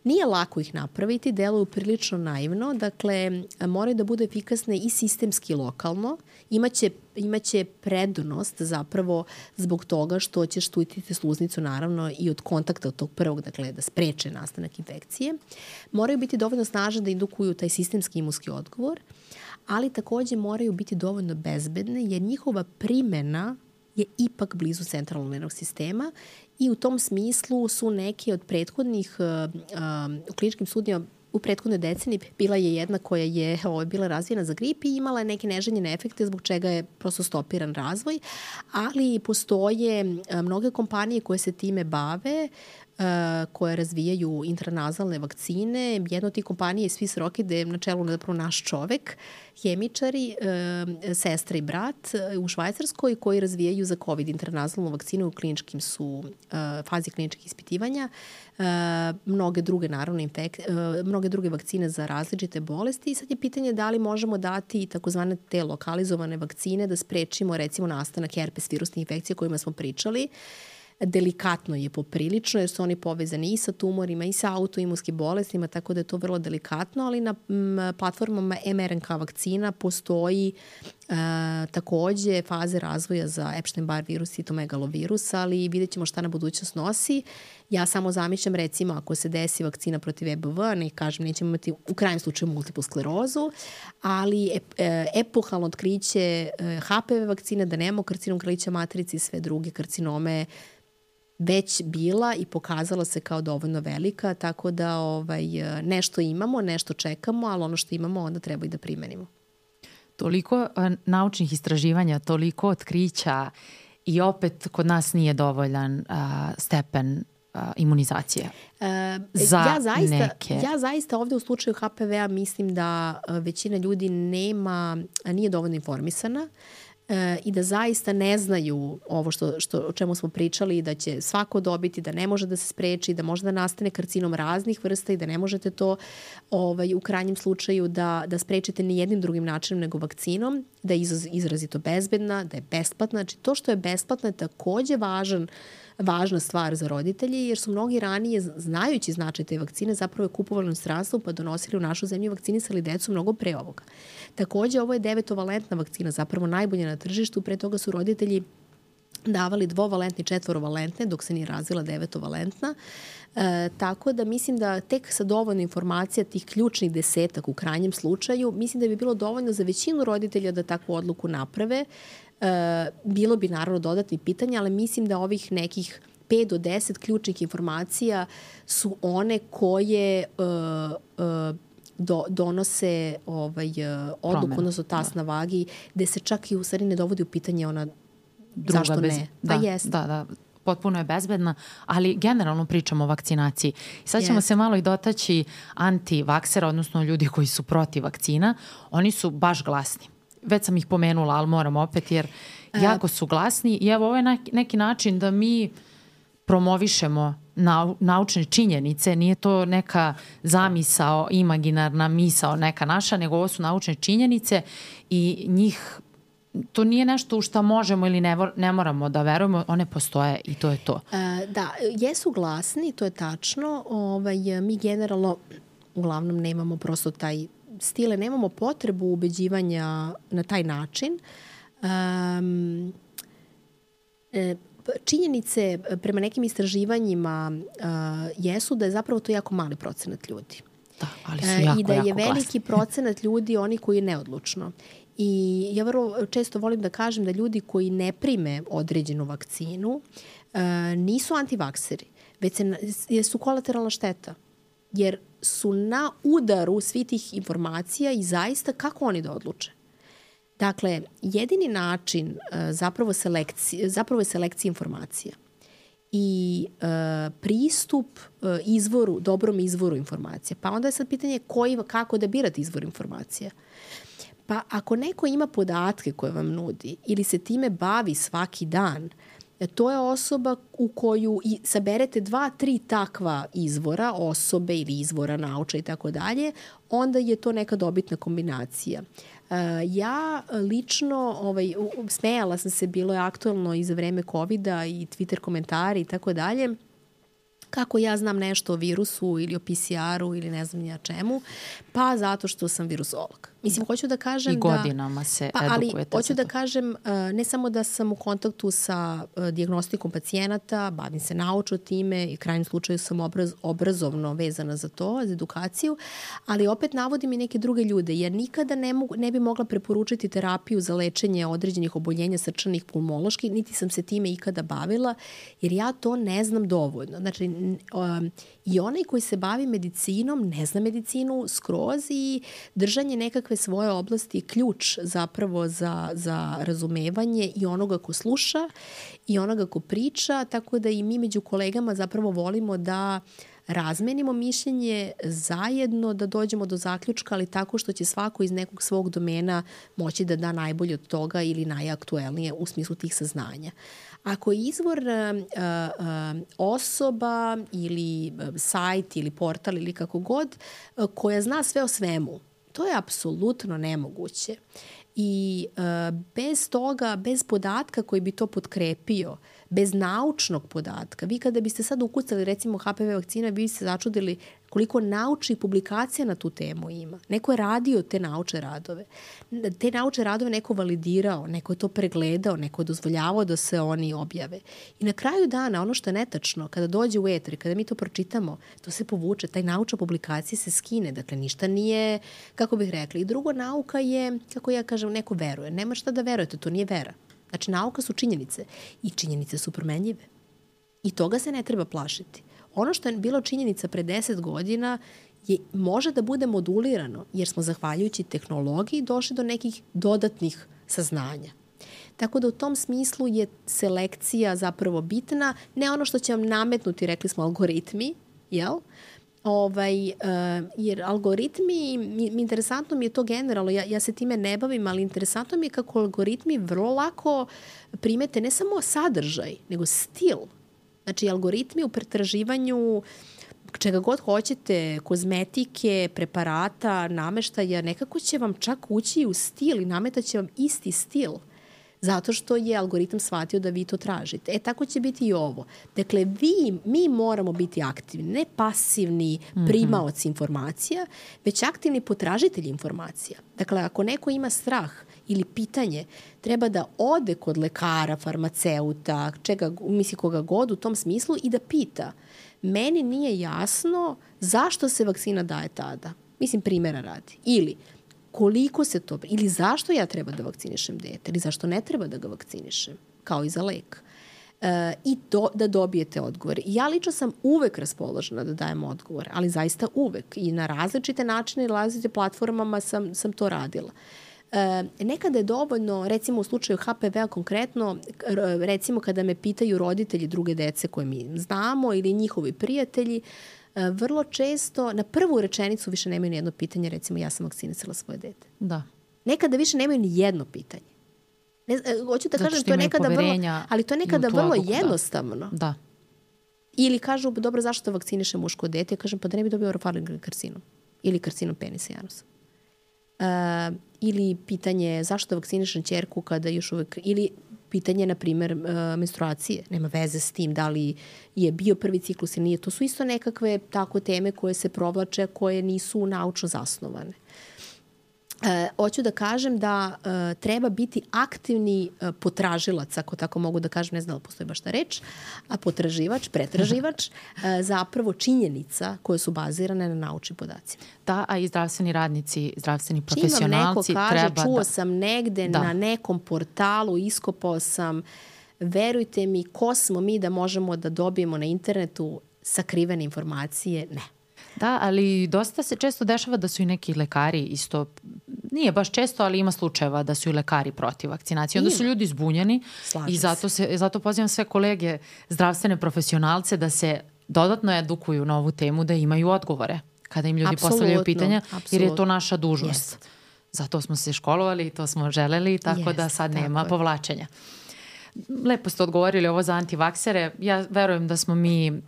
Nije lako ih napraviti, deluju prilično naivno, dakle moraju da budu efikasne i sistemski i lokalno. Imaće, imaće prednost zapravo zbog toga što će štutiti sluznicu naravno i od kontakta od tog prvog, dakle da spreče nastanak infekcije. Moraju biti dovoljno snažne da indukuju taj sistemski imunski odgovor ali takođe moraju biti dovoljno bezbedne jer njihova primena je ipak blizu centralnog nervnog sistema i u tom smislu su neki od prethodnih uh, uh, u kliničkim studijama u prethodnoj deceniji bila je jedna koja je ovo, bila razvijena za grip i imala neke neželjene efekte zbog čega je prosto stopiran razvoj, ali postoje mnoge kompanije koje se time bave, koje razvijaju intranazalne vakcine. Jedna od tih kompanija je Swiss Rocket, gde je na čelu zapravo naš čovek, hemičari, sestra i brat u Švajcarskoj koji razvijaju za COVID intranazalnu vakcinu u kliničkim su fazi kliničkih ispitivanja. Mnoge druge, naravno, infek, mnoge druge vakcine za različite bolesti i sad je pitanje da li možemo dati takozvane te lokalizovane vakcine da sprečimo recimo nastanak herpes virusnih infekcija o kojima smo pričali. Delikatno je poprilično jer su oni povezani i sa tumorima i sa autoimunskim bolestima, tako da je to vrlo delikatno, ali na platformama mRNK vakcina postoji e, takođe faze razvoja za Epstein-Barr virus i tomegalovirus, ali vidjet ćemo šta na budućnost nosi. Ja samo zamišljam recimo ako se desi vakcina protiv EBV, ne kažem nećemo imati u krajem slučaju multiplu sklerozu, ali ep, e, epohalno otkriće e, HPV vakcine da nemamo karcinom kralića matrice i sve druge karcinome već bila i pokazala se kao dovoljno velika, tako da ovaj, nešto imamo, nešto čekamo, ali ono što imamo onda treba i da primenimo. Toliko naučnih istraživanja, toliko otkrića i opet kod nas nije dovoljan a, stepen imunizacije e, za ja zaista, neke. Ja zaista ovde u slučaju HPV-a mislim da većina ljudi nema, nije dovoljno informisana. Uh, e, i da zaista ne znaju ovo što, što, o čemu smo pričali, da će svako dobiti, da ne može da se spreči, da može da nastane karcinom raznih vrsta i da ne možete to ovaj, u krajnjem slučaju da, da sprečite ni jednim drugim načinom nego vakcinom, da je izrazito bezbedna, da je besplatna. Znači to što je besplatno je takođe važan uh, važna stvar za roditelje, jer su mnogi ranije, znajući značaj te vakcine, zapravo je kupovali u stranstvu pa donosili u našu zemlju vakcinisali decu mnogo pre ovoga. Takođe, ovo je devetovalentna vakcina, zapravo najbolja na tržištu, pre toga su roditelji davali dvovalentne i četvorovalentne, dok se nije razvila devetovalentna. E, tako da mislim da tek sa dovoljno informacija tih ključnih desetak u krajnjem slučaju, mislim da bi bilo dovoljno za većinu roditelja da takvu odluku naprave. E, bilo bi naravno dodatni pitanja, ali mislim da ovih nekih 5 do 10 ključnih informacija su one koje uh, uh, do, donose ovaj, odluku, Promenu. odnosno tas da. na vagi, gde se čak i u stvari ne dovodi u pitanje ona Druga zašto bez... ne. Da, pa jest. da, da, potpuno je bezbedna, ali generalno pričamo o vakcinaciji. I sad ćemo yes. se malo i dotaći anti-vaksera, odnosno ljudi koji su protiv vakcina. Oni su baš glasni. Već sam ih pomenula, ali moram opet jer jako su glasni i evo ovo je neki način da mi promovišemo nau, naučne činjenice, nije to neka zamisao, imaginarna misao neka naša, nego ovo su naučne činjenice i njih to nije nešto u šta možemo ili ne, ne moramo da verujemo, one postoje i to je to. E, da, jesu glasni, to je tačno. Ovaj, mi generalno uglavnom nemamo prosto taj stile, nemamo potrebu ubeđivanja na taj način. Um, e, činjenice prema nekim istraživanjima uh, jesu da je zapravo to jako mali procenat ljudi. Da, ali su jako, I da je veliki glasni. procenat ljudi oni koji je neodlučno. I ja vrlo često volim da kažem da ljudi koji ne prime određenu vakcinu uh, nisu antivakseri, već se, su kolateralna šteta. Jer su na udaru svi tih informacija i zaista kako oni da odluče. Dakle, jedini način uh, zapravo, selekcije, zapravo je selekcija informacija i uh, pristup uh, izvoru, dobrom izvoru informacija. Pa onda je sad pitanje koji, kako da birate izvor informacija. Pa ako neko ima podatke koje vam nudi ili se time bavi svaki dan, to je osoba u koju i saberete dva, tri takva izvora, osobe ili izvora nauča i tako dalje, onda je to neka dobitna kombinacija. Uh, ja lično, ovaj, smejala sam se, bilo je aktualno i za vreme COVID-a i Twitter komentari i tako dalje, kako ja znam nešto o virusu ili o PCR-u ili ne znam nija čemu, pa zato što sam virusolog. Mislim, hoću da kažem I godinama da, se pa, ali hoću da kažem uh, ne samo da sam u kontaktu sa uh, diagnostikom pacijenata, bavim se naučno time i krajnjem slučaju sam obraz, obrazovno vezana za to, za edukaciju, ali opet navodim i neke druge ljude, jer nikada ne, mogu, ne bi mogla preporučiti terapiju za lečenje određenih oboljenja srčanih pulmoloških, niti sam se time ikada bavila, jer ja to ne znam dovoljno. Znači, um, i onaj koji se bavi medicinom ne zna medicinu skroz i držanje nekakve svoje oblasti ključ zapravo za, za razumevanje i onoga ko sluša i onoga ko priča, tako da i mi među kolegama zapravo volimo da razmenimo mišljenje zajedno, da dođemo do zaključka, ali tako što će svako iz nekog svog domena moći da da najbolje od toga ili najaktuelnije u smislu tih saznanja. Ako je izvor uh, uh, osoba ili sajt ili portal ili kako god, koja zna sve o svemu, To je apsolutno nemoguće. I bez toga, bez podatka koji bi to podkrepio, bez naučnog podatka, vi kada biste sad ukucali recimo HPV vakcina, vi biste začudili koliko naučnih publikacija na tu temu ima. Neko je radio te nauče radove. Te nauče radove neko validirao, neko je to pregledao, neko je dozvoljavao da se oni objave. I na kraju dana, ono što je netačno, kada dođe u eter, kada mi to pročitamo, to se povuče, taj naučna publikacija se skine. Dakle, ništa nije, kako bih rekla. I drugo, nauka je, kako ja kažem, neko veruje. Nema šta da verujete, to nije vera. Znači, nauka su činjenice i činjenice su promenljive. I toga se ne treba plašiti. Ono što je bilo činjenica pre 10 godina je, može da bude modulirano, jer smo zahvaljujući tehnologiji došli do nekih dodatnih saznanja. Tako da u tom smislu je selekcija zapravo bitna, ne ono što će vam nametnuti, rekli smo, algoritmi, jel? Ovaj, uh, jer algoritmi, mi, interesantno mi je to generalno, ja, ja se time ne bavim, ali interesantno mi je kako algoritmi vrlo lako primete ne samo sadržaj, nego stil Znači, algoritmi u pretraživanju čega god hoćete, kozmetike, preparata, nameštaja, nekako će vam čak ući u stil i nametaće vam isti stil zato što je algoritam shvatio da vi to tražite. E, tako će biti i ovo. Dakle, vi, mi moramo biti aktivni, ne pasivni mhm. primaoci informacija, već aktivni potražitelji informacija. Dakle, ako neko ima strah ili pitanje, treba da ode kod lekara, farmaceuta, čega, misli koga god u tom smislu i da pita. Meni nije jasno zašto se vakcina daje tada. Mislim, primjera radi. Ili, koliko se to, ili zašto ja treba da vakcinišem dete, ili zašto ne treba da ga vakcinišem, kao i za lek. i do, da dobijete odgovor. Ja lično sam uvek raspoložena da dajem odgovor, ali zaista uvek i na različite načine i različite platformama sam, sam to radila. E, nekada je dovoljno, recimo u slučaju HPV-a konkretno, recimo kada me pitaju roditelji druge dece koje mi znamo ili njihovi prijatelji, e, vrlo često na prvu rečenicu više nemaju ni jedno pitanje, recimo ja sam vakcinisala svoje dete. Da. Nekada više nemaju ni jedno pitanje. Ne, e, hoću da Zato kažem, to je nekada vrlo, ali to je nekada vrlo odluku, da. jednostavno. Da. da. Ili kažu, dobro, zašto vakciniše muško dete? Ja kažem, pa da ne bi dobio orofaring karcinom. Ili karcinom penisa janusa. Uh, ili pitanje zašto vakcinišem čerku kada još uvek, ili pitanje, na primer, uh, menstruacije. Nema veze s tim da li je bio prvi ciklus ili nije. To su isto nekakve tako teme koje se provlače, koje nisu naučno zasnovane. E, hoću da kažem da e, treba biti aktivni e, potražilac, ako tako mogu da kažem, ne znam da postoji baš ta reč, a potraživač, pretraživač, e, zapravo činjenica koje su bazirane na naučnim podacima. Da, a i zdravstveni radnici, zdravstveni profesionalci Čim vam neko kaže, čuo da... sam negde da. na nekom portalu, iskopao sam, verujte mi, ko smo mi da možemo da dobijemo na internetu sakrivene informacije? Ne. Da, ali dosta se često dešava da su i neki lekari isto, nije baš često, ali ima slučajeva da su i lekari protiv vakcinacije. Onda su ljudi zbunjeni Slažem i zato, se, zato pozivam sve kolege zdravstvene profesionalce da se dodatno edukuju na ovu temu, da imaju odgovore kada im ljudi absolutno, postavljaju pitanja, absolutno. jer je to naša dužnost. Jest. Zato smo se školovali i to smo želeli, tako Jest, da sad nema je. povlačenja. Lepo ste odgovorili ovo za antivaksere. Ja verujem da smo mi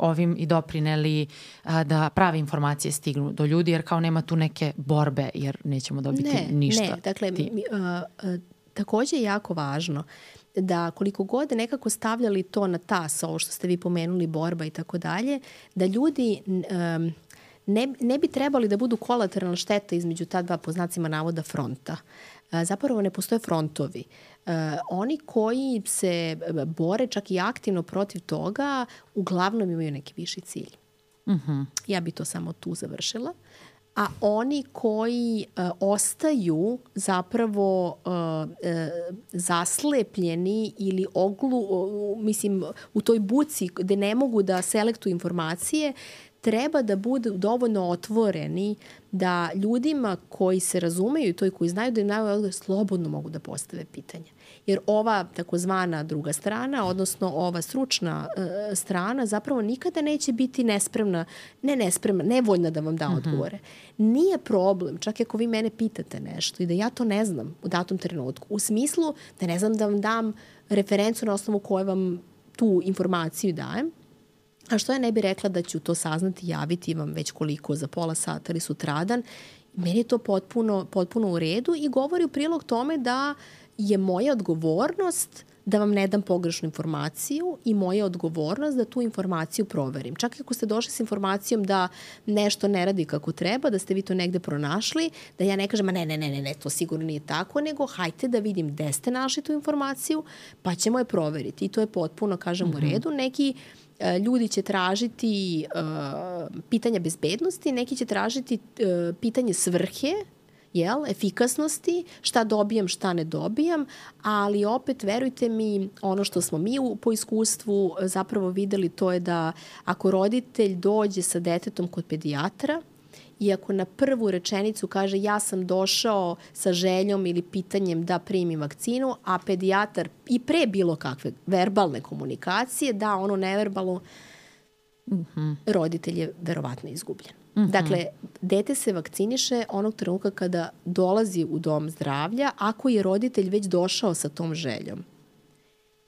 ovim i doprineli da prave informacije stignu do ljudi, jer kao nema tu neke borbe, jer nećemo dobiti ne, ništa. Ne, dakle, mi, a, a, takođe je jako važno da koliko god nekako stavljali to na tas, ovo što ste vi pomenuli, borba i tako dalje, da ljudi um, ne, ne bi trebali da budu kolateralna šteta između ta dva poznacima navoda fronta. Zapravo ne postoje frontovi. Uh, oni koji se bore čak i aktivno protiv toga, uglavnom imaju neki viši cilj. Uh mhm. -huh. Ja bi to samo tu završila. A oni koji uh, ostaju zapravo uh, uh, zaslepljeni ili oglu, uh, mislim, u toj buci gde ne mogu da selektuju informacije, treba da budu dovoljno otvoreni da ljudima koji se razumeju i to i koji znaju da im naju odgovor slobodno mogu da postave pitanje jer ova takozvana druga strana, odnosno ova stručna uh, strana zapravo nikada neće biti nespremna, ne nespremna, nevoljna da vam da mhm. odgovore. Mm -hmm. Nije problem, čak ako vi mene pitate nešto i da ja to ne znam u datom trenutku, u smislu da ne znam da vam dam referencu na osnovu koje vam tu informaciju dajem, A što ja ne bi rekla da ću to saznati, javiti vam već koliko za pola sata ili sutradan, meni je to potpuno, potpuno u redu i govori u prilog tome da je moja odgovornost da vam ne dam pogrešnu informaciju i moja odgovornost da tu informaciju proverim. Čak i ako ste došli s informacijom da nešto ne radi kako treba, da ste vi to negde pronašli, da ja ne kažem, ma ne, ne, ne, ne, ne, to sigurno nije tako, nego hajte da vidim gde ste našli tu informaciju, pa ćemo je proveriti. I to je potpuno, kažem, mm -hmm. u mhm. redu. Neki e, ljudi će tražiti uh, pitanja bezbednosti, neki će tražiti uh, pitanje svrhe, jel, efikasnosti, šta dobijam, šta ne dobijam, ali opet verujte mi, ono što smo mi u, po iskustvu zapravo videli to je da ako roditelj dođe sa detetom kod pedijatra, i ako na prvu rečenicu kaže ja sam došao sa željom ili pitanjem da primim vakcinu, a pedijatar i pre bilo kakve verbalne komunikacije da ono neverbalno, mm -hmm. roditelj je verovatno izgubljen. Mm -hmm. Dakle, dete se vakciniše onog trenutka kada dolazi u dom zdravlja, ako je roditelj već došao sa tom željom.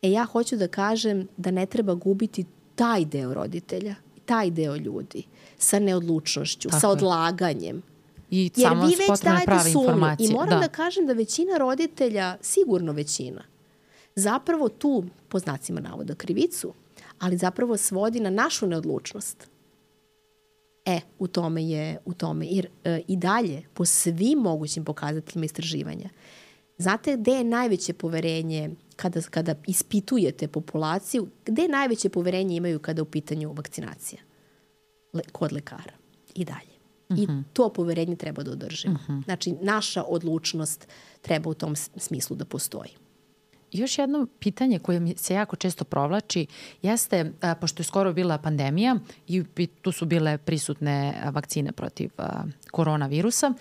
E ja hoću da kažem da ne treba gubiti taj deo roditelja, taj deo ljudi sa neodlučnošću, Tako sa odlaganjem. I Jer samo vi već dajete sumnju. I moram da. da kažem da većina roditelja, sigurno većina, zapravo tu, po znacima navoda, krivicu, ali zapravo svodi na našu neodlučnost. E, u tome je, u tome, jer e, i dalje, po svim mogućim pokazateljima istraživanja, znate gde je najveće poverenje kada, kada ispitujete populaciju, gde najveće poverenje imaju kada u pitanju vakcinacija? Le, kod lekara. I dalje. Uh -huh. I mhm. to poverenje treba da održimo. Mhm. -huh. Znači, naša odlučnost treba u tom smislu da postoji. Još jedno pitanje koje mi se jako često provlači jeste, a, pošto je skoro bila pandemija i tu su bile prisutne vakcine protiv a, koronavirusa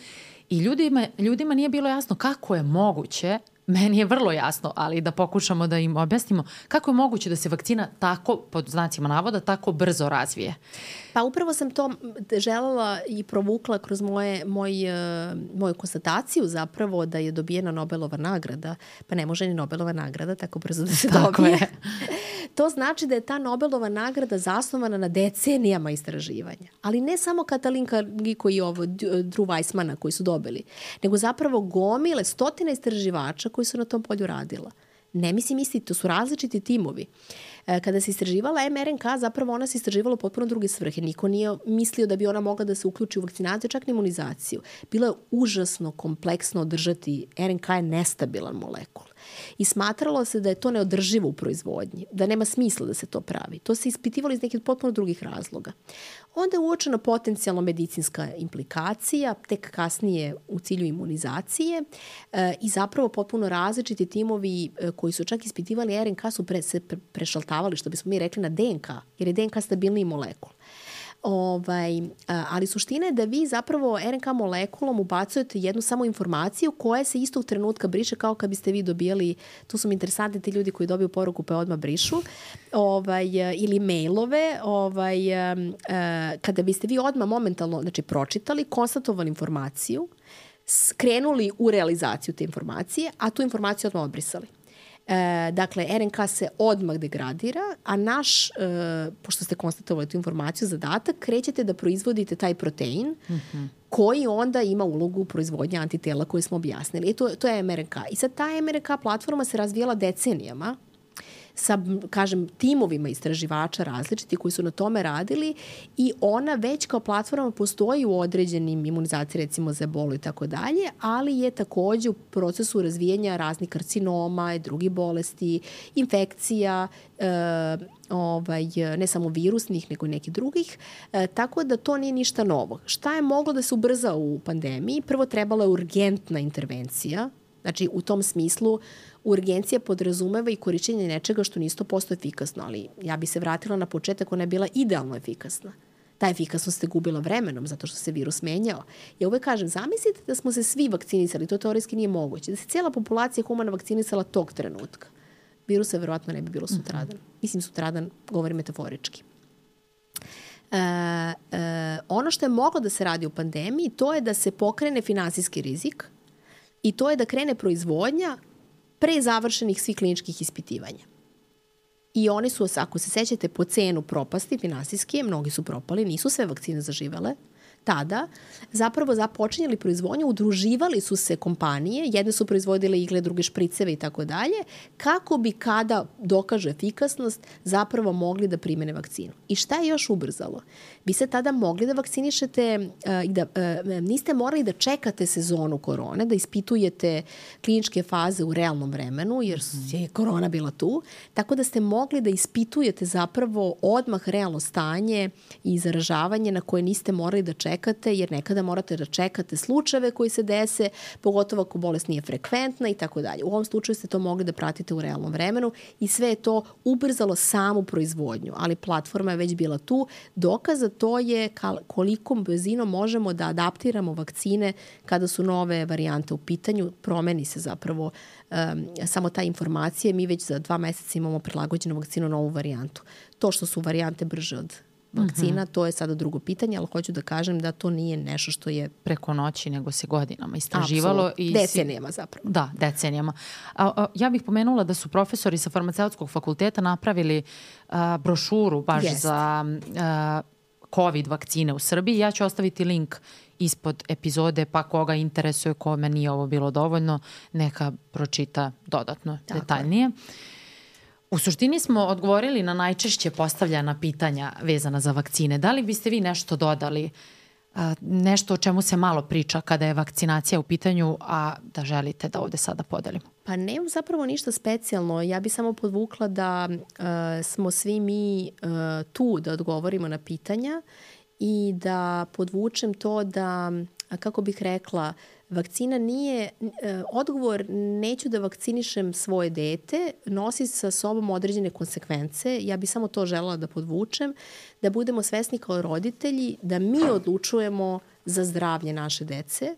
i ljudima, ljudima nije bilo jasno kako je moguće meni je vrlo jasno, ali da pokušamo da im objasnimo kako je moguće da se vakcina tako, pod znacima navoda, tako brzo razvije. Pa upravo sam to želela i provukla kroz moje, moj, e, moju konstataciju zapravo da je dobijena Nobelova nagrada, pa ne može ni Nobelova nagrada tako brzo da se tako dobije. Je. to znači da je ta Nobelova nagrada zasnovana na decenijama istraživanja. Ali ne samo Katalinka Giko i ovo, Drew Weissmana koji su dobili, nego zapravo gomile, stotine istraživača koji su na tom polju radila. Ne mislim isti, to su različiti timovi. E, kada se istraživala mRNK, zapravo ona se istraživala u potpuno druge svrhe. Niko nije mislio da bi ona mogla da se uključi u vakcinaciju, čak ni imunizaciju. Bilo je užasno kompleksno održati, RNK je nestabilan molekul. I smatralo se da je to neodrživo u proizvodnji, da nema smisla da se to pravi. To se ispitivalo iz nekih potpuno drugih razloga. Onda je uočena potencijalno medicinska implikacija, tek kasnije u cilju imunizacije e, i zapravo potpuno različiti timovi e, koji su čak ispitivali RNK su pre, se pre, prešaltavali, što bismo mi rekli, na DNK, jer je DNK stabilniji molekul. Ovaj, ali suština je da vi zapravo RNK molekulom ubacujete jednu samo informaciju koja se istog trenutka briše kao kad biste vi dobijali, tu su mi interesantni ti ljudi koji dobiju poruku pa odmah brišu, ovaj, ili mailove, ovaj, kada biste vi odmah momentalno znači, pročitali, konstatovali informaciju, skrenuli u realizaciju te informacije, a tu informaciju odmah odbrisali. E, dakle, RNK se odmah degradira, a naš, e, pošto ste konstatovali tu informaciju, zadatak, krećete da proizvodite taj protein mm -hmm koji onda ima ulogu u proizvodnje antitela koje smo objasnili. I to, to je MRNK. I sad ta MRNK platforma se razvijala decenijama sa, kažem, timovima istraživača različiti koji su na tome radili i ona već kao platforma postoji u određenim imunizaciji, recimo za ebolu i tako dalje, ali je takođe u procesu razvijanja raznih karcinoma i drugih bolesti, infekcija, e, ovaj, ne samo virusnih, nego i nekih drugih, e, tako da to nije ništa novo. Šta je moglo da se ubrza u pandemiji? Prvo trebala je urgentna intervencija, znači u tom smislu urgencija podrazumeva i korišćenje nečega što nije 100% efikasno, ali ja bi se vratila na početak, ona je bila idealno efikasna. Ta efikasnost se gubila vremenom zato što se virus menjao. Ja uvek kažem, zamislite da smo se svi vakcinisali, to teorijski nije moguće, da se cijela populacija humana vakcinisala tog trenutka. Virusa verovatno ne bi bilo sutradan. Mm -hmm. Mislim sutradan, govorim metaforički. E, e, ono što je moglo da se radi u pandemiji, to je da se pokrene finansijski rizik i to je da krene proizvodnja pre završenih svih kliničkih ispitivanja. I oni su, ako se sećate, po cenu propasti finansijske, mnogi su propali, nisu sve vakcine zaživele, tada zapravo započinjali proizvodnju, udruživali su se kompanije, jedne su proizvodile igle, druge špriceve i tako dalje, kako bi kada dokaže efikasnost zapravo mogli da primene vakcinu. I šta je još ubrzalo? Vi se tada mogli da vakcinišete uh, i da uh, niste morali da čekate sezonu korone, da ispitujete kliničke faze u realnom vremenu, jer mhm. je korona bila tu, tako da ste mogli da ispitujete zapravo odmah realno stanje i zaražavanje na koje niste morali da čekate čekate, jer nekada morate da čekate slučajeve koji se dese, pogotovo ako bolest nije frekventna i tako dalje. U ovom slučaju ste to mogli da pratite u realnom vremenu i sve je to ubrzalo samu proizvodnju, ali platforma je već bila tu. Dokaza to je kolikom brzinom možemo da adaptiramo vakcine kada su nove varijante u pitanju, promeni se zapravo um, samo ta informacija, mi već za dva meseca imamo prilagođenu vakcinu novu varijantu. To što su varijante brže od vakcina, mm -hmm. to je sada drugo pitanje, ali hoću da kažem da to nije nešto što je... Preko noći, nego se godinama istraživalo. Absolut. I decenijama zapravo. Da, decenijama. A, a, ja bih pomenula da su profesori sa farmaceutskog fakulteta napravili a, brošuru baš Jest. za a, COVID vakcine u Srbiji. Ja ću ostaviti link ispod epizode, pa koga interesuje, kome nije ovo bilo dovoljno, neka pročita dodatno, Tako detaljnije. Je. U suštini smo odgovorili na najčešće postavljena pitanja vezana za vakcine. Da li biste vi nešto dodali, nešto o čemu se malo priča kada je vakcinacija u pitanju, a da želite da ovde sada podelimo? Pa nemam zapravo ništa specijalno. Ja bih samo podvukla da uh, smo svi mi uh, tu da odgovorimo na pitanja i da podvučem to da, kako bih rekla, vakcina nije, odgovor neću da vakcinišem svoje dete, nosi sa sobom određene konsekvence. Ja bi samo to želela da podvučem, da budemo svesni kao roditelji, da mi odlučujemo za zdravlje naše dece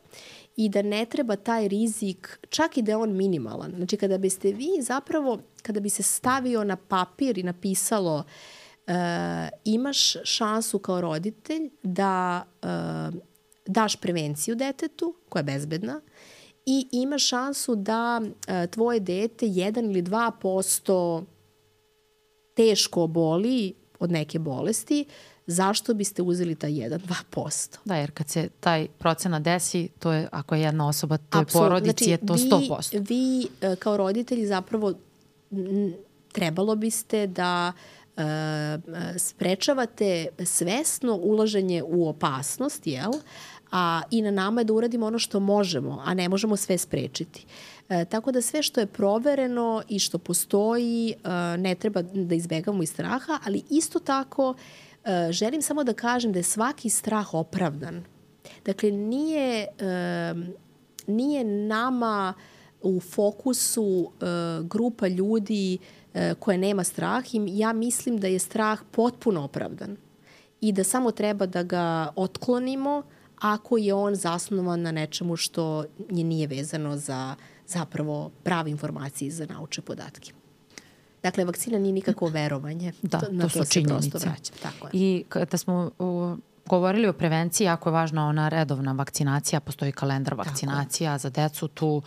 i da ne treba taj rizik, čak i da je on minimalan. Znači kada biste vi zapravo, kada bi se stavio na papir i napisalo uh, imaš šansu kao roditelj da uh, daš prevenciju detetu koja je bezbedna i imaš šansu da uh, tvoje dete 1 ili 2% teško boli od neke bolesti, zašto biste uzeli taj 1-2%? Da, jer kad se taj procena desi, to je, ako je jedna osoba, to je porodici, znači, je to 100%. Vi, vi e, kao roditelji zapravo trebalo biste da uh, sprečavate svesno ulaženje u opasnost, jel? A i na nama je da uradimo ono što možemo, a ne možemo sve sprečiti. E, tako da sve što je provereno i što postoji e, ne treba da izbegamo iz straha, ali isto tako e, želim samo da kažem da je svaki strah opravdan. Dakle, nije, e, nije nama u fokusu e, grupa ljudi e, koje nema strah i ja mislim da je strah potpuno opravdan i da samo treba da ga otklonimo ako je on zasnovan na nečemu što je nije vezano za zapravo prave informacije za nauče podatke. Dakle, vakcina nije nikako verovanje. Da, to, na to, to su činjenice. Tako je. I kada smo u, govorili o prevenciji, jako je važna ona redovna vakcinacija, postoji kalendar vakcinacija za decu, tu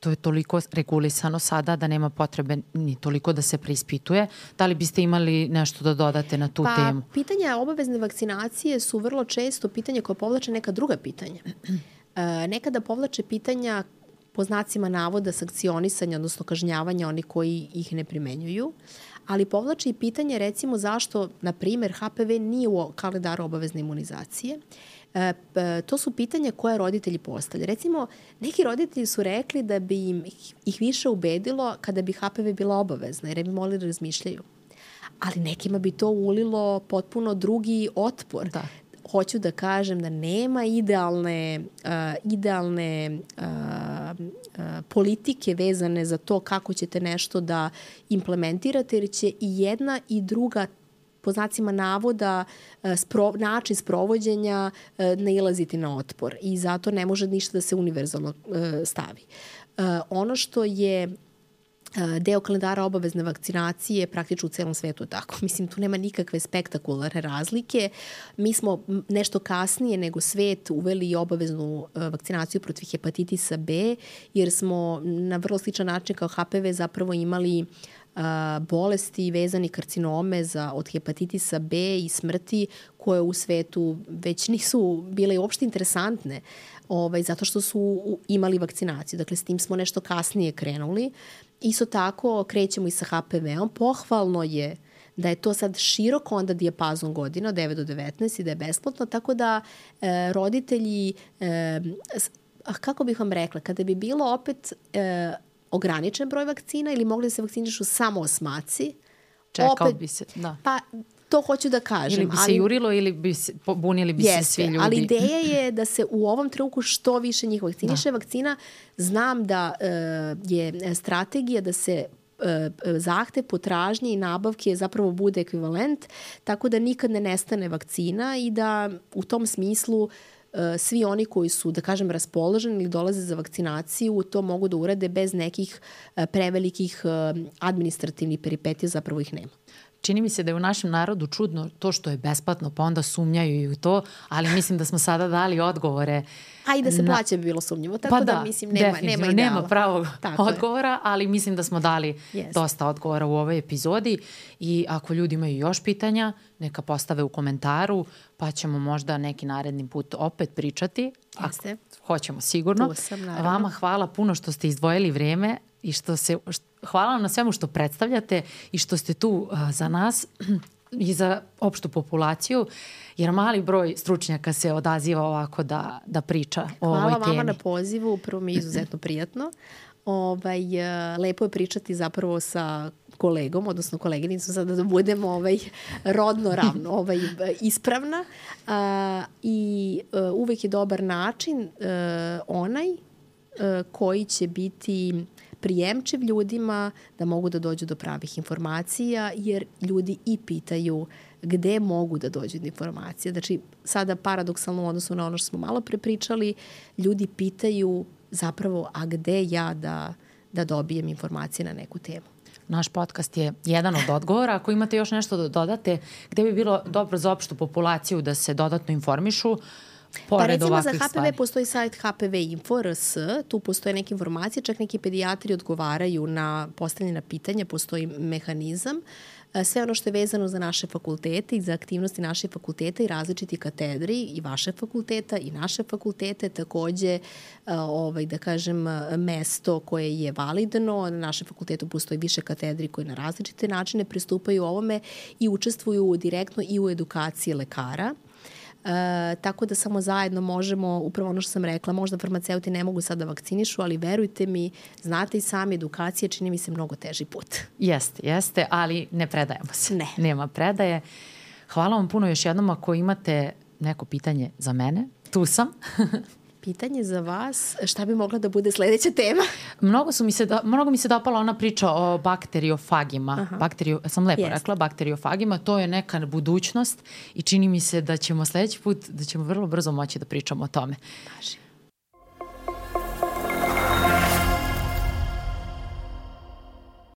to je toliko regulisano sada da nema potrebe ni toliko da se preispituje. Da li biste imali nešto da dodate na tu pa, temu? Pitanja obavezne vakcinacije su vrlo često pitanja koje povlače neka druga pitanja. E, nekada povlače pitanja po znacima navoda sankcionisanja, odnosno kažnjavanja oni koji ih ne primenjuju, ali povlači i pitanje recimo zašto, na primer, HPV nije u kalendaru obavezne imunizacije. E, to su pitanja koje roditelji postavljaju. Recimo, neki roditelji su rekli da bi im ih više ubedilo kada bi HPV bila obavezna, jer bi molili da razmišljaju ali nekima bi to ulilo potpuno drugi otpor. Da hoću da kažem da nema idealne, uh, idealne uh, uh, politike vezane za to kako ćete nešto da implementirate, jer će i jedna i druga po znacima navoda spro, način sprovođenja nailaziti na otpor i zato ne može ništa da se univerzalno stavi. Ono što je deo kalendara obavezne vakcinacije praktično u celom svetu tako. Mislim, tu nema nikakve spektakularne razlike. Mi smo nešto kasnije nego svet uveli obaveznu e, vakcinaciju protiv hepatitisa B, jer smo na vrlo sličan način kao HPV zapravo imali bolesti vezani karcinome za, od hepatitisa B i smrti koje u svetu već nisu bile uopšte interesantne ovaj, zato što su imali vakcinaciju. Dakle, s tim smo nešto kasnije krenuli. Isto tako krećemo i sa HPV-om. Pohvalno je da je to sad široko onda dijapazon godina od 9 do 19 i da je besplatno, tako da e, roditelji, e, kako bih vam rekla, kada bi bilo opet e, ograničen broj vakcina ili mogli da se vakcinišu samo osmaci, Čekao opet, bi se, da. Pa to hoću da kažem. Ili bi se ali, jurilo ili bi se, bunili bi jeste, se svi ljudi. Ali ideja je da se u ovom trenutku što više njih vakciniše. Da. Vakcina, znam da uh, je strategija da se e, zahte, potražnje i nabavke zapravo bude ekvivalent, tako da nikad ne nestane vakcina i da u tom smislu e, svi oni koji su, da kažem, raspoloženi ili dolaze za vakcinaciju, to mogu da urade bez nekih prevelikih administrativnih peripetija, zapravo ih nema čini mi se da je u našem narodu čudno to što je besplatno, pa onda sumnjaju i u to, ali mislim da smo sada dali odgovore. A i da se plaća bi bilo sumnjivo, tako pa da, da mislim nema, nema ideala. Nema pravog tako odgovora, je. ali mislim da smo dali yes. dosta odgovora u ovoj epizodi i ako ljudi imaju još pitanja, neka postave u komentaru, pa ćemo možda neki naredni put opet pričati. Jeste. Ako hoćemo sigurno. Tu sam, naravno. Vama hvala puno što ste izdvojili vreme i što se, što, hvala vam na svemu što predstavljate i što ste tu uh, za nas i za opštu populaciju, jer mali broj stručnjaka se odaziva ovako da, da priča o Hvala ovoj temi. Hvala vama na pozivu, prvo mi je izuzetno prijatno. Ovaj, lepo je pričati zapravo sa kolegom, odnosno koleginicom, sada da budemo ovaj, rodno ravno ovaj, ispravna. A, I a, e, uvek je dobar način a, e, onaj a, koji će biti prijemčiv ljudima da mogu da dođu do pravih informacija, jer ljudi i pitaju gde mogu da dođu do informacije. Znači, sada paradoksalno u odnosu na ono što smo malo prepričali, ljudi pitaju zapravo, a gde ja da, da dobijem informacije na neku temu. Naš podcast je jedan od odgovora. Ako imate još nešto da dodate, gde bi bilo dobro za opštu populaciju da se dodatno informišu, pa recimo za HPV stvari. postoji sajt HPV Info RS, tu postoje neke informacije, čak neki pedijatri odgovaraju na postavljena pitanja, postoji mehanizam. E, sve ono što je vezano za naše fakultete i za aktivnosti naše fakulteta i različiti katedri i vaše fakulteta i naše fakultete takođe e, ovaj, da kažem mesto koje je validno. Na našem fakultetu postoji više katedri koje na različite načine pristupaju ovome i učestvuju direktno i u edukaciji lekara. E, tako da samo zajedno možemo, upravo ono što sam rekla, možda farmaceuti ne mogu sad da vakcinišu, ali verujte mi, znate i sami, edukacija čini mi se mnogo teži put. Jeste, jeste, ali ne predajemo se. Ne. Nema predaje. Hvala vam puno još jednom ako imate neko pitanje za mene. Tu sam. Pitanje za vas, šta bi mogla da bude sledeća tema? Mnogo, su mi se, do, mnogo mi se dopala ona priča o bakteriofagima. Aha. Bakterio, sam lepo Jest. rekla, bakteriofagima, to je neka budućnost i čini mi se da ćemo sledeći put, da ćemo vrlo brzo moći da pričamo o tome. Važi.